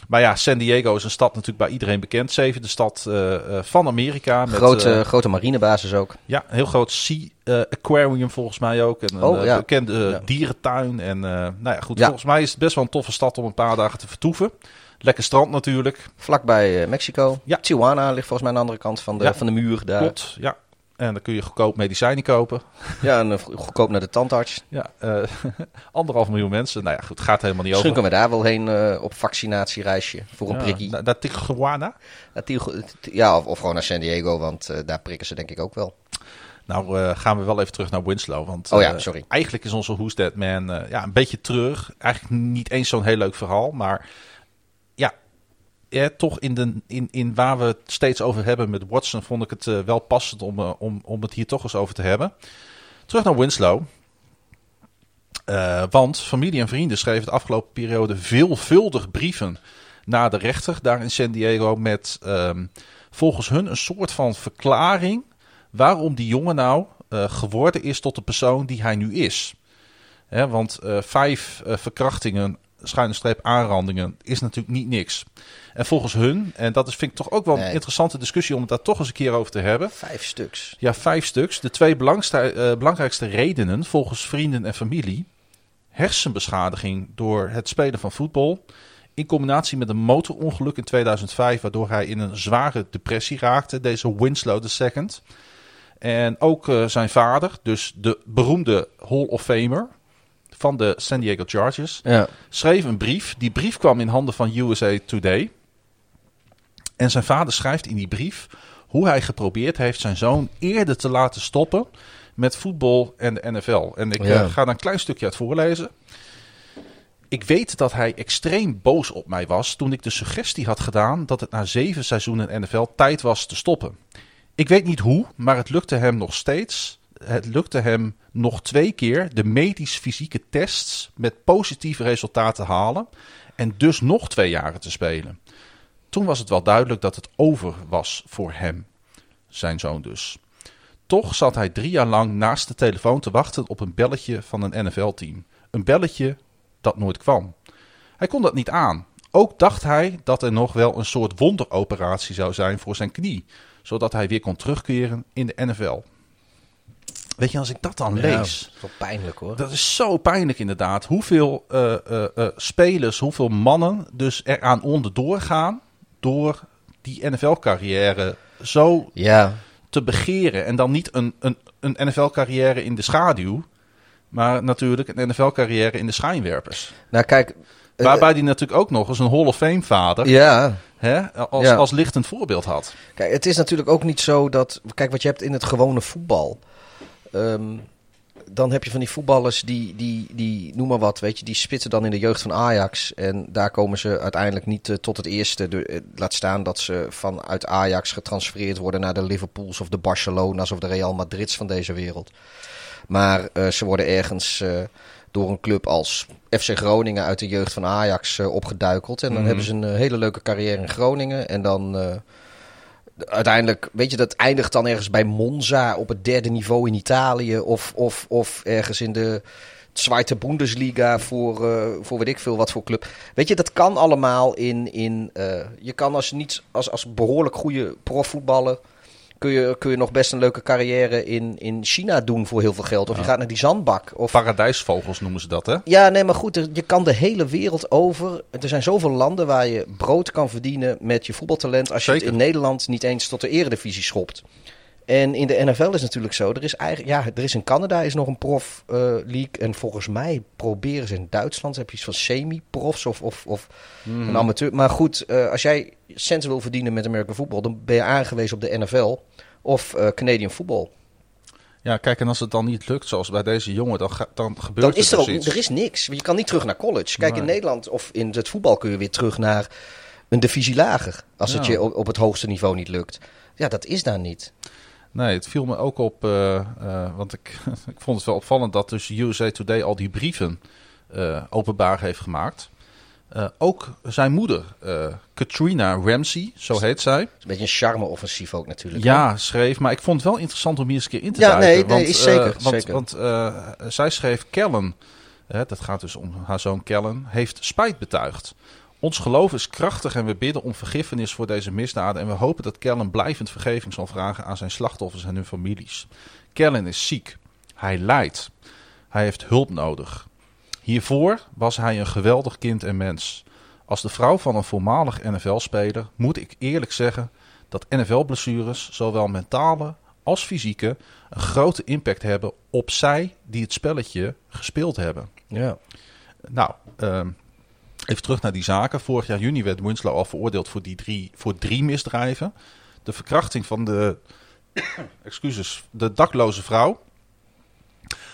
Speaker 2: Maar ja, San Diego is een stad natuurlijk bij iedereen bekend. Zevende stad uh, van Amerika. Met,
Speaker 3: grote, grote marinebasis ook.
Speaker 2: Ja, een heel groot sea aquarium volgens mij ook. En een
Speaker 3: oh, ja.
Speaker 2: bekende ja. dierentuin. En nou ja, goed, ja. volgens mij is het best wel een toffe stad om een paar dagen te vertoeven. Lekker strand natuurlijk.
Speaker 3: Vlakbij uh, Mexico.
Speaker 2: Ja.
Speaker 3: Tijuana ligt volgens mij aan de andere kant van de,
Speaker 2: ja.
Speaker 3: van de muur daar.
Speaker 2: Klopt, ja. En dan kun je goedkoop medicijnen kopen.
Speaker 3: Ja, en uh, goedkoop naar de tandarts.
Speaker 2: Ja, uh, anderhalf miljoen mensen. Nou ja, goed, gaat helemaal niet
Speaker 3: Misschien
Speaker 2: over.
Speaker 3: kunnen we daar wel heen uh, op vaccinatiereisje voor een
Speaker 2: ja,
Speaker 3: prikkie.
Speaker 2: Naar, naar Tijuana?
Speaker 3: Ja, of, of, gewoon naar San Diego, want uh, daar prikken ze denk ik ook wel.
Speaker 2: Nou gaan we wel even terug naar Winslow. Want
Speaker 3: oh ja, sorry.
Speaker 2: eigenlijk is onze Who's That Man ja, een beetje terug. Eigenlijk niet eens zo'n heel leuk verhaal, maar toch in, de, in, in waar we het steeds over hebben met Watson, vond ik het uh, wel passend om, uh, om, om het hier toch eens over te hebben. Terug naar Winslow. Uh, want familie en vrienden schreven de afgelopen periode veelvuldig brieven naar de rechter daar in San Diego met um, volgens hun een soort van verklaring waarom die jongen nou geworden is tot de persoon die hij nu is. Want vijf verkrachtingen schuine streep aanrandingen is natuurlijk niet niks. En volgens hun, en dat is, vind ik toch ook wel een interessante discussie om het daar toch eens een keer over te hebben.
Speaker 3: Vijf stuks.
Speaker 2: Ja, vijf stuks. De twee uh, belangrijkste redenen volgens vrienden en familie. Hersenbeschadiging door het spelen van voetbal. In combinatie met een motorongeluk in 2005, waardoor hij in een zware depressie raakte. Deze Winslow II. En ook uh, zijn vader, dus de beroemde Hall of Famer, van de San Diego Chargers,
Speaker 3: ja.
Speaker 2: schreef een brief. Die brief kwam in handen van USA Today. En zijn vader schrijft in die brief hoe hij geprobeerd heeft zijn zoon eerder te laten stoppen met voetbal en de NFL. En ik ja. uh, ga daar een klein stukje uit voorlezen. Ik weet dat hij extreem boos op mij was toen ik de suggestie had gedaan dat het na zeven seizoenen NFL tijd was te stoppen. Ik weet niet hoe, maar het lukte hem nog steeds het lukte hem nog twee keer de medisch-fysieke tests met positieve resultaten halen en dus nog twee jaren te spelen. Toen was het wel duidelijk dat het over was voor hem, zijn zoon dus. Toch zat hij drie jaar lang naast de telefoon te wachten op een belletje van een NFL-team. Een belletje dat nooit kwam. Hij kon dat niet aan. Ook dacht hij dat er nog wel een soort wonderoperatie zou zijn voor zijn knie, zodat hij weer kon terugkeren in de NFL. Weet je, als ik dat dan
Speaker 3: ja,
Speaker 2: lees.
Speaker 3: Dat is wel pijnlijk hoor.
Speaker 2: Dat is zo pijnlijk inderdaad. Hoeveel uh, uh, uh, spelers, hoeveel mannen dus eraan onderdoor gaan. door die NFL-carrière zo
Speaker 3: ja.
Speaker 2: te begeren. En dan niet een, een, een NFL-carrière in de schaduw. maar natuurlijk een NFL-carrière in de schijnwerpers.
Speaker 3: Nou, kijk.
Speaker 2: Waarbij die natuurlijk ook nog eens een Hall of Fame vader.
Speaker 3: Ja.
Speaker 2: Hè, als,
Speaker 3: Ja.
Speaker 2: als lichtend voorbeeld had.
Speaker 3: Kijk, het is natuurlijk ook niet zo dat. Kijk, wat je hebt in het gewone voetbal. Ehm, dan heb je van die voetballers die, die, die, noem maar wat, weet je, die spitten dan in de jeugd van Ajax. En daar komen ze uiteindelijk niet eh, tot het eerste. De, eh, laat staan dat ze vanuit Ajax getransfereerd worden naar de Liverpools of de Barcelona's of de Real Madrids van deze wereld. Maar eh, ze worden ergens door een club als FC Groningen uit de jeugd van Ajax opgeduikeld. En dan
Speaker 2: Mhm.
Speaker 3: hebben ze een hele leuke carrière in Groningen. En dan uiteindelijk, weet je, dat eindigt dan ergens bij Monza op het derde niveau in Italië. Of, of, of ergens in de Zweite Bundesliga voor, eh, voor weet ik veel wat voor club. Weet je, dat kan allemaal in... in eh, je kan als, niet, als, als behoorlijk goede profvoetballer... kun je, kun je nog best een leuke carrière in, in China doen voor heel veel geld. Of je gaat naar die zandbak. Of,
Speaker 2: Paradijsvogels noemen ze dat, hè?
Speaker 3: ja, nee, maar goed, er- je kan de hele wereld over. Er zijn zoveel landen waar je brood kan verdienen met je voetbaltalent. Als je het in Nederland niet eens tot de eredivisie schopt. En in de NFL is het natuurlijk zo. Er is, eigenlijk, ja, er is in Canada is nog een prof eh, league. En volgens mij proberen ze in Duitsland. heb je iets van semi-profs of, of, of
Speaker 2: Mhm.
Speaker 3: een amateur. Maar goed, eh, als jij centen wil verdienen met American voetbal. dan ben je aangewezen op de NFL of eh, Canadian voetbal.
Speaker 2: Ja, kijk, en als het dan niet lukt, zoals bij deze jongen, dan, ga- dan gebeurt
Speaker 3: Dan is
Speaker 2: er
Speaker 3: er ook
Speaker 2: dus iets.
Speaker 3: er is niks. Je kan niet terug naar college. Kijk, in. Nederland of in het voetbal kun je weer terug naar een divisie lager. Als het je op, op het hoogste niveau niet lukt. Ja, dat is daar niet.
Speaker 2: Nee, het viel me ook op, eh, eh, want ik, ik vond het wel opvallend dat dus USA Today al die brieven eh, openbaar heeft gemaakt. Ook zijn moeder, Katrina Ramsey, zo heet zij.
Speaker 3: Een beetje een charme-offensief ook natuurlijk. hè?
Speaker 2: Ja, schreef, maar ik vond het wel interessant om hier eens een keer in te
Speaker 3: Ja,
Speaker 2: duiken.
Speaker 3: nee, nee,
Speaker 2: want,
Speaker 3: is zeker,
Speaker 2: want,
Speaker 3: zeker.
Speaker 2: Want zij schreef Kellen, dat gaat dus om haar zoon Kellen, heeft spijt betuigd. Ons geloof is krachtig en we bidden om vergiffenis voor deze misdaden. En we hopen dat Kellen blijvend vergeving zal vragen aan zijn slachtoffers en hun families. Kellen is ziek. Hij lijdt. Hij heeft hulp nodig. Hiervoor was hij een geweldig kind en mens. Als de vrouw van een voormalig NFL-speler moet ik eerlijk zeggen dat NFL-blessures, zowel mentale als fysieke, een grote impact hebben op zij die het spelletje gespeeld hebben.
Speaker 3: Ja.
Speaker 2: Nou, ehm, even terug naar die zaken. Vorig jaar juni werd Winslow al veroordeeld voor, die drie, voor drie misdrijven. De verkrachting van de, excuses, de dakloze vrouw.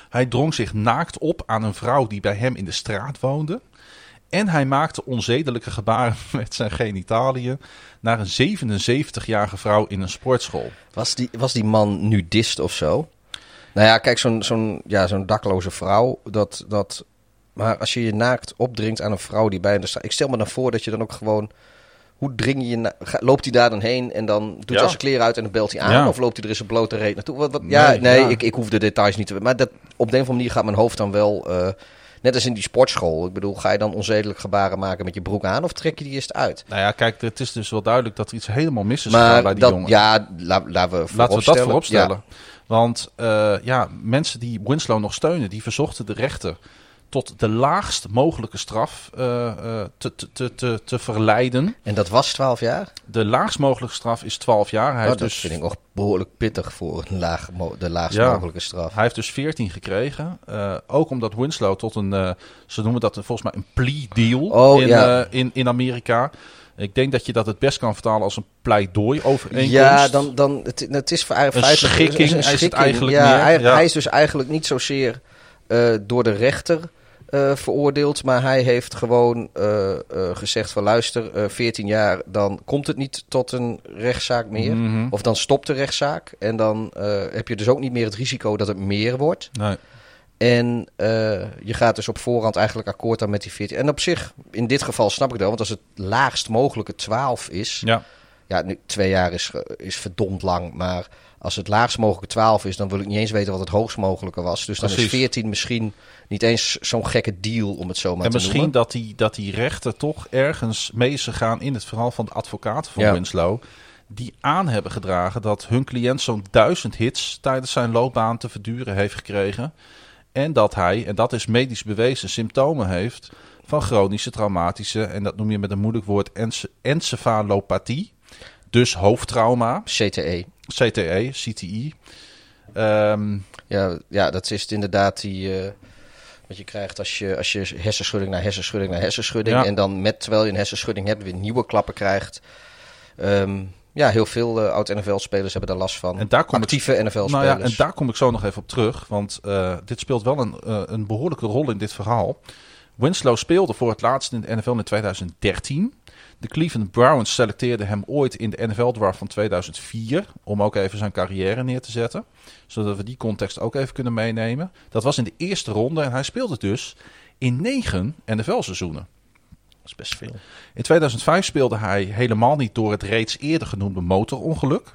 Speaker 2: Hij drong zich naakt op aan een vrouw die bij hem in de straat woonde. En hij maakte onzedelijke gebaren met zijn genitaliën naar een 77-jarige vrouw in een sportschool.
Speaker 3: Was, die, was die man nudist of zo? Nou ja, kijk, zo'n zo'n ja, zo'n dakloze vrouw. Dat, dat, maar als je je naakt opdringt aan een vrouw die bij de straat... Ik stel me dan voor dat je dan ook gewoon... Hoe dring je je... na- loopt hij daar dan heen en dan doet
Speaker 2: Ja.
Speaker 3: hij zijn kleren uit en dan belt hij aan?
Speaker 2: Ja.
Speaker 3: Of loopt hij er eens een blote reet naartoe? Wat, wat, ja,
Speaker 2: Nee,
Speaker 3: nee,
Speaker 2: ja.
Speaker 3: Ik, ik hoef de details niet te... Maar dat, op de een of andere manier gaat mijn hoofd dan wel... eh, net als in die sportschool. Ik bedoel, ga je dan onzedelijk gebaren maken met je broek aan... of trek je die eerst uit?
Speaker 2: Nou ja, kijk, het is dus wel duidelijk dat er iets helemaal mis is gegaan bij
Speaker 3: Maar
Speaker 2: die
Speaker 3: dat,
Speaker 2: jongen.
Speaker 3: ja, la, laten we
Speaker 2: Laten we dat
Speaker 3: vooropstellen. Ja.
Speaker 2: Want eh, ja, mensen die Winslow nog steunen, die verzochten de rechter tot de laagst mogelijke straf eh, eh, te, te, te, te, verleiden.
Speaker 3: En dat was 12 jaar?
Speaker 2: De laagst mogelijke straf is 12 jaar. Hij,
Speaker 3: Oh, dat
Speaker 2: dus,
Speaker 3: vind ik nog behoorlijk pittig voor een laag, de laagst
Speaker 2: Ja.
Speaker 3: mogelijke straf.
Speaker 2: hij heeft dus 14 gekregen. Eh, ook omdat Winslow tot een, ze noemen dat volgens mij een plea deal
Speaker 3: Oh,
Speaker 2: in,
Speaker 3: ja.
Speaker 2: in, in Amerika. Ik denk dat je dat het best kan vertalen als een pleidooi overeenkomst.
Speaker 3: Ja, dan, dan, het, het is voor eigenlijk
Speaker 2: Een schikking
Speaker 3: een
Speaker 2: is het eigenlijk
Speaker 3: ja,
Speaker 2: meer,
Speaker 3: Hij,
Speaker 2: ja.
Speaker 3: hij is dus eigenlijk niet zozeer door de rechter eh, veroordeeld, maar hij heeft gewoon eh, eh, gezegd van luister, eh 14 jaar, dan komt het niet tot een rechtszaak meer.
Speaker 2: Mhm.
Speaker 3: Of dan stopt de rechtszaak en dan heb je dus ook niet meer het risico dat het meer wordt.
Speaker 2: Nee.
Speaker 3: En je gaat dus op voorhand eigenlijk akkoord aan met die 14. En op zich, in dit geval snap ik dat, want als het laagst mogelijke 12 is.
Speaker 2: Ja.
Speaker 3: Ja, nu, twee jaar is, is verdomd lang. Maar als het laagst mogelijke 12 is, dan wil ik niet eens weten wat het hoogst mogelijke was. Dus dan
Speaker 2: Precies.
Speaker 3: is 14 misschien niet eens zo'n gekke deal, om het zo maar
Speaker 2: En
Speaker 3: te
Speaker 2: misschien
Speaker 3: noemen.
Speaker 2: dat die, dat die rechten toch ergens mee is gegaan in het verhaal van de advocaten van
Speaker 3: Ja.
Speaker 2: Winslow. Die aan hebben gedragen dat hun cliënt zo'n duizend hits tijdens zijn loopbaan te verduren heeft gekregen. En dat hij, en dat is medisch bewezen, symptomen heeft van chronische traumatische, en dat noem je met een moeilijk woord, ence- encefalopathie. Dus hoofdtrauma,
Speaker 3: CTE.
Speaker 2: CTE, CTI. Ehm,
Speaker 3: Ja, ja, dat is het inderdaad die... eh, je krijgt als je, als je hersenschudding naar hersenschudding naar hersenschudding...
Speaker 2: Ja.
Speaker 3: en dan met, terwijl je een hersenschudding hebt, weer nieuwe klappen krijgt. Ehm, ja, heel veel eh, oud-NFL-spelers hebben daar last van.
Speaker 2: En daar kom
Speaker 3: Actieve NFL-spelers.
Speaker 2: Nou ja, en daar kom ik zo nog even op terug. Want eh, dit speelt wel een, eh, een behoorlijke rol in dit verhaal. Winslow speelde voor het laatst in de NFL in 2013. De Cleveland Browns selecteerden hem ooit in de NFL-draft van 2004. Om ook even zijn carrière neer te zetten. Zodat we die context ook even kunnen meenemen. Dat was in de eerste ronde en hij speelde dus in negen NFL-seizoenen.
Speaker 3: Dat is best veel.
Speaker 2: In 2005 speelde hij helemaal niet door het reeds eerder genoemde motorongeluk.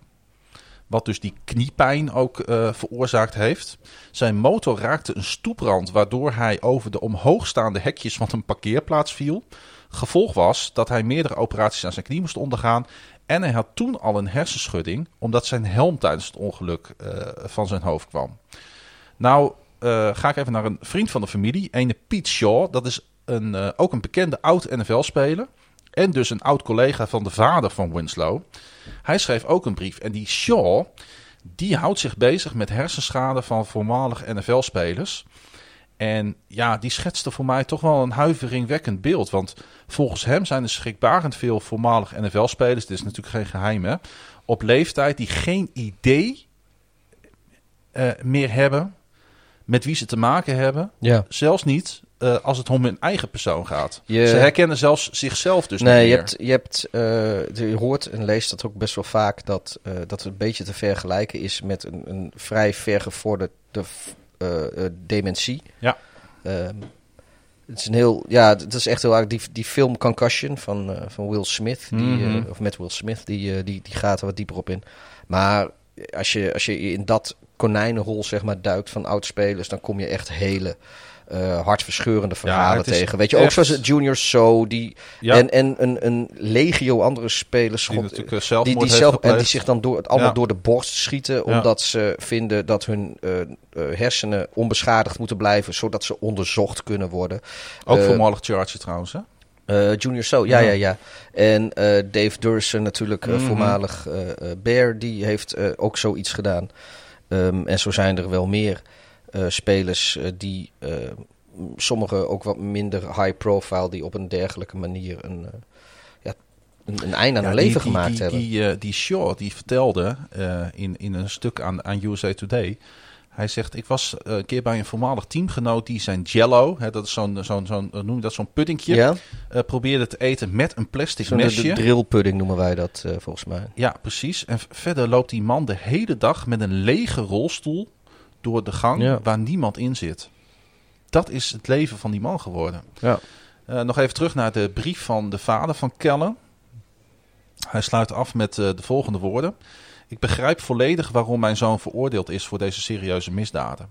Speaker 2: Wat dus die kniepijn ook eh, veroorzaakt heeft. Zijn motor raakte een stoeprand waardoor hij over de omhoogstaande hekjes van een parkeerplaats viel. Gevolg was dat hij meerdere operaties aan zijn knie moest ondergaan. En hij had toen al een hersenschudding, omdat zijn helm tijdens het ongeluk eh, van zijn hoofd kwam. Nou, eh, ga ik even naar een vriend van de familie, ene Pete Shaw. Dat is een, eh, ook een bekende oud-NFL-speler. En dus een oud collega van de vader van Winslow. Hij schreef ook een brief. En die Shaw, die houdt zich bezig met hersenschade van voormalig NFL-spelers. En ja, die schetste voor mij toch wel een huiveringwekkend beeld. Want volgens hem zijn er schrikbarend veel voormalig NFL-spelers, dit is natuurlijk geen geheim hè, op leeftijd die geen idee eh, meer hebben met wie ze te maken hebben.
Speaker 3: Ja.
Speaker 2: Zelfs niet eh, als het om hun eigen persoon gaat.
Speaker 3: Je-
Speaker 2: Ze herkennen zelfs zichzelf dus
Speaker 3: nee,
Speaker 2: niet
Speaker 3: je
Speaker 2: meer.
Speaker 3: hebt, je, hebt, eh, je hoort en leest dat ook best wel vaak dat, dat het een beetje te vergelijken is met een, een vrij vergevorderde dementie.
Speaker 2: Ja.
Speaker 3: Ehm, het is een heel, ja, het is echt heel erg die, die film Concussion van, eh, van Will Smith, die,
Speaker 2: Mhm.
Speaker 3: eh, of met Will Smith, die, eh, die, die gaat er wat dieper op in. Maar als je, als je in dat konijnenhol zeg maar duikt van oudspelers, dan kom je echt hele eh, hartverscheurende verhalen tegen. Weet je, ook zoals Junior So, die
Speaker 2: Ja.
Speaker 3: en, en een, een legio andere spelers
Speaker 2: die eh,
Speaker 3: die, zelf, en die zich dan door, het allemaal
Speaker 2: Ja.
Speaker 3: door de borst schieten. Omdat ze vinden dat hun eh, hersenen onbeschadigd moeten blijven. Zodat ze onderzocht kunnen worden.
Speaker 2: Ook voormalig Charger trouwens hè?
Speaker 3: Junior So, ja,
Speaker 2: Ja.
Speaker 3: ja. En Dave Durson natuurlijk,
Speaker 2: Mhm.
Speaker 3: voormalig Bear, die heeft ook zoiets gedaan. Ehm, en zo zijn er wel meer spelers eh, die, eh, m- sommige ook wat minder high profile, die op een dergelijke manier een, eh, ja, een, een einde aan
Speaker 2: Ja,
Speaker 3: hun leven
Speaker 2: die,
Speaker 3: gemaakt
Speaker 2: die,
Speaker 3: hebben.
Speaker 2: Die, eh, die Shaw die vertelde eh, in, in een stuk aan, aan USA Today. Hij zegt, ik was eh, een keer bij een voormalig teamgenoot die zijn jello, hè, dat is zo'n, zo'n, zo'n, noem je dat, zo'n puddingje,
Speaker 3: ja,
Speaker 2: eh, probeerde te eten met een plastic
Speaker 3: zo'n
Speaker 2: mesje.
Speaker 3: de drillpudding noemen wij dat eh, volgens mij.
Speaker 2: Ja, precies. En verder loopt die man de hele dag met een lege rolstoel door de gang
Speaker 3: Ja.
Speaker 2: waar niemand in zit. Dat is het leven van die man geworden.
Speaker 3: Ja.
Speaker 2: Eh, nog even terug naar de brief van de vader van Kellen. Hij sluit af met eh, de volgende woorden. Ik begrijp volledig waarom mijn zoon veroordeeld is voor deze serieuze misdaden.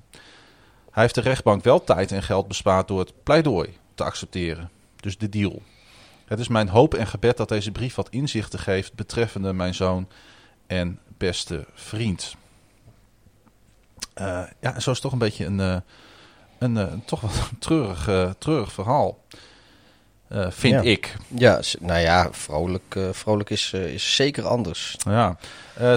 Speaker 2: Hij heeft de rechtbank wel tijd en geld bespaard door het pleidooi te accepteren. Dus de deal. Het is mijn hoop en gebed dat deze brief wat inzichten geeft betreffende mijn zoon en beste vriend. Eh, ja, en zo is toch een beetje een, eh, een, eh, toch wel een treurig, eh, treurig verhaal. Vind
Speaker 3: Ja.
Speaker 2: ik.
Speaker 3: Ja, nou ja, vrolijk, vrolijk is, is zeker anders.
Speaker 2: Ja.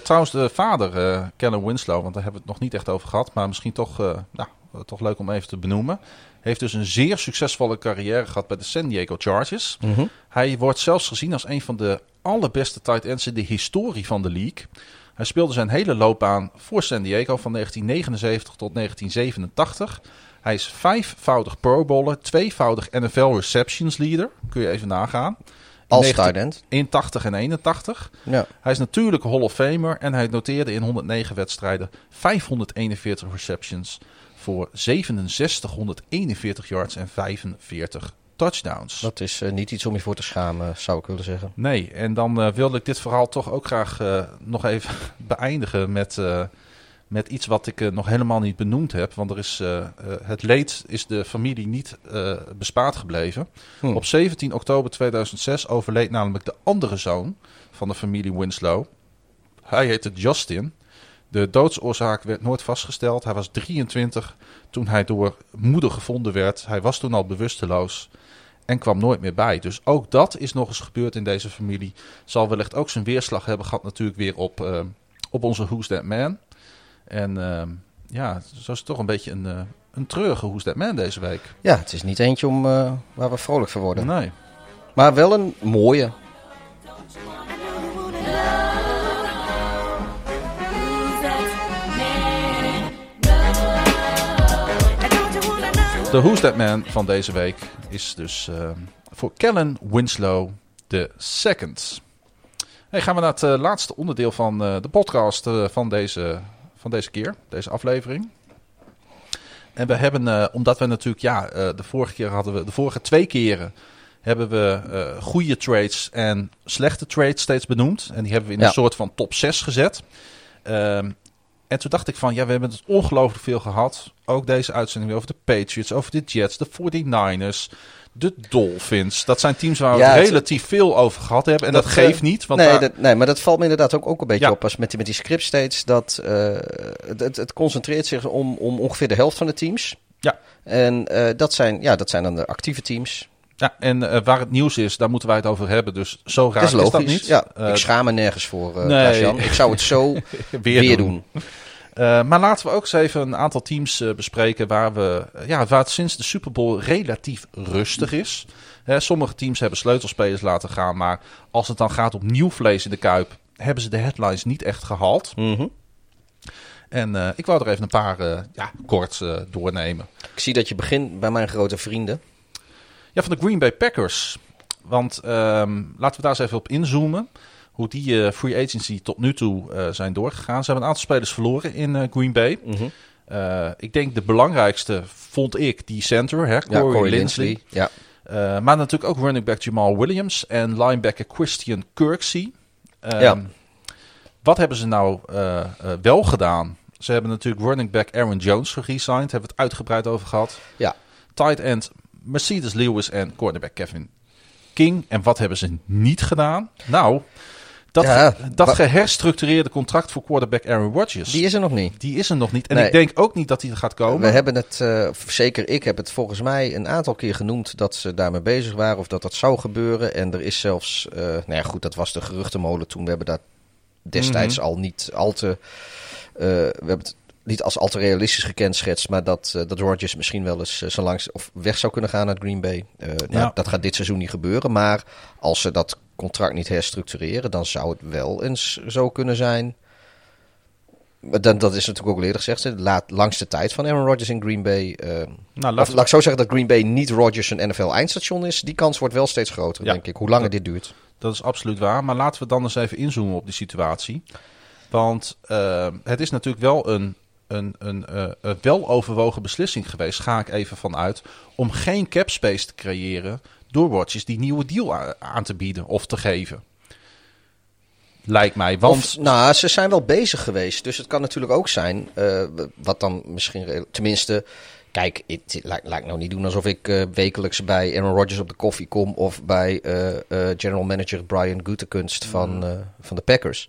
Speaker 2: Trouwens, de vader, Kellen Winslow, want daar hebben we het nog niet echt over gehad, maar misschien toch, nou, toch leuk om even te benoemen. Heeft dus een zeer succesvolle carrière gehad bij de San Diego Chargers. Hij wordt zelfs gezien als een van de allerbeste tight ends in de historie van de league. Hij speelde zijn hele loopbaan voor San Diego van 1979 tot 1987. Hij is vijfvoudig Pro Bowler, tweevoudig NFL Receptions Leader. Kun je even nagaan. In
Speaker 3: Als
Speaker 2: 19
Speaker 3: tight end.
Speaker 2: 81 en 81.
Speaker 3: Ja.
Speaker 2: Hij is natuurlijk Hall of Famer en hij noteerde in 109 wedstrijden 541 receptions voor 6741 yards en 45 touchdowns.
Speaker 3: Dat is eh, niet iets om je voor te schamen, zou ik willen zeggen.
Speaker 2: Nee, en dan eh, wilde ik dit verhaal toch ook graag eh, nog even beëindigen met, met iets wat ik nog helemaal niet benoemd heb. Want er is, het leed is de familie niet bespaard gebleven.
Speaker 3: Hm.
Speaker 2: Op 17 oktober 2006 overleed namelijk de andere zoon van de familie Winslow. Hij heette Justin. De doodsoorzaak werd nooit vastgesteld. Hij was 23 toen hij door moeder gevonden werd. Hij was toen al bewusteloos en kwam nooit meer bij. Dus ook dat is nog eens gebeurd in deze familie. Zal wellicht ook zijn weerslag hebben gehad natuurlijk weer op, eh, op onze Who's That Man. En eh, ja, zo is het toch een beetje een, eh, een treurige Who's That Man deze week.
Speaker 3: Ja, het is niet eentje om, waar we vrolijk van worden.
Speaker 2: Nee.
Speaker 3: Maar wel een mooie.
Speaker 2: De Who's That Man van deze week is dus eh, voor Kellen Winslow the second. Hey, gaan we naar het eh, laatste onderdeel van eh, de podcast van, deze, van deze keer, deze aflevering. En we hebben, omdat we natuurlijk, ja, de vorige keer hadden we, de vorige twee keren hebben we goede trades en slechte trades steeds benoemd. En die hebben we in
Speaker 3: Ja.
Speaker 2: een soort van top 6 gezet. Ehm, en toen dacht ik van, ja, we hebben het ongelooflijk veel gehad. Ook deze uitzending over de Patriots, over de Jets, de 49ers, de Dolphins. Dat zijn teams waar we
Speaker 3: Ja,
Speaker 2: het
Speaker 3: het-
Speaker 2: relatief veel over gehad hebben. En dat,
Speaker 3: Dat,
Speaker 2: geeft
Speaker 3: eh,
Speaker 2: niet. Want
Speaker 3: nee,
Speaker 2: daar-
Speaker 3: dat, nee, maar dat valt me inderdaad ook, ook een beetje
Speaker 2: Ja.
Speaker 3: op als met, die- met die script steeds. Dat eh, het, het, het concentreert zich om, om ongeveer de helft van de teams.
Speaker 2: Ja.
Speaker 3: En eh, dat, zijn, ja, dat zijn dan de actieve teams.
Speaker 2: Ja, en eh, waar het nieuws is, daar moeten wij het over hebben. Dus zo raar
Speaker 3: is logisch.
Speaker 2: dat niet.
Speaker 3: Ja,
Speaker 2: Eh,
Speaker 3: ik schaam me nergens voor, eh
Speaker 2: nee.
Speaker 3: Ik zou het zo
Speaker 2: weer,
Speaker 3: weer,
Speaker 2: doen.
Speaker 3: doen.
Speaker 2: Maar laten we ook eens even een aantal teams bespreken waar, we, ja, waar het sinds de Super Bowl relatief rustig is. Hè, sommige teams hebben sleutelspelers laten gaan, maar als het dan gaat om nieuw vlees in de kuip, hebben ze de headlines niet echt gehaald.
Speaker 3: Mhm.
Speaker 2: En ik wou er even een paar eh, ja, kort doornemen.
Speaker 3: Ik zie dat je begint bij mijn grote vrienden.
Speaker 2: Ja, van de Green Bay Packers. Want ehm, laten we daar eens even op inzoomen. Hoe die eh, free agency tot nu toe eh, zijn doorgegaan. Ze hebben een aantal spelers verloren in eh, Green Bay.
Speaker 3: Mhm.
Speaker 2: Ik denk de belangrijkste vond ik die center, hè,
Speaker 3: Ja,
Speaker 2: Corey,
Speaker 3: Corey
Speaker 2: Linsley.
Speaker 3: Linsley. Ja.
Speaker 2: Eh, maar natuurlijk ook running back Jamal Williams en linebacker Christian Kirksey. Ehm,
Speaker 3: Ja.
Speaker 2: Wat hebben ze nou wel gedaan? Ze hebben natuurlijk running back Aaron Jones geresigned. Hebben we het uitgebreid over gehad.
Speaker 3: Ja.
Speaker 2: Tight end Mercedes Lewis en cornerback Kevin King. En wat hebben ze niet gedaan? Nou, dat,
Speaker 3: Ja,
Speaker 2: dat geherstructureerde contract voor quarterback Aaron Rodgers.
Speaker 3: Die is er nog niet.
Speaker 2: Die is er nog niet. En
Speaker 3: Nee.
Speaker 2: ik denk ook niet dat die er gaat komen.
Speaker 3: We hebben het, eh, zeker ik heb het volgens mij een aantal keer genoemd dat ze daarmee bezig waren of dat dat zou gebeuren. En er is zelfs, eh, nou ja goed, dat was de geruchtenmolen toen. We hebben dat destijds
Speaker 2: Mhm.
Speaker 3: al niet al te, eh, we hebben het niet als al te realistisch gekenschetst, maar dat, eh, dat Rodgers misschien wel eens eh, zo langs of weg zou kunnen gaan naar Green Bay. Eh, nou, dat gaat dit seizoen niet gebeuren, maar als ze dat contract niet herstructureren, dan zou het wel eens zo kunnen zijn. Maar dan, dat is natuurlijk ook al eerder gezegd, de langste tijd van Aaron Rodgers in Green Bay.
Speaker 2: nou,
Speaker 3: of, laat ik zo zeggen dat Green Bay niet Rodgers een NFL-eindstation is. Die kans wordt wel steeds groter,
Speaker 2: Ja.
Speaker 3: denk ik, hoe langer dit duurt.
Speaker 2: Dat is absoluut waar. Maar laten we dan eens even inzoomen op die situatie. Want het is natuurlijk wel een, een, een, eh, een weloverwogen beslissing geweest, ga ik even vanuit, om geen cap space te creëren door Rodgers die nieuwe deal aan te bieden of te geven. Lijkt mij. Want
Speaker 3: nou, ze zijn wel bezig geweest. Dus het kan natuurlijk ook zijn, eh, wat dan misschien, tenminste... Kijk, het lijkt, nou niet doen alsof ik eh, wekelijks bij Aaron Rodgers op de koffie kom... of bij general manager Brian Gutekunst van, eh, van de Packers.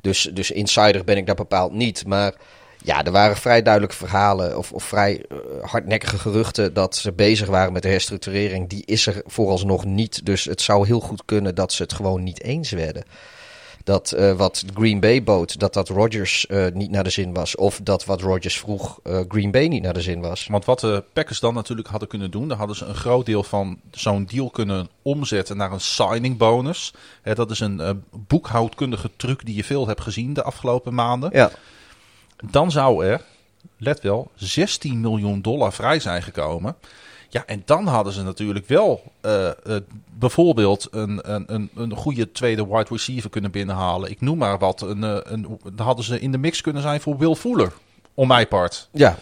Speaker 3: Dus, dus insider ben ik daar bepaald niet. Maar ja, er waren vrij duidelijke verhalen of, of vrij eh, hardnekkige geruchten... dat ze bezig waren met de herstructurering. Die is er vooralsnog niet. Dus het zou heel goed kunnen dat ze het gewoon niet eens werden dat eh, wat Green Bay bood, dat dat Rodgers eh, niet naar de zin was. Of dat wat Rodgers vroeg Green Bay niet naar de zin was.
Speaker 2: Want wat de Packers dan natuurlijk hadden kunnen doen, dan hadden ze een groot deel van zo'n deal kunnen omzetten naar een signing bonus. Hè, dat is een boekhoudkundige truc die je veel hebt gezien de afgelopen maanden.
Speaker 3: Ja,
Speaker 2: Dan zou er, let wel, 16 miljoen dollar vrij zijn gekomen. Ja, en dan hadden ze natuurlijk wel eh, eh, bijvoorbeeld een, een, een, een goede tweede wide receiver kunnen binnenhalen. Ik noem maar wat. Een, eh, een, dan hadden ze in de mix kunnen zijn voor Will Fuller, om mijn part.
Speaker 3: ja.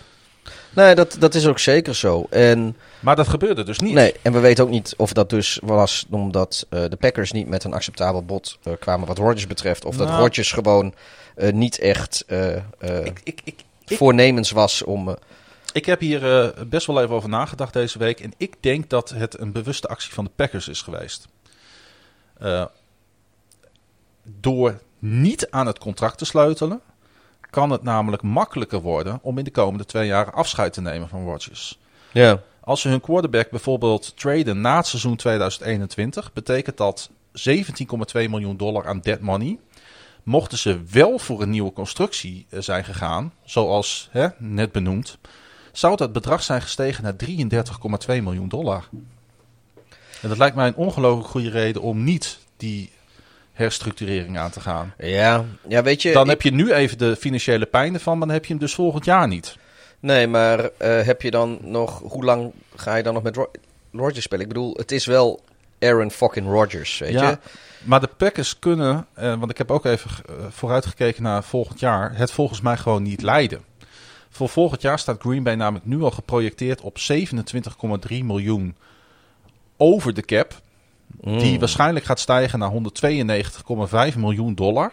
Speaker 3: Nee, dat, dat is ook zeker zo. En,
Speaker 2: Maar dat gebeurde dus niet.
Speaker 3: nee, en we weten ook niet of dat dus was omdat de Packers niet met een acceptabel bod kwamen wat Rodgers betreft. Of dat
Speaker 2: Nou.
Speaker 3: Rodgers gewoon niet echt eh, eh,
Speaker 2: Ik, ik, ik, ik,
Speaker 3: voornemens was om... eh,
Speaker 2: ik heb hier eh, best wel even over nagedacht deze week. En ik denk dat het een bewuste actie van de Packers is geweest. Eh, door niet aan het contract te sleutelen, kan het namelijk makkelijker worden om in de komende twee jaar afscheid te nemen van Rodgers.
Speaker 3: ja.
Speaker 2: Als ze hun quarterback bijvoorbeeld traden na het seizoen 2021, betekent dat 17,2 miljoen dollar aan dead money. Mochten ze wel voor een nieuwe constructie eh, zijn gegaan, zoals hè, net benoemd, zou dat bedrag zijn gestegen naar 33,2 miljoen dollar. En dat lijkt mij een ongelooflijk goede reden om niet die herstructurering aan te gaan.
Speaker 3: Ja, ja, weet je...
Speaker 2: Dan
Speaker 3: ik-
Speaker 2: heb je nu even de financiële pijn ervan, maar dan heb je hem dus volgend jaar niet.
Speaker 3: Nee, maar eh, heb je dan nog... Hoe lang ga je dan nog met Ro- Rodgers spelen? Ik bedoel, het is wel Aaron fucking Rodgers, weet
Speaker 2: ja,
Speaker 3: je?
Speaker 2: maar de Packers kunnen, eh, want ik heb ook even eh, vooruitgekeken naar volgend jaar, het volgens mij gewoon niet leiden. Voor volgend jaar staat Green Bay namelijk nu al geprojecteerd op 27,3 miljoen over de cap. Die
Speaker 3: Mm.
Speaker 2: waarschijnlijk gaat stijgen naar 192,5 miljoen dollar.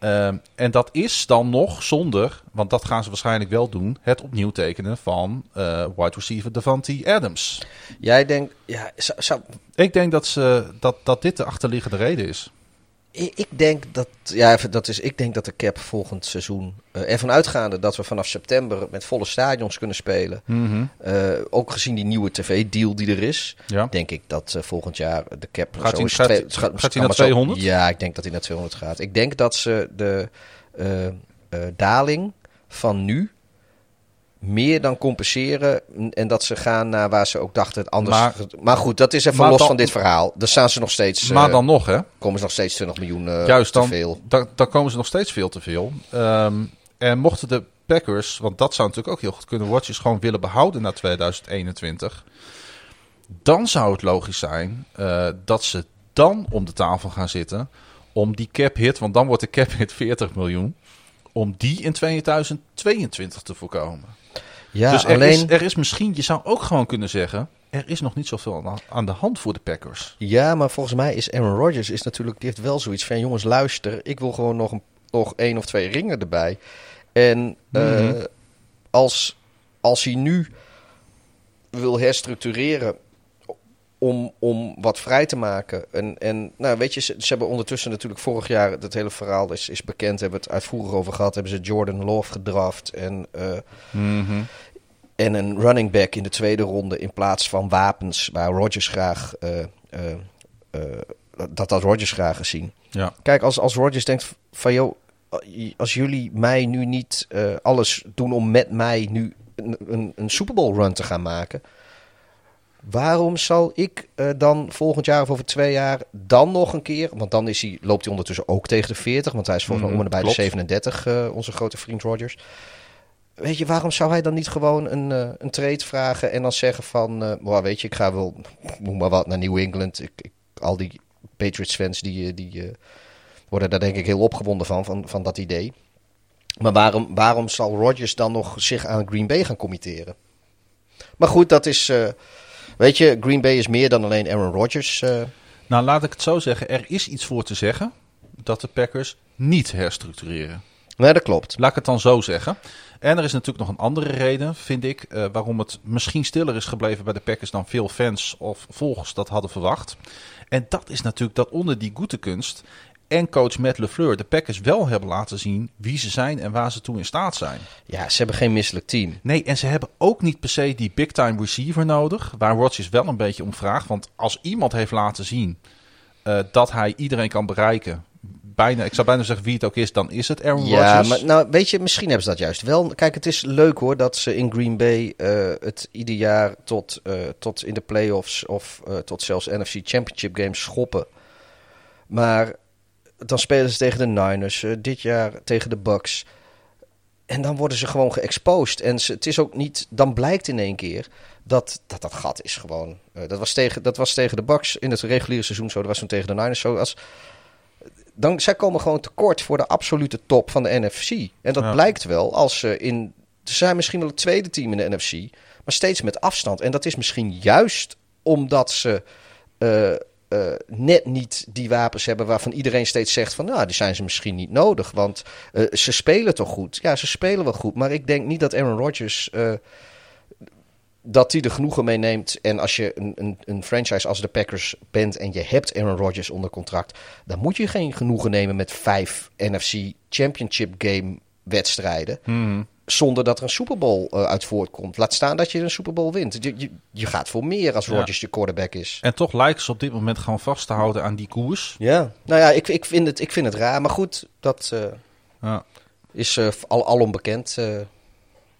Speaker 2: Ehm, en dat is dan nog zonder, want dat gaan ze waarschijnlijk wel doen, het opnieuw tekenen van eh wide receiver Devante Adams.
Speaker 3: Jij denkt, ja, zou, zou-
Speaker 2: Ik denk dat, ze, dat, dat dit de achterliggende reden is.
Speaker 3: Ik denk dat, ja, dat is, ik denk dat de cap volgend seizoen, eh, ervan uitgaande dat we vanaf september met volle stadions kunnen spelen, eh, ook gezien die nieuwe tv-deal die er is,
Speaker 2: Ja.
Speaker 3: denk ik dat eh, volgend jaar de cap
Speaker 2: Gaat
Speaker 3: zo
Speaker 2: hij- gaat- gaat naar
Speaker 3: maar zo-
Speaker 2: 200?
Speaker 3: Ja, ik denk dat hij naar 200 gaat. Ik denk dat ze de daling van nu meer dan compenseren en dat ze gaan naar waar ze ook dachten het anders.
Speaker 2: Maar-
Speaker 3: Maar, goed, dat is even los
Speaker 2: dan-
Speaker 3: van dit verhaal. Daar staan ze nog steeds. eh,
Speaker 2: maar dan nog, hè?
Speaker 3: komen ze nog steeds 20 miljoen eh,
Speaker 2: Juist,
Speaker 3: te
Speaker 2: dan,
Speaker 3: veel.
Speaker 2: dan, dan komen ze nog steeds veel te veel. Ehm, en mochten de Packers, want dat zou natuurlijk ook heel goed kunnen, Rodgers gewoon willen behouden naar 2021. Dan zou het logisch zijn eh, dat ze dan om de tafel gaan zitten om die cap hit, want dan wordt de cap hit 40 miljoen, om die in 2022 te voorkomen.
Speaker 3: Ja,
Speaker 2: dus er,
Speaker 3: alleen.
Speaker 2: is, er is misschien, je zou ook gewoon kunnen zeggen, er is nog niet zoveel aan, de hand voor de Packers.
Speaker 3: Ja, maar volgens mij is Aaron Rodgers is natuurlijk, die heeft wel zoiets van: jongens, luister, ik wil gewoon nog, een, nog één of twee ringen erbij. En eh,
Speaker 2: Mhm.
Speaker 3: als, als hij nu wil herstructureren om, om wat vrij te maken. En, en nou, weet je, ze, ze hebben ondertussen natuurlijk vorig jaar, dat hele verhaal is, is bekend, hebben we het uitvoerig over gehad, hebben ze Jordan Love gedraft en, eh, en een running back in de tweede ronde in plaats van wapens waar Rodgers graag, eh, eh, dat had Rodgers graag gezien.
Speaker 2: Ja.
Speaker 3: Kijk, als, als Rodgers denkt van joh, als jullie mij nu niet alles doen om met mij nu een, een, een Super Bowl run te gaan maken. Waarom zal ik eh, dan volgend jaar of over twee jaar dan nog een keer... Want dan is hij, loopt hij ondertussen ook tegen de 40. Want hij is volgens mij
Speaker 2: Mhm,
Speaker 3: om en bij de
Speaker 2: klopt.
Speaker 3: 37, eh, onze grote vriend Rodgers. Weet je, waarom zou hij dan niet gewoon een, eh, een trade vragen... en dan zeggen van, "Well, weet je, ik ga wel, noem maar wat, naar New England. Ik, ik, al die Patriots fans die, die worden daar denk ik heel opgewonden van, van, van dat idee. Maar waarom, waarom zal Rodgers dan nog zich aan Green Bay gaan committeren? Maar goed, dat is... weet je, Green Bay is meer dan alleen Aaron Rodgers. eh.
Speaker 2: Nou, laat ik het zo zeggen. Er is iets voor te zeggen dat de Packers niet herstructureren.
Speaker 3: nee, dat klopt.
Speaker 2: Laat ik het dan zo zeggen. En er is natuurlijk nog een andere reden, vind ik, eh, waarom het misschien stiller is gebleven bij de Packers dan veel fans of volgers dat hadden verwacht. En dat is natuurlijk dat onder die kunst en coach Matt LeFleur de Packers wel hebben laten zien wie ze zijn en waar ze toe in staat zijn.
Speaker 3: Ja, ze hebben geen misselijk team.
Speaker 2: Nee, en ze hebben ook niet per se die big time receiver nodig, waar Rodgers wel een beetje om vraagt. Want als iemand heeft laten zien eh, dat hij iedereen kan bereiken, bijna, ik zou bijna zeggen wie het ook is, dan is het Aaron
Speaker 3: Ja,
Speaker 2: Rodgers.
Speaker 3: maar nou, weet je, misschien hebben ze dat juist wel. Kijk, het is leuk hoor dat ze in Green Bay eh, het ieder jaar tot, eh, tot in de playoffs of tot zelfs NFC Championship games schoppen. Maar dan spelen ze tegen de Niners, eh, dit jaar tegen de Bucks. En dan worden ze gewoon geëxposed. En ze, het is ook niet, dan blijkt in één keer dat dat, dat gat is gewoon. eh, dat, was tegen, dat was tegen de Bucks in het reguliere seizoen zo. Dat was toen tegen de Niners zo. Als, dan, zij komen gewoon tekort voor de absolute top van de NFC. En dat
Speaker 2: Ja.
Speaker 3: blijkt wel als ze in. Ze zijn misschien wel het tweede team in de NFC, maar steeds met afstand. En dat is misschien juist omdat ze eh, eh, net niet die wapens hebben waarvan iedereen steeds zegt van, nou, die zijn ze misschien niet nodig, want eh, ze spelen toch goed. Ja, ze spelen wel goed, maar ik denk niet dat Aaron Rodgers eh, dat hij er genoegen mee neemt. En als je een, een, een franchise als de Packers bent en je hebt Aaron Rodgers onder contract, dan moet je geen genoegen nemen met vijf NFC Championship game wedstrijden.
Speaker 2: Mhm.
Speaker 3: Zonder dat er een Super Bowl eh, uit voortkomt. Laat staan dat je een Super Bowl wint. Je, je, je gaat voor meer als
Speaker 2: Ja.
Speaker 3: Rodgers je quarterback is.
Speaker 2: En toch lijken ze op dit moment gewoon vast te houden aan die koers.
Speaker 3: Ja, nou ja, ik, ik, vind, het, ik vind het raar. Maar goed, dat eh,
Speaker 2: Ja.
Speaker 3: is eh, al, alom bekend eh,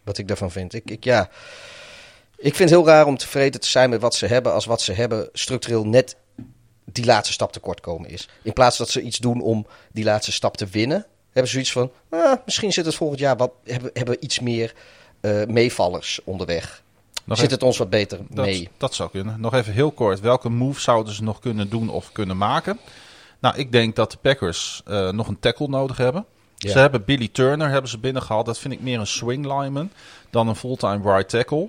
Speaker 3: wat ik daarvan vind. Ik, ik, ja, ik vind het heel raar om tevreden te zijn met wat ze hebben. Als wat ze hebben structureel net die laatste stap tekort komen is. In plaats dat ze iets doen om die laatste stap te winnen. Hebben ze zoiets van, ah, misschien zit het volgend jaar wat, hebben, hebben we iets meer eh, meevallers onderweg.
Speaker 2: Nog
Speaker 3: zit
Speaker 2: even-
Speaker 3: het ons wat beter
Speaker 2: dat,
Speaker 3: mee.
Speaker 2: dat zou kunnen. Nog even heel kort. Welke move zouden ze nog kunnen doen of kunnen maken? Nou, ik denk dat de Packers eh, nog een tackle nodig hebben.
Speaker 3: Ja.
Speaker 2: Ze hebben Billy Turner hebben ze binnengehaald. Dat vind ik meer een swing lineman dan een fulltime right tackle.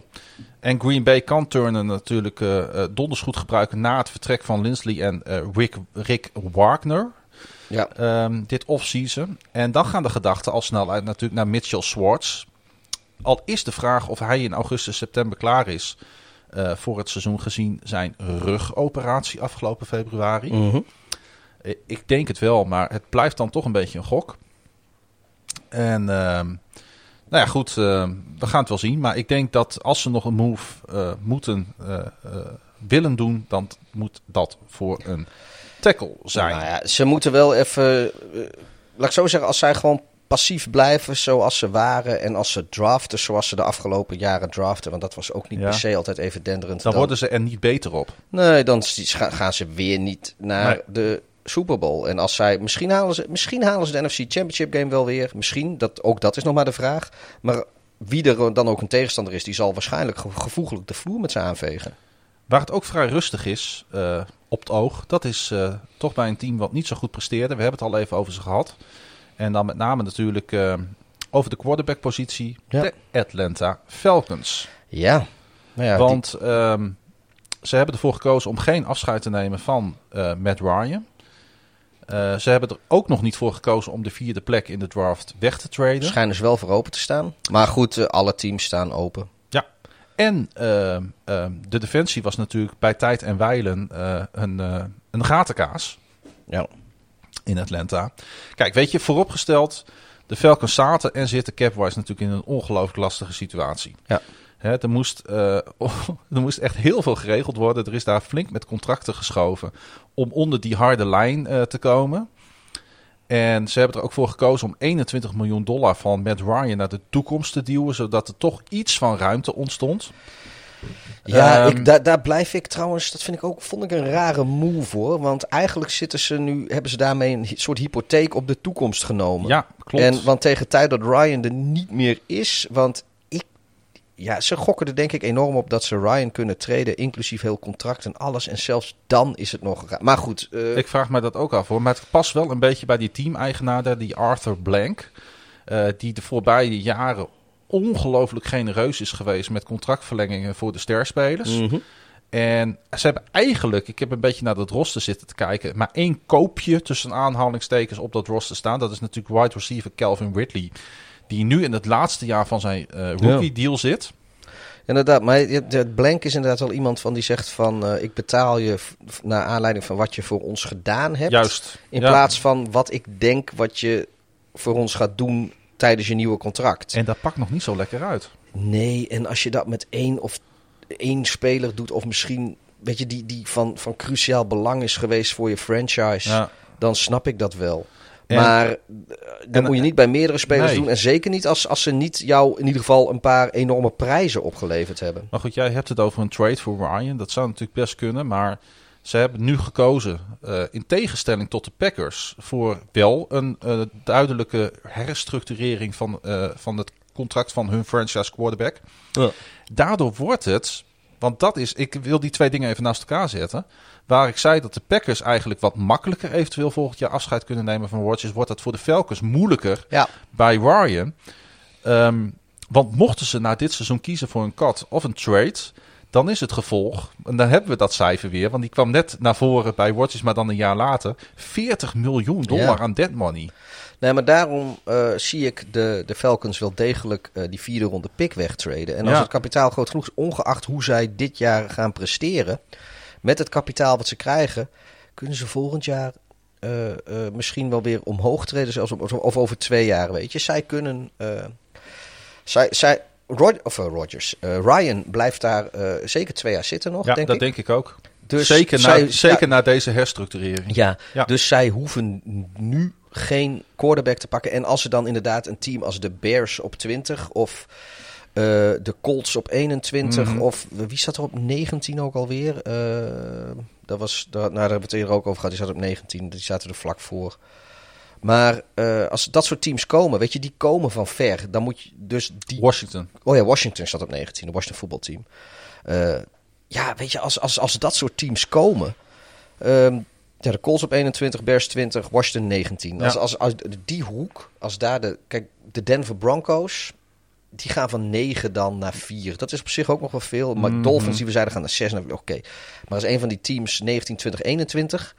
Speaker 2: En Green Bay kan Turner natuurlijk eh, donders goed gebruiken na het vertrek van Lindsley en Rick, Rick Wagner.
Speaker 3: Ja.
Speaker 2: ehm, dit offseason. En dan gaan de gedachten al snel uit natuurlijk naar Mitchell Schwartz. Al is de vraag of hij in augustus, september klaar is eh, voor het seizoen gezien zijn rugoperatie afgelopen februari.
Speaker 3: Mhm.
Speaker 2: Eh, Ik denk het wel, maar het blijft dan toch een beetje een gok. En ehm, nou ja, goed, ehm, we gaan het wel zien. Maar ik denk dat als ze nog een move eh, moeten willen doen, dan moet dat voor een tackle zijn.
Speaker 3: Nou ja, ze moeten wel even. eh, laat ik zo zeggen, als zij gewoon passief blijven zoals ze waren. En als ze draften zoals ze de afgelopen jaren draften. Want dat was ook niet
Speaker 2: Ja.
Speaker 3: per se altijd even denderend.
Speaker 2: dan worden ze er niet beter op.
Speaker 3: Nee, dan gaan ze weer niet naar
Speaker 2: Nee.
Speaker 3: de Super Bowl. En als zij. Misschien halen, ze, misschien halen ze de NFC Championship game wel weer. Misschien. Dat, ook dat is nog maar de vraag. Maar wie er dan ook een tegenstander is, die zal waarschijnlijk ge- gevoeglijk de vloer met ze aanvegen.
Speaker 2: Waar het ook vrij rustig is eh, op het oog, dat is eh, toch bij een team wat niet zo goed presteerde. We hebben het al even over ze gehad. En dan met name natuurlijk eh, over de quarterback-positie,
Speaker 3: Ja.
Speaker 2: de Atlanta Falcons.
Speaker 3: Ja. Nou ja, die-
Speaker 2: Want ehm, ze hebben ervoor gekozen om geen afscheid te nemen van eh, Matt Ryan. Ze hebben er ook nog niet voor gekozen om de vierde plek in de draft weg te traden.
Speaker 3: schijnen ze wel voor open te staan. Maar goed, alle teams staan open.
Speaker 2: En ehm, ehm, de defensie was natuurlijk bij tijd en wijlen eh, een, eh, een gatenkaas
Speaker 3: Ja.
Speaker 2: in Atlanta. Kijk, weet je, vooropgesteld, de Falcons zaten en zitten capwise natuurlijk in een ongelooflijk lastige situatie.
Speaker 3: Ja.
Speaker 2: Hè, er, moest, eh, er moest echt heel veel geregeld worden. Er is daar flink met contracten geschoven om onder die harde lijn te komen. En ze hebben er ook voor gekozen om 21 miljoen dollar van Matt Ryan naar de toekomst te duwen, zodat er toch iets van ruimte ontstond.
Speaker 3: Ja,
Speaker 2: Ehm,
Speaker 3: ik, daar, daar blijf ik trouwens. Dat vind ik ook, vond ik een rare move hoor. Want eigenlijk zitten ze nu, hebben ze daarmee een soort hypotheek op de toekomst genomen.
Speaker 2: Ja, klopt.
Speaker 3: En want tegen tijd dat Ryan er niet meer is, want ja, ze gokken er denk ik enorm op dat ze Ryan kunnen treden, inclusief heel contract en alles. En zelfs dan is het nog. Maar goed, eh,
Speaker 2: Ik vraag me dat ook af hoor. Maar het past wel een beetje bij die team-eigenaar, die Arthur Blank. eh, die de voorbije jaren ongelooflijk genereus is geweest met contractverlengingen voor de sterspelers.
Speaker 3: mhm.
Speaker 2: En ze hebben eigenlijk, ik heb een beetje naar dat roster zitten te kijken, maar één koopje tussen aanhalingstekens op dat roster staan. Dat is natuurlijk wide receiver Calvin Ridley. Die nu in het laatste jaar van zijn eh, rookie deal zit.
Speaker 3: Inderdaad, maar de Blank is inderdaad wel iemand van die zegt van eh, ik betaal je naar aanleiding van wat je voor ons gedaan hebt.
Speaker 2: Juist.
Speaker 3: In
Speaker 2: Ja.
Speaker 3: plaats van wat ik denk wat je voor ons gaat doen tijdens je nieuwe contract.
Speaker 2: En dat pakt nog niet zo lekker uit.
Speaker 3: Nee, en als je dat met één of één speler doet, of misschien, weet je, die, die van, van cruciaal belang is geweest voor je franchise,
Speaker 2: Ja.
Speaker 3: dan snap ik dat wel. Maar eh, dat
Speaker 2: en-
Speaker 3: moet je niet bij meerdere spelers
Speaker 2: Nee.
Speaker 3: doen. En zeker niet als, als ze niet jou in ieder geval een paar enorme prijzen opgeleverd hebben.
Speaker 2: Maar goed, jij hebt het over een trade voor Ryan. Dat zou natuurlijk best kunnen, maar ze hebben nu gekozen, eh, in tegenstelling tot de Packers, voor wel een eh, duidelijke herstructurering van, eh, van het contract van hun franchise quarterback.
Speaker 3: Ja.
Speaker 2: Daardoor wordt het, want dat is, ik wil die twee dingen even naast elkaar zetten. Waar ik zei dat de Packers eigenlijk wat makkelijker eventueel volgend jaar afscheid kunnen nemen van Rodgers, wordt dat voor de Falcons moeilijker
Speaker 3: Ja,
Speaker 2: bij Ryan. Ehm, want mochten ze na dit seizoen kiezen voor een cut of een trade, dan is het gevolg, en dan hebben we dat cijfer weer, want die kwam net naar voren bij Rodgers, maar dan een jaar later, 40 miljoen dollar
Speaker 3: Ja.
Speaker 2: aan dead money.
Speaker 3: nee, maar daarom eh, zie ik de, de Falcons wel degelijk eh, die vierde ronde pick wegtraden. En als
Speaker 2: Ja.
Speaker 3: het kapitaal groot genoeg is, ongeacht hoe zij dit jaar gaan presteren, met het kapitaal wat ze krijgen, kunnen ze volgend jaar eh, eh, misschien wel weer omhoog treden, zelfs of over twee jaar, weet je. Zij kunnen, eh, zij, zij, Rod, of Rodgers, eh, Ryan blijft daar zeker twee jaar zitten nog,
Speaker 2: Ja,
Speaker 3: denk
Speaker 2: dat
Speaker 3: ik.
Speaker 2: denk ik ook.
Speaker 3: Dus
Speaker 2: zeker na, zeker
Speaker 3: ja,
Speaker 2: na deze herstructurering.
Speaker 3: ja,
Speaker 2: Ja.
Speaker 3: dus zij hoeven nu geen quarterback te pakken. En als ze dan inderdaad een team als de Bears op 20 of de Colts op 21
Speaker 2: Mhm.
Speaker 3: of wie zat er op 19 ook alweer? Eh, dat was, daar, nou, daar hebben we het eerder ook over gehad. Die zat op 19, die zaten er vlak voor. Maar eh, als dat soort teams komen, weet je, die komen van ver. Dan moet je dus die
Speaker 2: Washington.
Speaker 3: Oh ja, Washington staat op 19, de Washington voetbalteam. Eh ja, weet je, als, als, als dat soort teams komen. ehm, ja, de Colts op 21, Bears 20, Washington 19. Als,
Speaker 2: Ja.
Speaker 3: als, als die hoek, als daar de. Kijk, de Denver Broncos. Die gaan van 9 dan naar 4. Dat is op zich ook nog wel veel. Maar
Speaker 2: Mhm.
Speaker 3: Dolphins, die we zeiden, gaan naar 6. Oké. Maar als een van die teams 19, 20, 21.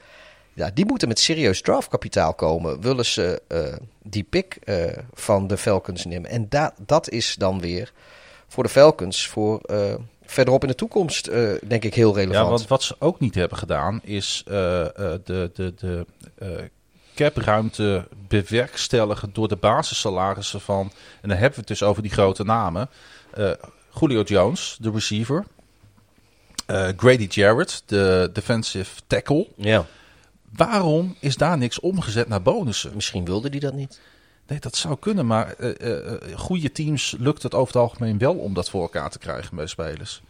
Speaker 3: Ja, die moeten met serieus draftkapitaal komen. Willen ze eh, die pick eh, van de Falcons nemen? En da dat is dan weer voor de Falcons voor eh, verderop in de toekomst, denk ik, heel relevant.
Speaker 2: Ja, want wat ze ook niet hebben gedaan is de, de, de capruimte bewerkstelligen door de basissalarissen van, en dan hebben we het dus over die grote namen, eh, Julio Jones, de receiver, eh, Grady Jarrett, de defensive tackle.
Speaker 3: Ja,
Speaker 2: Waarom is daar niks omgezet naar bonussen?
Speaker 3: misschien wilde die dat niet.
Speaker 2: Nee, dat zou kunnen, maar eh, goede teams lukt het over het algemeen wel om dat voor elkaar te krijgen bij spelers.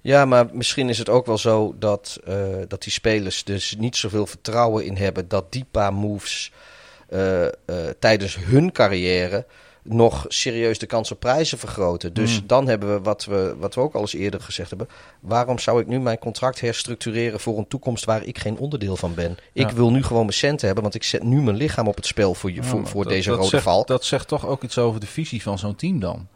Speaker 3: Ja, maar misschien is het ook wel zo dat, eh, dat die spelers dus niet zoveel vertrouwen in hebben dat die paar moves eh, eh, tijdens hun carrière nog serieus de kans op prijzen vergroten. Dus
Speaker 2: Mm.
Speaker 3: dan hebben we wat, we wat we ook al eens eerder gezegd hebben. Waarom zou ik nu mijn contract herstructureren voor een toekomst waar ik geen onderdeel van ben? Ik wil nu gewoon mijn centen hebben, want ik zet nu mijn lichaam op het spel voor, je, voor,
Speaker 2: Ja,
Speaker 3: voor
Speaker 2: dat-
Speaker 3: deze
Speaker 2: dat
Speaker 3: rode
Speaker 2: zegt,
Speaker 3: valk.
Speaker 2: Dat zegt toch ook iets over de visie van zo'n team dan.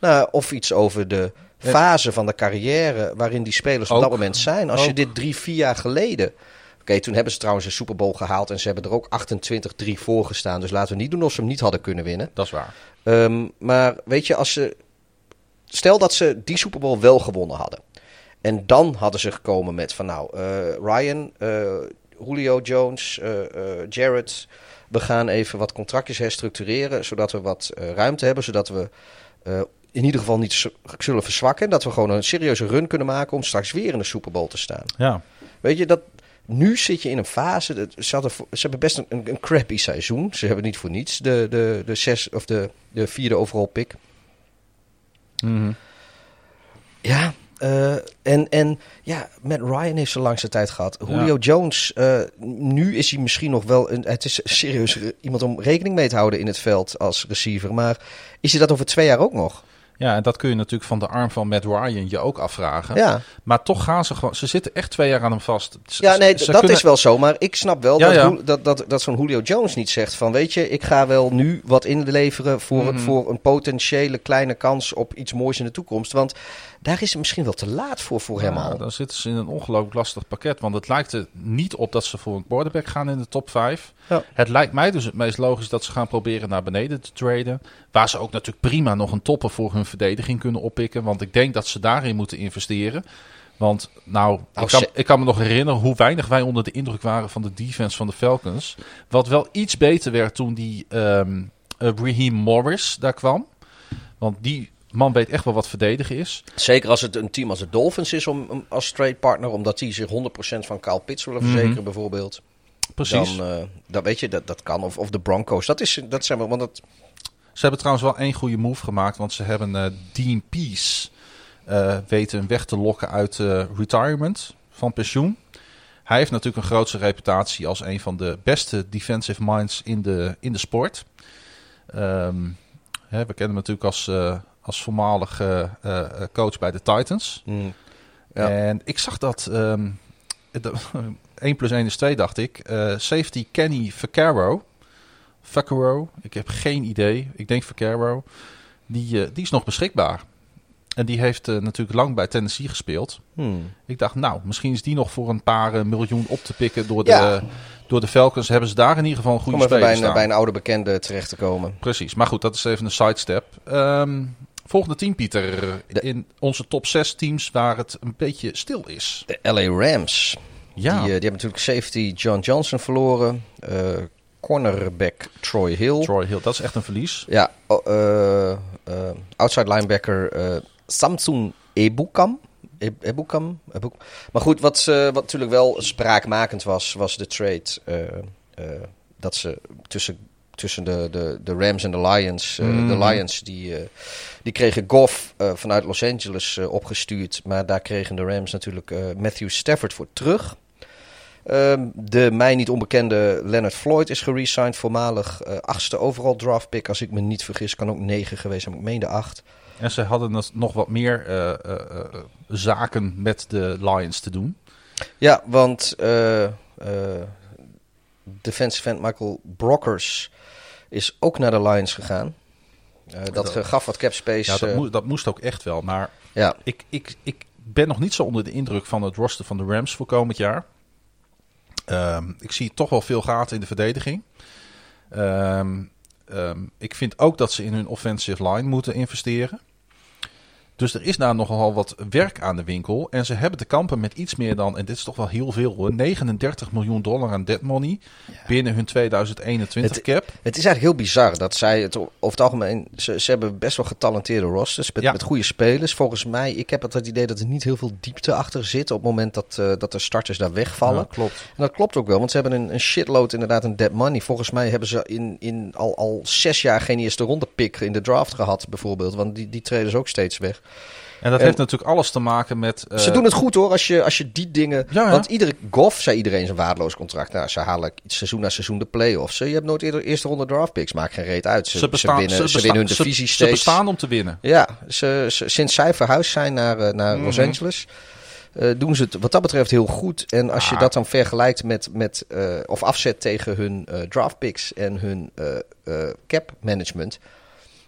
Speaker 3: Nou, of iets over de fase van de carrière waarin die spelers op
Speaker 2: Ook.
Speaker 3: dat moment zijn. Als je dit drie, vier jaar geleden. Oké, toen hebben ze trouwens een Super Bowl gehaald en ze hebben er ook 28-3 voor gestaan. Dus laten we niet doen alsof ze hem niet hadden kunnen winnen.
Speaker 2: Dat is waar.
Speaker 3: Ehm, maar weet je, als ze. Stel dat ze die Super Bowl wel gewonnen hadden. En dan hadden ze gekomen met van nou, eh, Ryan, eh, Julio Jones, eh eh, Jared. We gaan even wat contractjes herstructureren, zodat we wat eh, ruimte hebben. Zodat we eh, in ieder geval niet zullen verzwakken. En dat we gewoon een serieuze run kunnen maken om straks weer in de Super Bowl te staan.
Speaker 2: Ja.
Speaker 3: Weet je, dat, nu zit je in een fase. Dat, ze, hadden, ze hebben best een, een, crappy seizoen. Ze hebben niet voor niets de, de, de, zes, of de, de vierde overall pick.
Speaker 2: Mhm.
Speaker 3: Ja, eh, en, en ja, Matt Ryan heeft zijn langste tijd gehad.
Speaker 2: Ja.
Speaker 3: Julio Jones, eh, nu is hij misschien nog wel... Een, het is serieus iemand om rekening mee te houden in het veld als receiver. Maar is hij dat over twee jaar ook nog?
Speaker 2: Ja, en dat kun je natuurlijk van de arm van Matt Ryan je ook afvragen.
Speaker 3: Ja,
Speaker 2: Maar toch gaan ze gewoon... Ze zitten echt twee jaar aan hem vast.
Speaker 3: Ja nee, dat
Speaker 2: kunnen-
Speaker 3: is wel zo. Maar ik snap wel
Speaker 2: Ja,
Speaker 3: dat,
Speaker 2: ja.
Speaker 3: Dat, dat, dat zo'n Julio Jones niet zegt van... weet je, ik ga wel nu wat inleveren voor,
Speaker 2: Mhm.
Speaker 3: voor een potentiële kleine kans op iets moois in de toekomst. Want daar is het misschien wel te laat voor, voor hem
Speaker 2: Ja,
Speaker 3: al.
Speaker 2: dan zitten ze in een ongelooflijk lastig pakket. Want het lijkt er niet op dat ze voor een quarterback gaan in de top 5.
Speaker 3: Ja.
Speaker 2: Het lijkt mij dus het meest logisch dat ze gaan proberen naar beneden te traden. Waar ze ook natuurlijk prima nog een topper voor hun verdediging kunnen oppikken. Want ik denk dat ze daarin moeten investeren. Want nou, ik, kan,
Speaker 3: ze-
Speaker 2: ik kan me nog herinneren hoe weinig wij onder de indruk waren van de defense van de Falcons. Wat wel iets beter werd toen die eh, Raheem Morris daar kwam. Want die man weet echt wel wat verdedigen is.
Speaker 3: Zeker als het een team als de Dolphins is om, om- als trade partner, omdat die zich 100% van Kyle Pitts willen verzekeren,
Speaker 2: Mhm.
Speaker 3: bijvoorbeeld.
Speaker 2: Precies.
Speaker 3: Dan, eh, dan weet je, dat, dat kan. Of, of de Broncos. Dat, is, dat zijn wel, want dat,
Speaker 2: Ze hebben trouwens wel één goede move gemaakt, want ze hebben eh, Dean Peace eh, weten weg te lokken uit retirement, van pensioen. Hij heeft natuurlijk een grootse reputatie als een van de beste defensive minds in de, in de sport. Ehm, hè, we kennen hem natuurlijk als, als voormalig eh, eh, coach bij de Titans.
Speaker 3: mm, Ja.
Speaker 2: En ik zag dat ehm, de- 1 plus 1 is 2, dacht ik. Eh, safety Kenny Vaccaro. Vaccaro, ik heb geen idee. Ik denk Vaccaro. Die, die is nog beschikbaar. En die heeft natuurlijk lang bij Tennessee gespeeld.
Speaker 3: hmm.
Speaker 2: Ik dacht, nou, misschien is die nog voor een paar miljoen op te pikken door de,
Speaker 3: Ja.
Speaker 2: door de Falcons. Hebben ze daar in ieder geval een goede
Speaker 3: even bij
Speaker 2: speler
Speaker 3: een,
Speaker 2: staan.
Speaker 3: bij een oude bekende terecht te komen.
Speaker 2: Precies, maar goed, dat is even een sidestep. Ehm, volgende team, Pieter.
Speaker 3: De-
Speaker 2: In onze top 6 teams waar het een beetje stil is.
Speaker 3: De LA Rams.
Speaker 2: Ja,
Speaker 3: Die, eh, die hebben natuurlijk safety John Johnson verloren. eh, cornerback Troy Hill.
Speaker 2: Troy Hill, dat is echt een verlies.
Speaker 3: Ja, oh, eh, outside linebacker Samsung Ebukam. E- Ebukam. Ebuk- Maar goed, wat, wat natuurlijk wel spraakmakend was, was de trade. dat ze tussen, tussen de, de, de Rams en de Lions. eh,
Speaker 2: Mhm.
Speaker 3: De Lions die, eh, die kregen Goff eh, vanuit Los Angeles opgestuurd. Maar daar kregen de Rams natuurlijk Matthew Stafford voor terug. Ehm, de mij niet onbekende Leonard Floyd is geresigned. Voormalig achtste overall draft pick. Als ik me niet vergis, kan ook negen geweest zijn. maar Ik meende acht.
Speaker 2: En ze hadden nog wat meer zaken met de Lions te doen.
Speaker 3: Ja, want defensive end Michael Brockers is ook naar de Lions gegaan. Eh, dat gaf wat cap space.
Speaker 2: Ja, dat,
Speaker 3: eh,
Speaker 2: moest, dat moest ook echt wel. Maar
Speaker 3: ja.
Speaker 2: ik, ik, ik ben nog niet zo onder de indruk van het roster van de Rams voor komend jaar. Ehm, ik zie toch wel veel gaten in de verdediging. Ehm, ehm, ik vind ook dat ze in hun offensive line moeten investeren. Dus er is daar nogal wat werk aan de winkel. En ze hebben te kampen met iets meer dan, en dit is toch wel heel veel hoor, 39 miljoen dollar aan dead money binnen hun 2021
Speaker 3: Het-
Speaker 2: cap.
Speaker 3: Het is eigenlijk heel bizar dat zij het over het algemeen. Ze, ze hebben best wel getalenteerde rosters met,
Speaker 2: Ja.
Speaker 3: met goede spelers. Volgens mij, ik heb het, het idee dat er niet heel veel diepte achter zit op het moment dat, eh, dat de starters daar wegvallen.
Speaker 2: Ja, klopt.
Speaker 3: En dat klopt ook wel, want ze hebben een, een shitload inderdaad een dead money. Volgens mij hebben ze in, in al, al zes jaar geen eerste ronde pick in de draft gehad, bijvoorbeeld. Want die, die treden ze ook steeds weg.
Speaker 2: En dat
Speaker 3: En-
Speaker 2: heeft natuurlijk alles te maken met... eh,
Speaker 3: ze doen het goed hoor, als je, als je die dingen...
Speaker 2: Ja, ja.
Speaker 3: Want iedere golf zei iedereen zijn waardeloos contract. Nou, ze halen seizoen na seizoen de play-offs. Je hebt nooit eerder eerste ronde draft picks, maakt geen reet uit. Ze,
Speaker 2: ze, bestaan,
Speaker 3: winnen, ze,
Speaker 2: bestaan-
Speaker 3: winnen hun
Speaker 2: ze-
Speaker 3: divisie
Speaker 2: ze
Speaker 3: steeds.
Speaker 2: bestaan om te winnen.
Speaker 3: Ja, ze, ze- sinds zij verhuisd zijn naar, eh, naar Los
Speaker 2: Mhm.
Speaker 3: Angeles, eh, doen ze het wat dat betreft heel goed. En als je
Speaker 2: Ah.
Speaker 3: dat dan vergelijkt met, met eh, of afzet tegen hun eh, draft picks en hun eh, eh, cap management,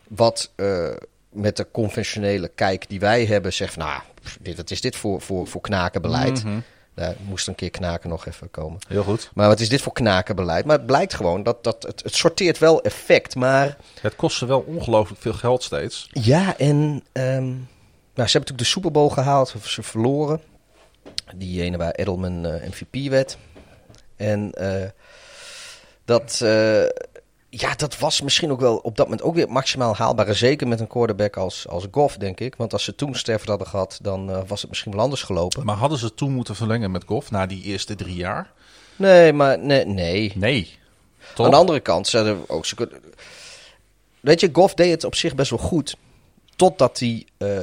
Speaker 3: wat eh, met de conventionele kijk die wij hebben, zegt van, nou, dit, wat is dit voor, voor, voor knakenbeleid?
Speaker 2: Mhm.
Speaker 3: Daar moest een keer knaken nog even komen.
Speaker 2: Heel goed.
Speaker 3: Maar wat is dit voor knakenbeleid? Maar het blijkt gewoon dat, dat het, het sorteert wel effect, maar...
Speaker 2: Het kost ze wel ongelooflijk veel geld steeds.
Speaker 3: Ja, en ehm, nou, ze hebben natuurlijk de Super Bowl gehaald, of ze verloren. Die ene waar Edelman eh, MVP werd. En eh, dat, eh, ja, dat was misschien ook wel op dat moment ook weer maximaal haalbaar. Zeker met een quarterback als, als Goff, denk ik. Want als ze toen Stafford hadden gehad, dan eh, was het misschien wel anders gelopen.
Speaker 2: Maar hadden ze toen moeten verlengen met Goff na die eerste drie jaar?
Speaker 3: Nee, maar nee. nee.
Speaker 2: Nee.
Speaker 3: Aan de andere kant, ze hadden ook... Ze kunnen... Weet je, Goff deed het op zich best wel goed. Totdat hij eh,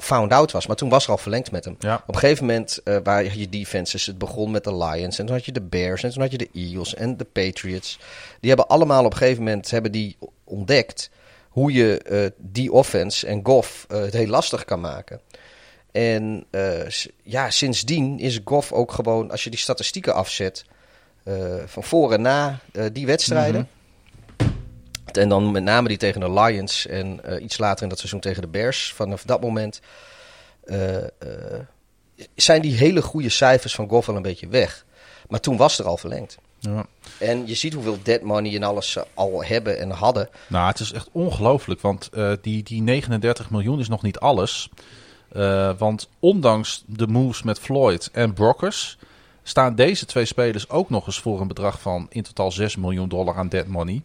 Speaker 3: found out was. Maar toen was er al verlengd met hem.
Speaker 2: Ja.
Speaker 3: Op een gegeven moment uh, waren je defenses. Het begon met de Lions. En toen had je de Bears. En toen had je de Eagles en de Patriots. Die hebben allemaal op een gegeven moment hebben die ontdekt... hoe je uh, die offense en Goff uh, het heel lastig kan maken. En ja, sindsdien is Goff ook gewoon... als je die statistieken afzet... Van voor en na die wedstrijden. Mm-hmm. En dan met name die tegen de Lions en uh, iets later in dat seizoen tegen de Bears. Vanaf dat moment uh, zijn die hele goede cijfers van Goff wel een beetje weg. Maar toen was er al verlengd.
Speaker 2: Ja.
Speaker 3: En je ziet hoeveel dead money en alles al hebben en hadden.
Speaker 2: Nou, het is echt ongelooflijk, want die, die 39 miljoen is nog niet alles. Want ondanks de moves met Floyd en Brockers staan deze twee spelers ook nog eens voor een bedrag van in totaal 6 miljoen dollar aan dead money.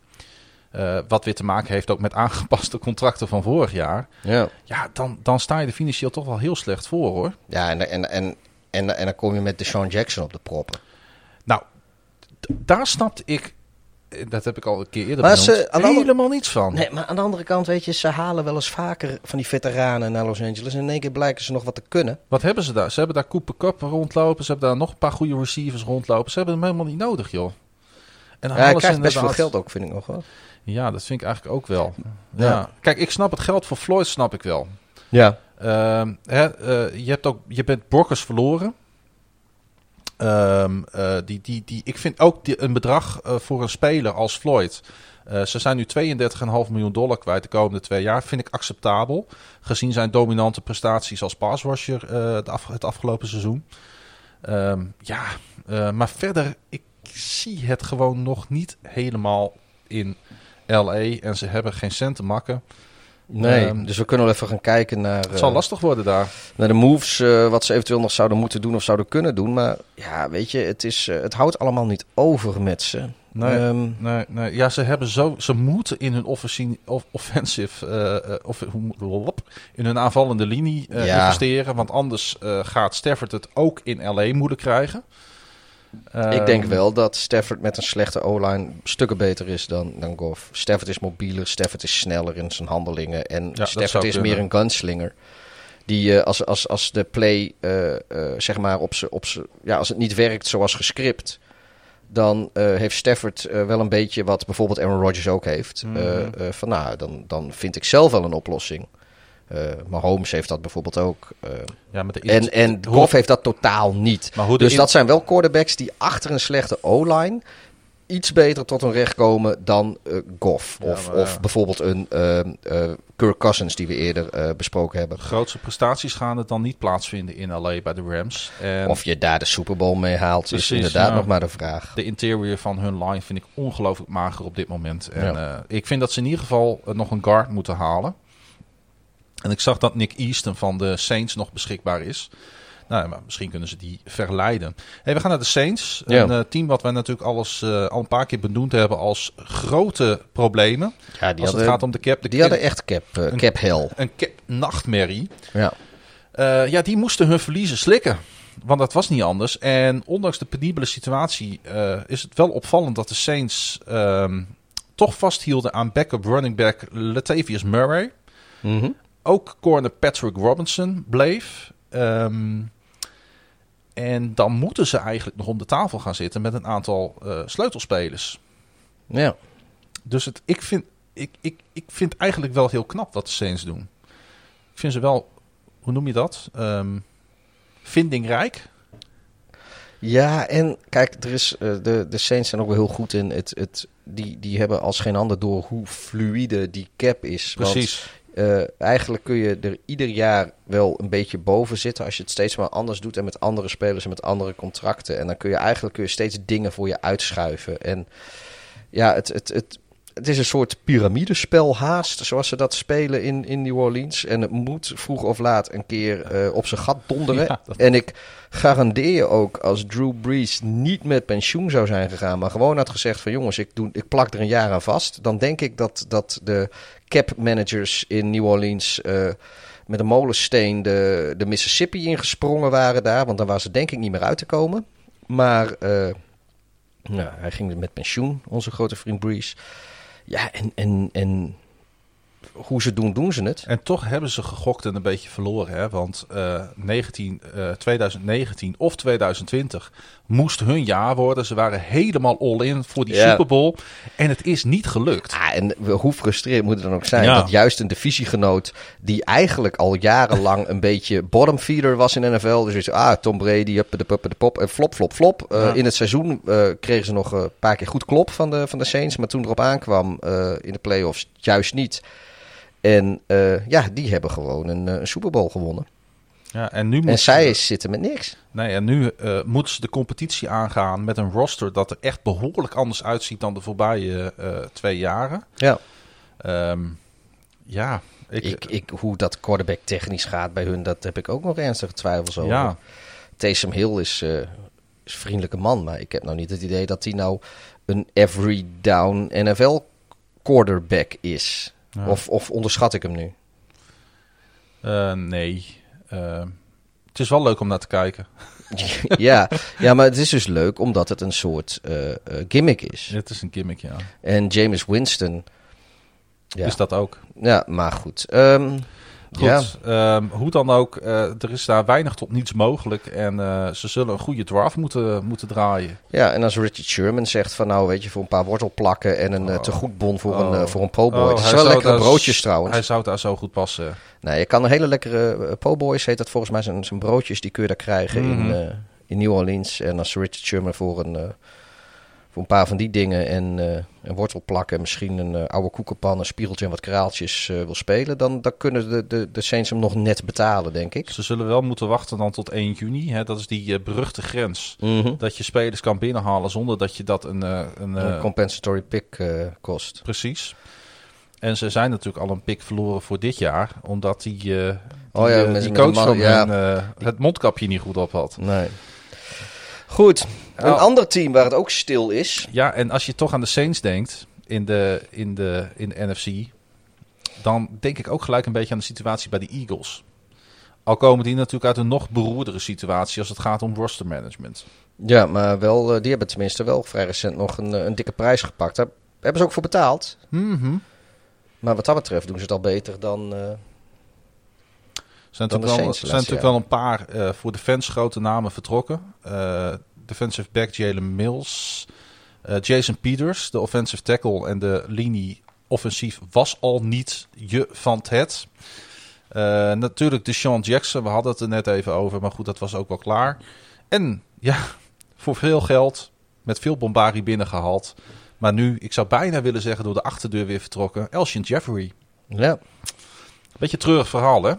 Speaker 2: Uh, wat weer te maken heeft ook met aangepaste contracten van vorig jaar.
Speaker 3: Ja,
Speaker 2: ja dan, dan sta je er financieel toch wel heel slecht voor hoor.
Speaker 3: Ja, en, en, en, en, en dan kom je met Deshaun Jackson op de proppen.
Speaker 2: Nou, daar snapte ik, dat heb ik al een keer eerder
Speaker 3: maar
Speaker 2: benoemd,
Speaker 3: ze,
Speaker 2: helemaal niets van.
Speaker 3: Nee, maar aan de andere kant, weet je, ze halen wel eens vaker van die veteranen naar Los Angeles. En in één keer blijken ze nog wat te kunnen.
Speaker 2: Wat hebben ze daar? Ze hebben daar Cooper Cup rondlopen. Ze hebben daar nog een paar goede receivers rondlopen. Ze hebben hem helemaal niet nodig, joh.
Speaker 3: En dan ja, hij krijgt best veel geld ook, vind ik nog wel.
Speaker 2: Ja, dat vind ik eigenlijk ook wel. Ja. ja. Kijk, ik snap het geld voor Floyd, snap ik wel.
Speaker 3: Ja.
Speaker 2: Uh, hè, uh, je, hebt ook, je bent Brockers verloren. Um, uh, die, die, die, ik vind ook die, een bedrag uh, voor een speler als Floyd. Ze zijn nu 32,5 miljoen dollar kwijt de komende twee jaar. Vind ik acceptabel. Gezien zijn dominante prestaties als passwasher af, het afgelopen seizoen. Um, ja, maar verder, ik zie het gewoon nog niet helemaal in LA. En ze hebben geen cent te makken.
Speaker 3: Nee, um, dus we kunnen wel even gaan kijken naar...
Speaker 2: Het zal uh, lastig worden daar.
Speaker 3: Naar de moves, uh, wat ze eventueel nog zouden moeten doen of zouden kunnen doen. Maar ja, weet je, het, is, uh, het houdt allemaal niet over met ze.
Speaker 2: Nee, um, nee, nee. Ja, ze, hebben zo, ze moeten in hun offensive, uh, of, in hun aanvallende linie ja. investeren. Want anders gaat Stafford het ook in LA moeilijk krijgen.
Speaker 3: Ik denk wel dat Stafford met een slechte O-line stukken beter is dan, dan Goff. Stafford is mobieler, Stafford is sneller in zijn handelingen. En ja, Stafford is kunnen. meer een gunslinger. Die uh, als, als, als de play, uh, uh, zeg maar, op ze, op ze, ja, als het niet werkt zoals gescript. Dan heeft Stafford wel een beetje wat bijvoorbeeld Aaron Rodgers ook heeft. Mm -hmm. van nou, dan, dan vind ik zelf wel een oplossing. Uh, Mahomes heeft dat bijvoorbeeld ook. Uh,
Speaker 2: ja, maar de
Speaker 3: en en Goff heeft dat totaal niet.
Speaker 2: Maar hoe
Speaker 3: dus dat zijn wel quarterbacks die achter een slechte O-line iets beter tot hun recht komen dan eh, Goff.
Speaker 2: Ja,
Speaker 3: of, of bijvoorbeeld een eh, eh, Kirk Cousins die we eerder eh, besproken hebben.
Speaker 2: Grootste prestaties gaan het dan niet plaatsvinden in LA bij de Rams. En
Speaker 3: Of je daar de Super Bowl mee haalt, is inderdaad nog maar de vraag.
Speaker 2: de interior van hun line vind ik ongelooflijk mager op dit moment. En
Speaker 3: Ja.
Speaker 2: eh, ik vind dat ze in ieder geval eh, nog een guard moeten halen. En ik zag dat Nick Easton van de Saints nog beschikbaar is. Nou, maar misschien kunnen ze die verleiden. Hey, we gaan naar de Saints.
Speaker 3: Ja.
Speaker 2: Een eh, team wat wij natuurlijk alles eh, al een paar keer benoemd hebben als grote problemen.
Speaker 3: Ja, die
Speaker 2: als het gaat om de cap. De
Speaker 3: die hadden echt cap, eh,
Speaker 2: Een-
Speaker 3: cap hell.
Speaker 2: Een cap nachtmerrie.
Speaker 3: Ja.
Speaker 2: Ja, die moesten hun verliezen slikken. Want dat was niet anders. En ondanks de penibele situatie is het wel opvallend dat de Saints ehm, toch vasthielden aan backup running back Latavius Murray.
Speaker 3: Mhm.
Speaker 2: Ook corner Patrick Robinson bleef. Ehm, en dan moeten ze eigenlijk nog om de tafel gaan zitten met een aantal eh, sleutelspelers.
Speaker 3: ja.
Speaker 2: Dus het, ik, vind, ik, ik, ik vind eigenlijk wel heel knap wat de Saints doen. Ik vind ze wel, hoe noem je dat? Ehm, vindingrijk.
Speaker 3: Ja, en kijk, er is, eh, de, de Saints zijn ook wel heel goed in het, het die, die hebben als geen ander door hoe fluïde die cap is. Want, Eh, eigenlijk kun je er ieder jaar wel een beetje boven zitten als je het steeds maar anders doet en met andere spelers en met andere contracten. En dan kun je eigenlijk kun je steeds dingen voor je uitschuiven. En ja, het, het, het, het is een soort piramidespel haast, zoals ze dat spelen in, in New Orleans. En het moet vroeg of laat een keer eh, op zijn gat donderen.
Speaker 2: Ja, dat-
Speaker 3: En ik garandeer je ook, als Drew Brees niet met pensioen zou zijn gegaan, maar gewoon had gezegd van jongens, ik, doe, ik plak er een jaar aan vast. Dan denk ik dat, dat de cap managers in New Orleans eh, met een molensteen de, de Mississippi ingesprongen waren daar. Want dan was ze denk ik niet meer uit te komen. Maar eh, nou, hij ging met pensioen, onze grote vriend Brees. Ja, en, en, en hoe ze doen, doen ze het.
Speaker 2: En toch hebben ze gegokt en een beetje verloren. Hè? Want eh, 19, eh, 2019 of 2020 moest hun jaar worden. Ze waren helemaal all-in voor die
Speaker 3: Ja.
Speaker 2: Super Bowl. En het is niet gelukt.
Speaker 3: Ah, en hoe frustrerend moet het dan ook zijn
Speaker 2: Ja.
Speaker 3: dat juist een divisiegenoot die eigenlijk al jarenlang een beetje bottom feeder was in de NFL. Dus is, ah, Tom Brady, de puppe de pop en flop, flop, flop. Eh,
Speaker 2: Ja.
Speaker 3: In het seizoen eh, kregen ze nog een paar keer goed klop van de, van de Saints. Maar toen erop aankwam eh, in de playoffs juist niet. En eh, ja, die hebben gewoon een, eh, een Super Bowl gewonnen.
Speaker 2: Ja, en nu,
Speaker 3: En
Speaker 2: moeten
Speaker 3: zij
Speaker 2: ze,
Speaker 3: zitten met niks.
Speaker 2: nee, en nu eh, moeten ze de competitie aangaan met een roster dat er echt behoorlijk anders uitziet dan de voorbije twee jaren.
Speaker 3: Ja.
Speaker 2: Ehm, ja, ik,
Speaker 3: Ik, ik, hoe dat quarterback technisch gaat bij hun, dat heb ik ook nog ernstige twijfels over.
Speaker 2: ja,
Speaker 3: Taysom Hill is, is een vriendelijke man, maar ik heb nou niet het idee dat hij nou een every down NFL quarterback is.
Speaker 2: Ja.
Speaker 3: Of, of onderschat ik hem nu?
Speaker 2: eh, nee. Eh, het is wel leuk om naar te kijken.
Speaker 3: ja, ja, maar het is dus leuk omdat het een soort eh, gimmick is.
Speaker 2: Het is een gimmick, ja.
Speaker 3: En James Winston. Ja,
Speaker 2: Is dat ook?
Speaker 3: ja maar goed. Ehm,
Speaker 2: Goed,
Speaker 3: Ja.
Speaker 2: ehm, hoe dan ook, eh, er is daar weinig tot niets mogelijk. En eh, ze zullen een goede draft moeten, moeten draaien.
Speaker 3: ja, en als Richard Sherman zegt van nou weet je, voor een paar wortelplakken en een eh,
Speaker 2: Oh.
Speaker 3: tegoedbon voor,
Speaker 2: Oh.
Speaker 3: een, eh, voor een po' boy.
Speaker 2: Oh,
Speaker 3: het is wel lekkere broodjes trouwens.
Speaker 2: Hij zou daar zo goed passen.
Speaker 3: Nee, je kan een hele lekkere uh, po' boys, heet dat volgens mij, zijn, zijn broodjes, die kun je daar krijgen
Speaker 2: Mhm.
Speaker 3: in, eh, in New Orleans. En als Richard Sherman voor een, voor een paar van die dingen en eh een wortelplakken, misschien een eh, oude koekenpan, een spiegeltje en wat kraaltjes eh, wil spelen, dan, dan kunnen de, de, de Saints hem nog net betalen, denk ik.
Speaker 2: Ze zullen wel moeten wachten dan tot 1 juni. Hè? Dat is die beruchte grens.
Speaker 3: Mhm.
Speaker 2: Dat je spelers kan binnenhalen zonder dat je dat een... een,
Speaker 3: Een compensatory pick kost.
Speaker 2: precies. En ze zijn natuurlijk al een pik verloren voor dit jaar. Omdat die, eh, die,
Speaker 3: Oh ja, met-
Speaker 2: die coach
Speaker 3: man-
Speaker 2: van
Speaker 3: ja.
Speaker 2: het mondkapje niet goed op had.
Speaker 3: Nee. Goed, een
Speaker 2: Oh.
Speaker 3: ander team waar het ook stil is.
Speaker 2: Ja, en als je toch aan de Saints denkt in de, in de, in de NFC, dan denk ik ook gelijk een beetje aan de situatie bij de Eagles. Al komen die natuurlijk uit een nog beroerdere situatie als het gaat om roster management.
Speaker 3: Ja, maar wel, eh, die hebben tenminste wel vrij recent nog een, eh, een dikke prijs gepakt. Daar hebben ze ook voor betaald.
Speaker 2: Mhm.
Speaker 3: Maar wat dat betreft doen ze het al beter dan...
Speaker 2: Er zijn
Speaker 3: Dan
Speaker 2: natuurlijk wel,
Speaker 3: Saints
Speaker 2: zijn natuurlijk wel een paar voor de fans grote namen vertrokken. Eh, defensive back Jalen Mills, eh, Jason Peters, de offensive tackle en de linie offensief was al niet je van het. Eh, natuurlijk Deshaun Jackson, we hadden het er net even over, maar goed, dat was ook wel klaar. En ja, voor veel geld met veel bombarie binnengehaald. Maar nu, ik zou bijna willen zeggen, door de achterdeur weer vertrokken. Elshon Jeffrey.
Speaker 3: Ja.
Speaker 2: Beetje treurig verhaal, hè?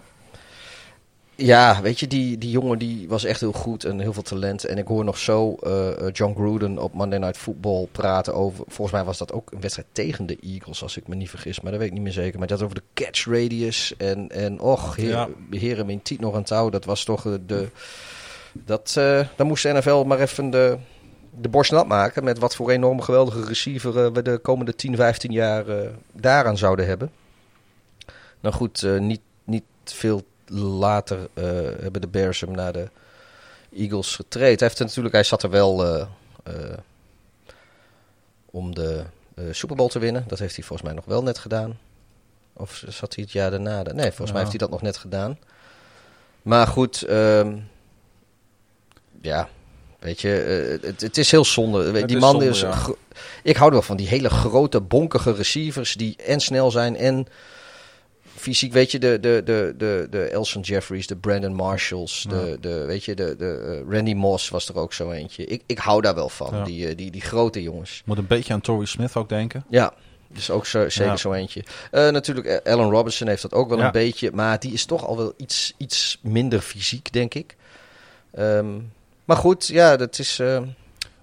Speaker 3: Ja, weet je, die, die jongen die was echt heel goed en heel veel talent. En ik hoor nog zo eh, John Gruden op Monday Night Football praten over... Volgens mij was dat ook een wedstrijd tegen de Eagles, als ik me niet vergis. Maar dat weet ik niet meer zeker. Maar dat over de catch radius. En, en och, heer,
Speaker 2: Ja.
Speaker 3: heren, mijn tiet nog aan touw. Dat was toch eh, de... Dat, dan moest de NFL maar even de, de borst nat maken... met wat voor enorme geweldige receiver we de komende 10, 15 jaar daaraan zouden hebben. Nou goed, niet, niet veel later eh, hebben de Bears hem naar de Eagles getraind. Hij, heeft natuurlijk, hij zat er wel eh, eh, om de Super Bowl te winnen. Dat heeft hij volgens mij nog wel net gedaan. Of zat hij het jaar daarna? Nee, volgens mij
Speaker 2: Ja.
Speaker 3: heeft hij dat nog net gedaan. Maar goed, ehm, ja, weet je, het, het is heel zonde.
Speaker 2: Het
Speaker 3: die
Speaker 2: is
Speaker 3: man
Speaker 2: zonde,
Speaker 3: is...
Speaker 2: ja.
Speaker 3: Ik hou er wel van die hele grote, bonkige receivers die en snel zijn en fysiek, weet je, de, de, de, de, de Elson Jeffries, de Brandon Marshalls, de, de, weet je, de, de eh, Randy Moss was er ook zo eentje. Ik, ik hou daar wel van,
Speaker 2: Ja.
Speaker 3: die, eh, die, die grote jongens.
Speaker 2: Moet een beetje aan Torrey Smith ook denken.
Speaker 3: Ja, dus ook zo, zeker
Speaker 2: Ja.
Speaker 3: zo eentje. Eh, natuurlijk, Allen Robinson heeft dat ook wel een beetje, maar die is toch al wel iets, iets minder fysiek, denk ik. Ehm, maar goed, ja, dat is... eh,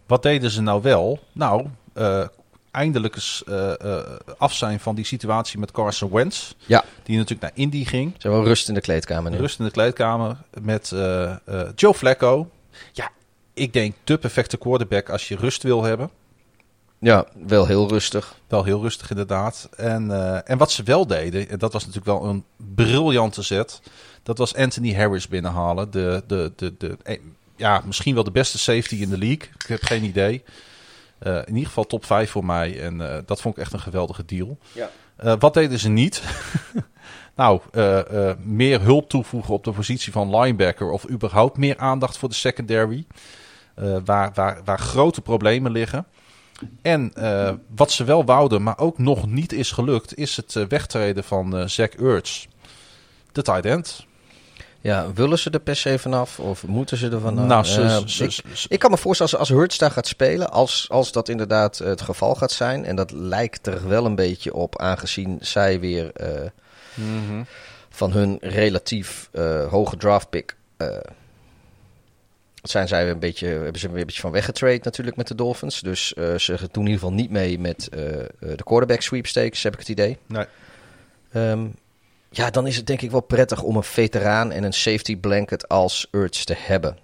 Speaker 2: Wat deden ze nou wel? Nou, eindelijk eens eh, af zijn van die situatie met Carson Wentz.
Speaker 3: Ja.
Speaker 2: Die natuurlijk naar Indy ging.
Speaker 3: ze hebben wel rust in de kleedkamer nu.
Speaker 2: Rust in de kleedkamer met eh, Joe Flacco. Ja, ik denk de perfecte quarterback als je rust wil hebben.
Speaker 3: Ja, wel heel rustig.
Speaker 2: Wel heel rustig inderdaad. En, en wat ze wel deden, en dat was natuurlijk wel een briljante zet. Dat was Anthony Harris binnenhalen. De, de, de, de, ja, misschien wel de beste safety in de league. Ik heb geen idee. Eh, in ieder geval top 5 voor mij. En eh, dat vond ik echt een geweldige deal.
Speaker 3: Ja.
Speaker 2: Eh, wat deden ze niet? nou, meer hulp toevoegen op de positie van linebacker. Of überhaupt meer aandacht voor de secondary. Waar, waar, waar grote problemen liggen. En wat ze wel wouden, maar ook nog niet is gelukt, is het wegtreden van Zach Ertz. De tight end.
Speaker 3: Ja, willen ze er per se vanaf of moeten ze er vanaf?
Speaker 2: nou, ze,
Speaker 3: Eh,
Speaker 2: ze-
Speaker 3: ik,
Speaker 2: ze-
Speaker 3: ik kan me voorstellen als, als Hurts daar gaat spelen, als, als dat inderdaad het geval gaat zijn. En dat lijkt er wel een beetje op, aangezien zij weer eh,
Speaker 2: Mhm.
Speaker 3: van hun relatief eh, hoge draftpick... zijn zij weer een beetje, hebben ze weer een beetje van weggetrade natuurlijk met de Dolphins. Dus ze doen in ieder geval niet mee met de quarterback sweepstakes, heb ik het idee.
Speaker 2: Nee.
Speaker 3: Ehm, ja, dan is het denk ik wel prettig om een veteraan en een safety blanket als Urge te hebben.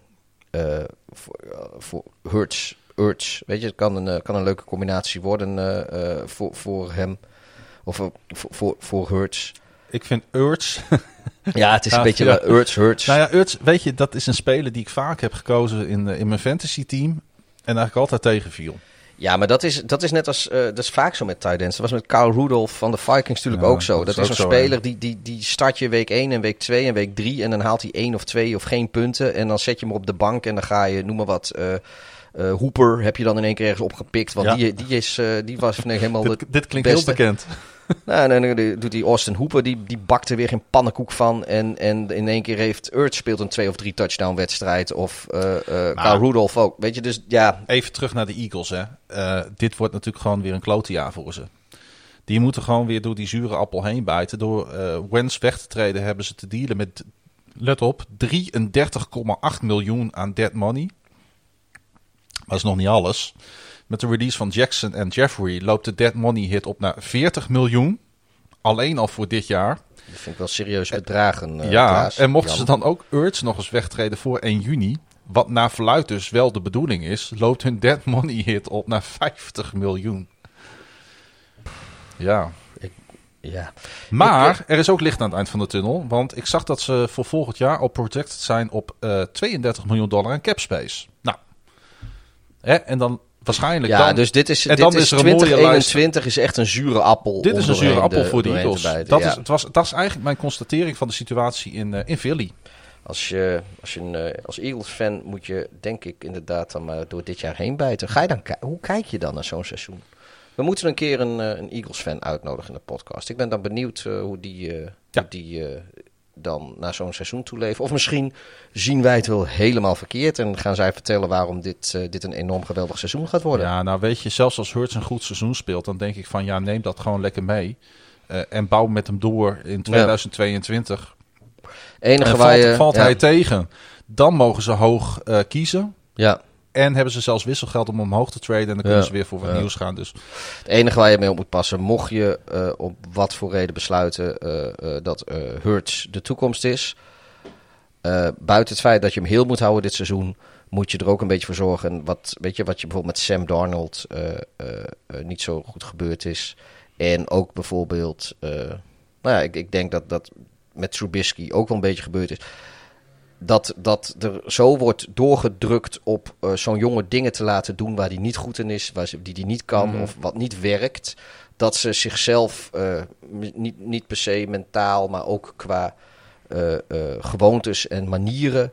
Speaker 3: Eh, voor, eh, voor Hurts, Urge, weet je, het kan een, eh, kan een leuke combinatie worden voor, voor hem. Of voor, voor, voor Hurts.
Speaker 2: Ik vind Ertz...
Speaker 3: Ja, het is een beetje
Speaker 2: ja.
Speaker 3: Hurts.
Speaker 2: nou ja, Ertz, weet je, dat is een speler die ik vaak heb gekozen in, in mijn fantasy team. En eigenlijk altijd tegenviel.
Speaker 3: Ja, maar dat is, dat is net als. eh, dat is vaak zo met tight ends. Dat was met Kyle Rudolph van de Vikings natuurlijk
Speaker 2: Ja,
Speaker 3: ook zo.
Speaker 2: dat
Speaker 3: Dat,
Speaker 2: is zo,
Speaker 3: speler die, die, die start je week 1 en week 2 en week 3. En dan haalt hij één of twee of geen punten. En dan zet je hem op de bank en dan ga je, noem maar wat. eh, Hooper heb je dan in één keer ergens opgepikt. Want
Speaker 2: Ja.
Speaker 3: die, die, is, die was nee, helemaal de
Speaker 2: Dit, dit klinkt
Speaker 3: beste.
Speaker 2: heel bekend.
Speaker 3: Nou, en dan doet die Austin Hooper, die, die bakt er weer geen pannenkoek van. En, en in één keer heeft Urge speelt een twee of drie touchdown wedstrijd. Of Kyle Rudolph ook. Weet je, dus ja,
Speaker 2: Even terug naar de Eagles. Hè. Eh, dit wordt natuurlijk gewoon weer een klote jaar voor ze. Die moeten gewoon weer door die zure appel heen bijten. Door Wens weg te treden hebben ze te dealen met, let op, 33,8 miljoen aan dead money. Maar dat is nog niet alles. Met de release van Jackson en Jeffrey loopt de dead money hit op naar 40 miljoen. Alleen al voor dit jaar.
Speaker 3: dat vind ik wel serieus bedragen. eh,
Speaker 2: ja,
Speaker 3: Klaas.
Speaker 2: en mochten
Speaker 3: Jan.
Speaker 2: ze dan ook Urge nog eens wegtreden voor 1 juni, wat naar verluid dus wel de bedoeling is, loopt hun dead money hit op naar 50 miljoen. Ja,
Speaker 3: Ja.
Speaker 2: maar er is ook licht aan het eind van de tunnel, want ik zag dat ze voor volgend jaar al projected zijn op eh 32 miljoen dollar aan cap space. Nou, hè, en dan waarschijnlijk
Speaker 3: Ja,
Speaker 2: dan...
Speaker 3: dus dit is,
Speaker 2: en
Speaker 3: dit
Speaker 2: dan
Speaker 3: is
Speaker 2: is er een mooie
Speaker 3: 2021 is echt een zure appel.
Speaker 2: Dit is een zure appel
Speaker 3: de-
Speaker 2: voor de Eagles.
Speaker 3: bijten,
Speaker 2: Dat,
Speaker 3: ja.
Speaker 2: is, het was, dat is eigenlijk mijn constatering van de situatie in, eh, in Philly.
Speaker 3: Als je, als, je een, eh, als Eagles-fan moet je, denk ik, inderdaad dan maar door dit jaar heen bijten. Ga je dan, hoe kijk je dan naar zo'n seizoen? We moeten een keer een, eh, een Eagles-fan uitnodigen in de podcast. Ik ben dan benieuwd hoe die,
Speaker 2: Ja.
Speaker 3: hoe die dan naar zo'n seizoen toe leven. Of misschien zien wij het wel helemaal verkeerd en gaan zij vertellen waarom dit, eh, dit een enorm geweldig seizoen gaat worden.
Speaker 2: Ja, nou weet je, zelfs als Hurts een goed seizoen speelt, dan denk ik van ja, neem dat gewoon lekker mee. Eh, en bouw met hem door in 2022.
Speaker 3: Enige
Speaker 2: En
Speaker 3: waar
Speaker 2: valt,
Speaker 3: je,
Speaker 2: valt
Speaker 3: ja,
Speaker 2: hij tegen, dan mogen ze hoog eh, kiezen.
Speaker 3: ja,
Speaker 2: En hebben ze zelfs wisselgeld om omhoog te traden. En dan kunnen
Speaker 3: Ja.
Speaker 2: ze weer voor wat
Speaker 3: Ja.
Speaker 2: nieuws gaan. Dus
Speaker 3: het enige waar je mee op moet passen, mocht je eh, op wat voor reden besluiten eh, eh, dat Hurts de toekomst is, buiten het feit dat je hem heel moet houden dit seizoen, moet je er ook een beetje voor zorgen. En wat, weet je, wat je bijvoorbeeld met Sam Darnold niet zo goed gebeurd is. En ook bijvoorbeeld, nou ja, ik, ik denk dat dat met Trubisky ook wel een beetje gebeurd is. Dat, dat er zo wordt doorgedrukt op eh, zo'n jongen dingen te laten doen waar hij niet goed in is, waar ze, die hij niet kan
Speaker 2: Mhm.
Speaker 3: of wat niet werkt. Dat ze zichzelf eh, niet, niet per se mentaal, maar ook qua eh, gewoontes en manieren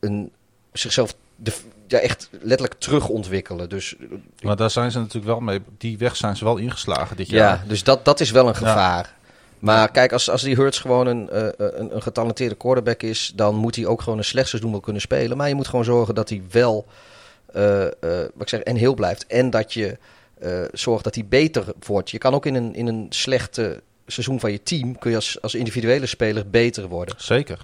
Speaker 3: een, zichzelf de, ja, echt letterlijk terugontwikkelen. Dus
Speaker 2: maar daar zijn ze natuurlijk wel mee. Die weg zijn ze wel ingeslagen dit
Speaker 3: ja,
Speaker 2: jaar.
Speaker 3: dus dat, dat is wel een gevaar. Maar kijk, als, als die Hurts gewoon een, eh, een, een getalenteerde quarterback is, dan moet hij ook gewoon een slecht seizoen wel kunnen spelen. Maar je moet gewoon zorgen dat hij wel, eh, eh, wat ik zeg, en heel blijft. En dat je eh, zorgt dat hij beter wordt. Je kan ook in een, in een slechte seizoen van je team, kun je als, als individuele speler beter worden.
Speaker 2: Zeker.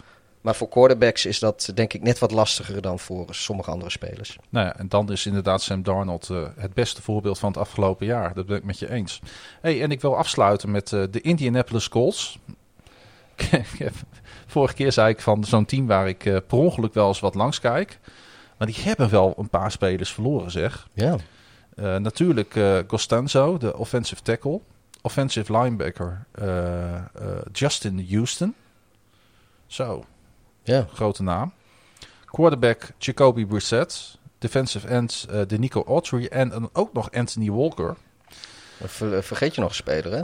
Speaker 3: Maar voor quarterbacks is dat denk ik net wat lastiger dan voor sommige andere spelers.
Speaker 2: Nou ja, en dan is inderdaad Sam Darnold eh, het beste voorbeeld van het afgelopen jaar. Dat ben ik met je eens. Hey, en ik wil afsluiten met eh, de Indianapolis Colts. Vorige keer zei ik van zo'n team waar ik eh, per ongeluk wel eens wat langs kijk. Maar die hebben wel een paar spelers verloren, zeg.
Speaker 3: Ja.
Speaker 2: Natuurlijk Costanzo, de offensive tackle. Offensive linebacker Justin Houston. Zo,
Speaker 3: Ja.
Speaker 2: grote naam. Quarterback Jacoby Brissett. Defensive end eh de Nico Autry. En dan ook nog Anthony Walker.
Speaker 3: Ver- vergeet je nog een speler, hè?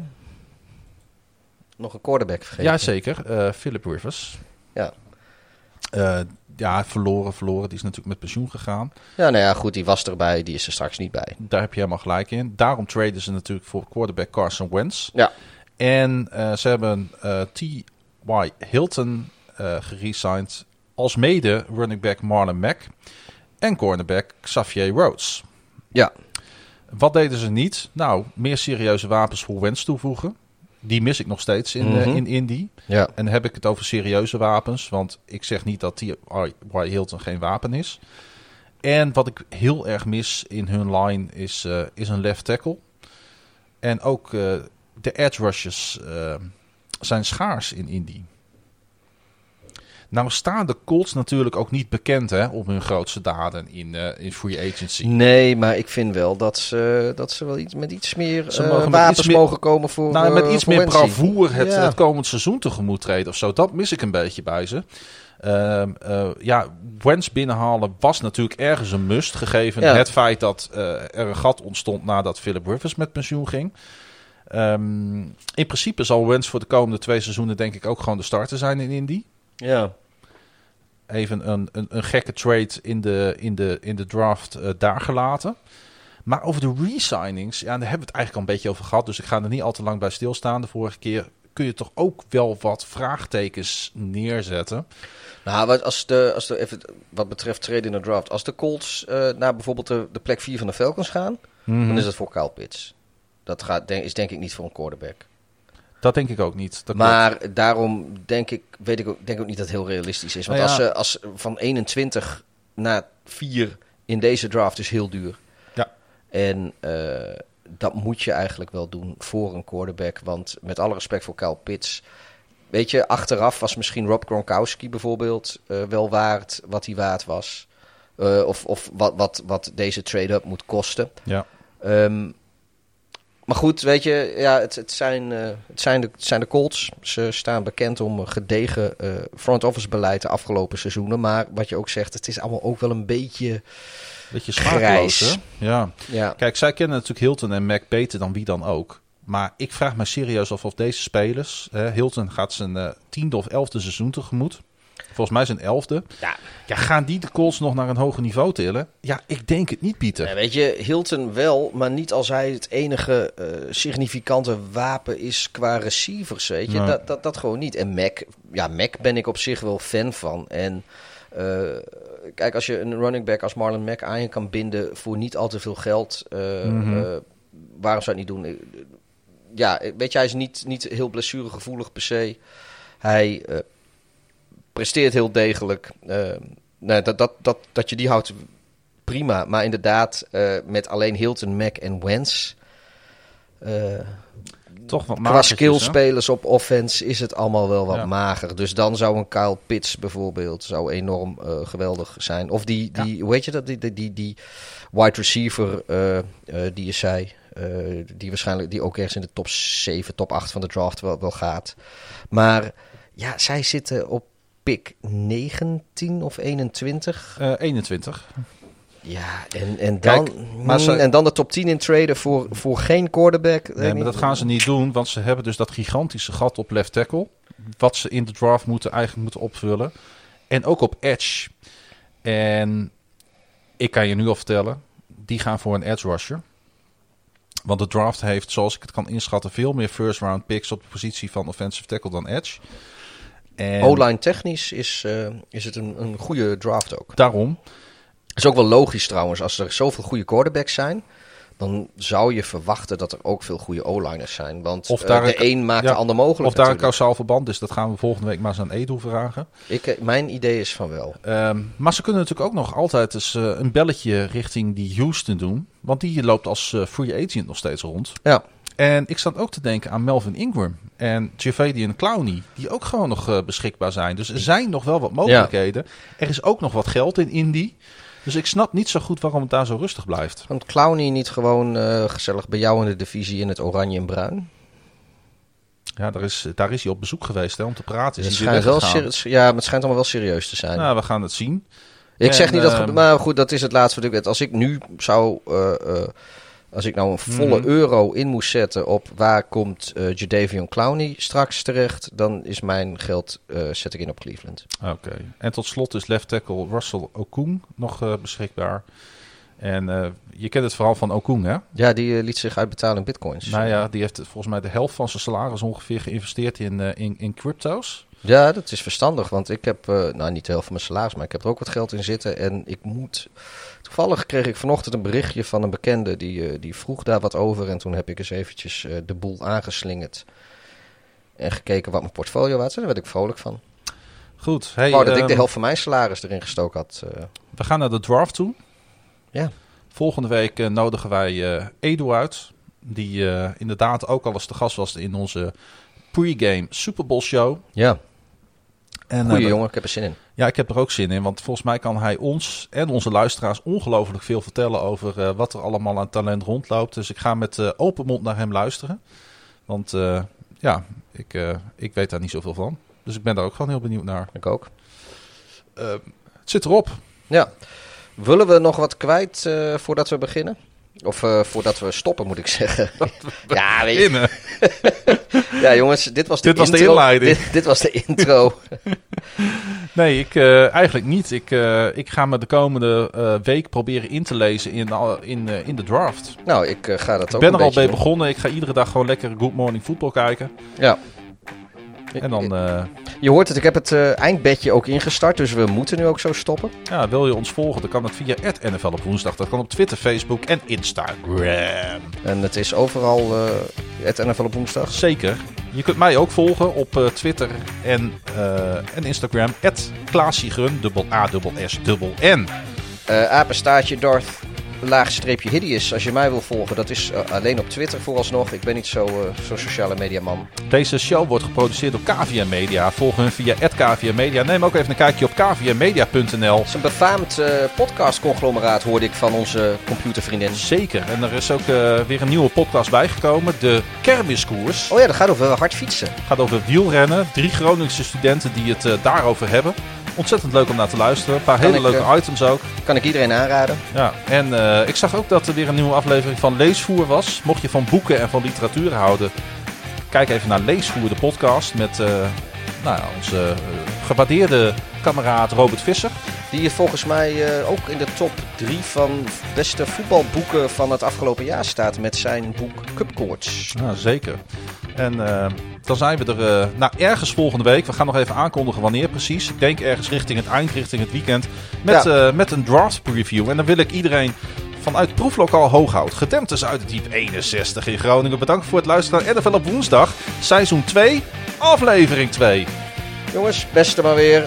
Speaker 3: Nog een quarterback vergeten.
Speaker 2: Jazeker, eh Philip Rivers.
Speaker 3: Ja.
Speaker 2: Eh, ja, verloren, verloren. Die is natuurlijk met pensioen gegaan.
Speaker 3: Ja, nou ja, goed, die was erbij, die is er straks niet bij.
Speaker 2: Daar heb je helemaal gelijk in. Daarom traden ze natuurlijk voor quarterback Carson Wentz.
Speaker 3: Ja.
Speaker 2: En ze hebben T.Y. Hilton eh geresigned als mede running back Marlon Mack en cornerback Xavier Rhodes.
Speaker 3: Ja.
Speaker 2: Wat deden ze niet? Nou, meer serieuze wapens voor Wentz toevoegen. Die mis ik nog steeds in,
Speaker 3: Mhm.
Speaker 2: in Indy.
Speaker 3: Ja.
Speaker 2: En heb ik het over serieuze wapens. Want ik zeg niet dat T.Y. Hilton geen wapen is. En wat ik heel erg mis in hun line is, eh, is een left tackle. En ook de edge rushes zijn schaars in Indy. Nou staan de Colts natuurlijk ook niet bekend hè, om hun grootste daden in, eh, in free agency.
Speaker 3: Nee, maar ik vind wel dat ze, dat ze wel iets, met iets meer
Speaker 2: Ze
Speaker 3: eh,
Speaker 2: mogen
Speaker 3: wapens
Speaker 2: iets meer-
Speaker 3: mogen komen voor
Speaker 2: Nou, met
Speaker 3: eh,
Speaker 2: iets meer bravoer het,
Speaker 3: Ja.
Speaker 2: het komend seizoen tegemoet treden of zo. Dat mis ik een beetje bij ze. Ehm, eh, ja, Wens binnenhalen was natuurlijk ergens een must. Gegeven
Speaker 3: Ja.
Speaker 2: het feit dat er een gat ontstond nadat Philip Rivers met pensioen ging. Ehm, in principe zal Wens voor de komende twee seizoenen denk ik ook gewoon de starter zijn in Indy.
Speaker 3: Ja.
Speaker 2: Even een, een, een gekke trade in de, in de, in de draft eh, daar gelaten. Maar over de re-signings, ja, daar hebben we het eigenlijk al een beetje over gehad. Dus ik ga er niet al te lang bij stilstaan. De vorige keer kun je toch ook wel wat vraagtekens neerzetten.
Speaker 3: Nou, wat, als de, als de, even, wat betreft trade in de draft. Als de Colts eh, naar bijvoorbeeld de, de plek 4 van de Falcons gaan,
Speaker 2: Mhm.
Speaker 3: dan is het voor Kyle Pitts. Dat gaat, denk, is denk ik niet voor een quarterback.
Speaker 2: Dat denk ik ook niet. Dat klopt.
Speaker 3: maar daarom denk ik, weet ik ook, denk ook niet dat het heel realistisch is. Want
Speaker 2: Nou ja.
Speaker 3: als, ze, als van 21 naar 4 in deze draft is heel duur.
Speaker 2: Ja.
Speaker 3: En eh, dat moet je eigenlijk wel doen voor een quarterback. Want met alle respect voor Kyle Pitts. Weet je, achteraf was misschien Rob Gronkowski bijvoorbeeld eh, wel waard wat hij waard was. Eh, of of wat, wat, wat deze trade-up moet kosten.
Speaker 2: Ja.
Speaker 3: Ehm, maar goed, weet je, ja, het, het, zijn, eh, het, zijn de, het zijn de Colts. Ze staan bekend om gedegen eh, front office beleid de afgelopen seizoenen. Maar wat je ook zegt, het is allemaal ook wel een beetje...
Speaker 2: Beetje smakeloos,
Speaker 3: Grijs.
Speaker 2: hè? Ja.
Speaker 3: Ja,
Speaker 2: Kijk, zij kennen natuurlijk Hilton en Mac beter dan wie dan ook. Maar ik vraag me serieus af of deze spelers... Hè, Hilton gaat zijn eh, tiende of elfde seizoen tegemoet. Volgens mij zijn elfde.
Speaker 3: Ja.
Speaker 2: Ja, gaan die de Colts nog naar een hoger niveau tillen? Ja, ik denk het niet, Pieter.
Speaker 3: Ja, weet je, Hilton wel, maar niet als hij het enige eh, significante wapen is qua receivers. Weet je,
Speaker 2: Nee.
Speaker 3: dat, dat, dat gewoon niet. En Mac, ja, Mac ben ik op zich wel fan van. En eh, kijk, als je een running back als Marlon Mack aan je kan binden voor niet al te veel geld, eh,
Speaker 2: Mhm.
Speaker 3: waarom zou je het niet doen? Ja, weet je, hij is niet, niet heel blessuregevoelig per se. Hij presteert heel degelijk. Eh, nee, dat, dat, dat, dat je die houdt, prima. Maar inderdaad, eh, met alleen Hilton, Mac en Wentz. eh,
Speaker 2: Toch wat
Speaker 3: qua skillspelers op offense is het allemaal wel wat
Speaker 2: Ja.
Speaker 3: mager. Dus dan zou een Kyle Pitts bijvoorbeeld zou enorm geweldig zijn. Of die, die hoe weet je dat, die, die, die, die wide receiver die je zei. die waarschijnlijk die ook ergens in de top 7, top 8 van de draft wel, wel gaat. Maar ja, zij zitten op pick 19 of 21.
Speaker 2: Eh, 21.
Speaker 3: Ja, en, en, dan,
Speaker 2: Kijk, maar ze-
Speaker 3: mm, en dan de top 10 in traden voor, voor geen quarterback.
Speaker 2: Nee, maar dat gaan ze niet doen, want ze hebben dus dat gigantische gat op left tackle. Wat ze in de draft moeten, eigenlijk moeten opvullen. En ook op edge. En ik kan je nu al vertellen, die gaan voor een edge rusher. Want de draft heeft, zoals ik het kan inschatten, veel meer first round picks op de positie van offensive tackle dan edge. En
Speaker 3: O-line technisch is, eh, is het een, een goede draft ook.
Speaker 2: daarom,
Speaker 3: is ook wel logisch trouwens, als er zoveel goede quarterbacks zijn, dan zou je verwachten dat er ook veel goede O-liners zijn. Want
Speaker 2: Of
Speaker 3: eh,
Speaker 2: daar
Speaker 3: de
Speaker 2: een-
Speaker 3: een maakt
Speaker 2: ja,
Speaker 3: de ander mogelijk.
Speaker 2: of daar een kausaal verband is, dat gaan we volgende week maar eens aan Edu vragen.
Speaker 3: Ik, eh, mijn idee is van wel.
Speaker 2: Ehm, maar ze kunnen natuurlijk ook nog altijd eens een belletje richting die Houston doen. Want die loopt als free agent nog steeds rond.
Speaker 3: Ja,
Speaker 2: En ik zat ook te denken aan Melvin Ingram en Javadian Clowney. Die ook gewoon nog eh, beschikbaar zijn. Dus er zijn nog wel wat mogelijkheden. Er is ook nog wat geld in Indy. Dus ik snap niet zo goed waarom het daar zo rustig blijft.
Speaker 3: want Clowney niet gewoon eh, gezellig bij jou in de divisie in het oranje en bruin.
Speaker 2: Ja, daar is, daar is hij op bezoek geweest hè, om te praten.
Speaker 3: Het
Speaker 2: Is
Speaker 3: wel
Speaker 2: weggegaan.
Speaker 3: seri- ja, maar het schijnt allemaal wel serieus te zijn.
Speaker 2: Nou, we gaan het zien.
Speaker 3: ik
Speaker 2: en,
Speaker 3: zeg niet dat,
Speaker 2: ehm,
Speaker 3: het- maar goed, dat is het laatste wat ik weet. Als ik nu zou, eh, als ik nou een volle
Speaker 2: Mhm.
Speaker 3: euro in moest zetten op waar komt eh Jadavion Clowney straks terecht, dan is mijn geld eh, zet ik in op Cleveland.
Speaker 2: Oké. En tot slot is left tackle Russell Okung nog eh, beschikbaar. En je kent het verhaal van Okung, hè?
Speaker 3: Ja, die liet zich uitbetalen in bitcoins.
Speaker 2: Nou ja, die heeft volgens mij de helft van zijn salaris ongeveer geïnvesteerd in, in, in crypto's.
Speaker 3: Ja, dat is verstandig, want ik heb, eh, nou niet de helft van mijn salaris, maar ik heb er ook wat geld in zitten. En ik moet, toevallig kreeg ik vanochtend een berichtje van een bekende, die, eh, die vroeg daar wat over. En toen heb ik eens eventjes eh, de boel aangeslingerd en gekeken wat mijn portfolio was. En daar werd ik vrolijk van.
Speaker 2: Goed. Hey,
Speaker 3: dat ik de
Speaker 2: ehm,
Speaker 3: helft van mijn salaris erin gestoken had.
Speaker 2: We gaan naar de draft toe.
Speaker 3: Ja.
Speaker 2: Volgende week nodigen wij Edu uit. Die inderdaad ook al eens te gast was in onze pre-game Super Bowl show.
Speaker 3: ja,
Speaker 2: En,
Speaker 3: goeie
Speaker 2: eh,
Speaker 3: jongen, ik heb er zin in.
Speaker 2: Ja, ik heb er ook zin in. Want volgens mij kan hij ons en onze luisteraars ongelooflijk veel vertellen over eh, wat er allemaal aan talent rondloopt. Dus ik ga met eh, open mond naar hem luisteren. Want ja, ik, ik weet daar niet zoveel van. Dus ik ben daar ook gewoon heel benieuwd naar.
Speaker 3: Ik ook.
Speaker 2: Eh, het zit erop.
Speaker 3: Ja. Willen we nog wat kwijt voordat we beginnen? Of eh, voordat we stoppen, moet ik zeggen. ja, weet je, ja, jongens, dit was de
Speaker 2: Dit was de
Speaker 3: intro.
Speaker 2: inleiding.
Speaker 3: Dit, dit was de intro.
Speaker 2: Nee, ik, eh, eigenlijk niet. Ik, eh, ik ga me de komende eh, week proberen in te lezen in, al- in, eh, in de draft.
Speaker 3: nou, ik eh, ga dat
Speaker 2: Ik
Speaker 3: ook
Speaker 2: ben
Speaker 3: een
Speaker 2: er al
Speaker 3: doen.
Speaker 2: begonnen. Ik ga iedere dag gewoon lekker Good Morning Football kijken.
Speaker 3: Ja.
Speaker 2: En dan eh,
Speaker 3: Je hoort het, ik heb het eh, eindbedje ook ingestart, dus we moeten nu ook zo stoppen.
Speaker 2: ja, wil je ons volgen, dan kan dat via NFL op woensdag. Dat kan op Twitter, Facebook en Instagram.
Speaker 3: En het is overal eh, het NFL op woensdag.
Speaker 2: Zeker. Je kunt mij ook volgen op eh, Twitter en, eh, en Instagram. Klaasiegrun, dubbel A, dubbel S, dubbel N.
Speaker 3: Eh apenstaartje Darth, laagstreepje hideous. Als je mij wil volgen, dat is eh, alleen op Twitter vooralsnog. Ik ben niet zo, eh, zo'n sociale media man.
Speaker 2: Deze show wordt geproduceerd door KVM Media. Volg hun via KVM Media. Neem ook even een kijkje op kvmmedia.nl.
Speaker 3: Het is een befaamd eh podcastconglomeraat, hoorde ik van onze computervriendin.
Speaker 2: Zeker. En er is ook weer een nieuwe podcast bijgekomen. De Kermiskoers.
Speaker 3: Oh ja, dat gaat over hard fietsen.
Speaker 2: gaat over wielrennen. Drie Groningse studenten die het daarover hebben. Ontzettend leuk om naar te luisteren. Een paar
Speaker 3: Kan
Speaker 2: hele
Speaker 3: ik,
Speaker 2: leuke
Speaker 3: eh,
Speaker 2: items ook.
Speaker 3: Kan ik iedereen aanraden.
Speaker 2: Ja, en eh, ik zag ook dat er weer een nieuwe aflevering van Leesvoer was. Mocht je van boeken en van literatuur houden, kijk even naar Leesvoer, de podcast met eh, nou, ja, onze eh, gewaardeerde kameraad Robert Visser.
Speaker 3: Die volgens mij uh, ook in de top 3 van beste voetbalboeken van het afgelopen jaar staat met zijn boek Cupcourts.
Speaker 2: Ja, zeker. En uh, dan zijn we er uh, nou, ergens volgende week. We gaan nog even aankondigen wanneer precies. Ik denk ergens richting het eind, richting het weekend. Met, ja. met een draft preview. En dan wil ik iedereen vanuit proeflokaal Hooghout. Gedempt is uit het diep 61 in Groningen. Bedankt voor het luisteren naar NFL op woensdag. Seizoen 2, aflevering 2.
Speaker 3: Jongens, beste maar weer.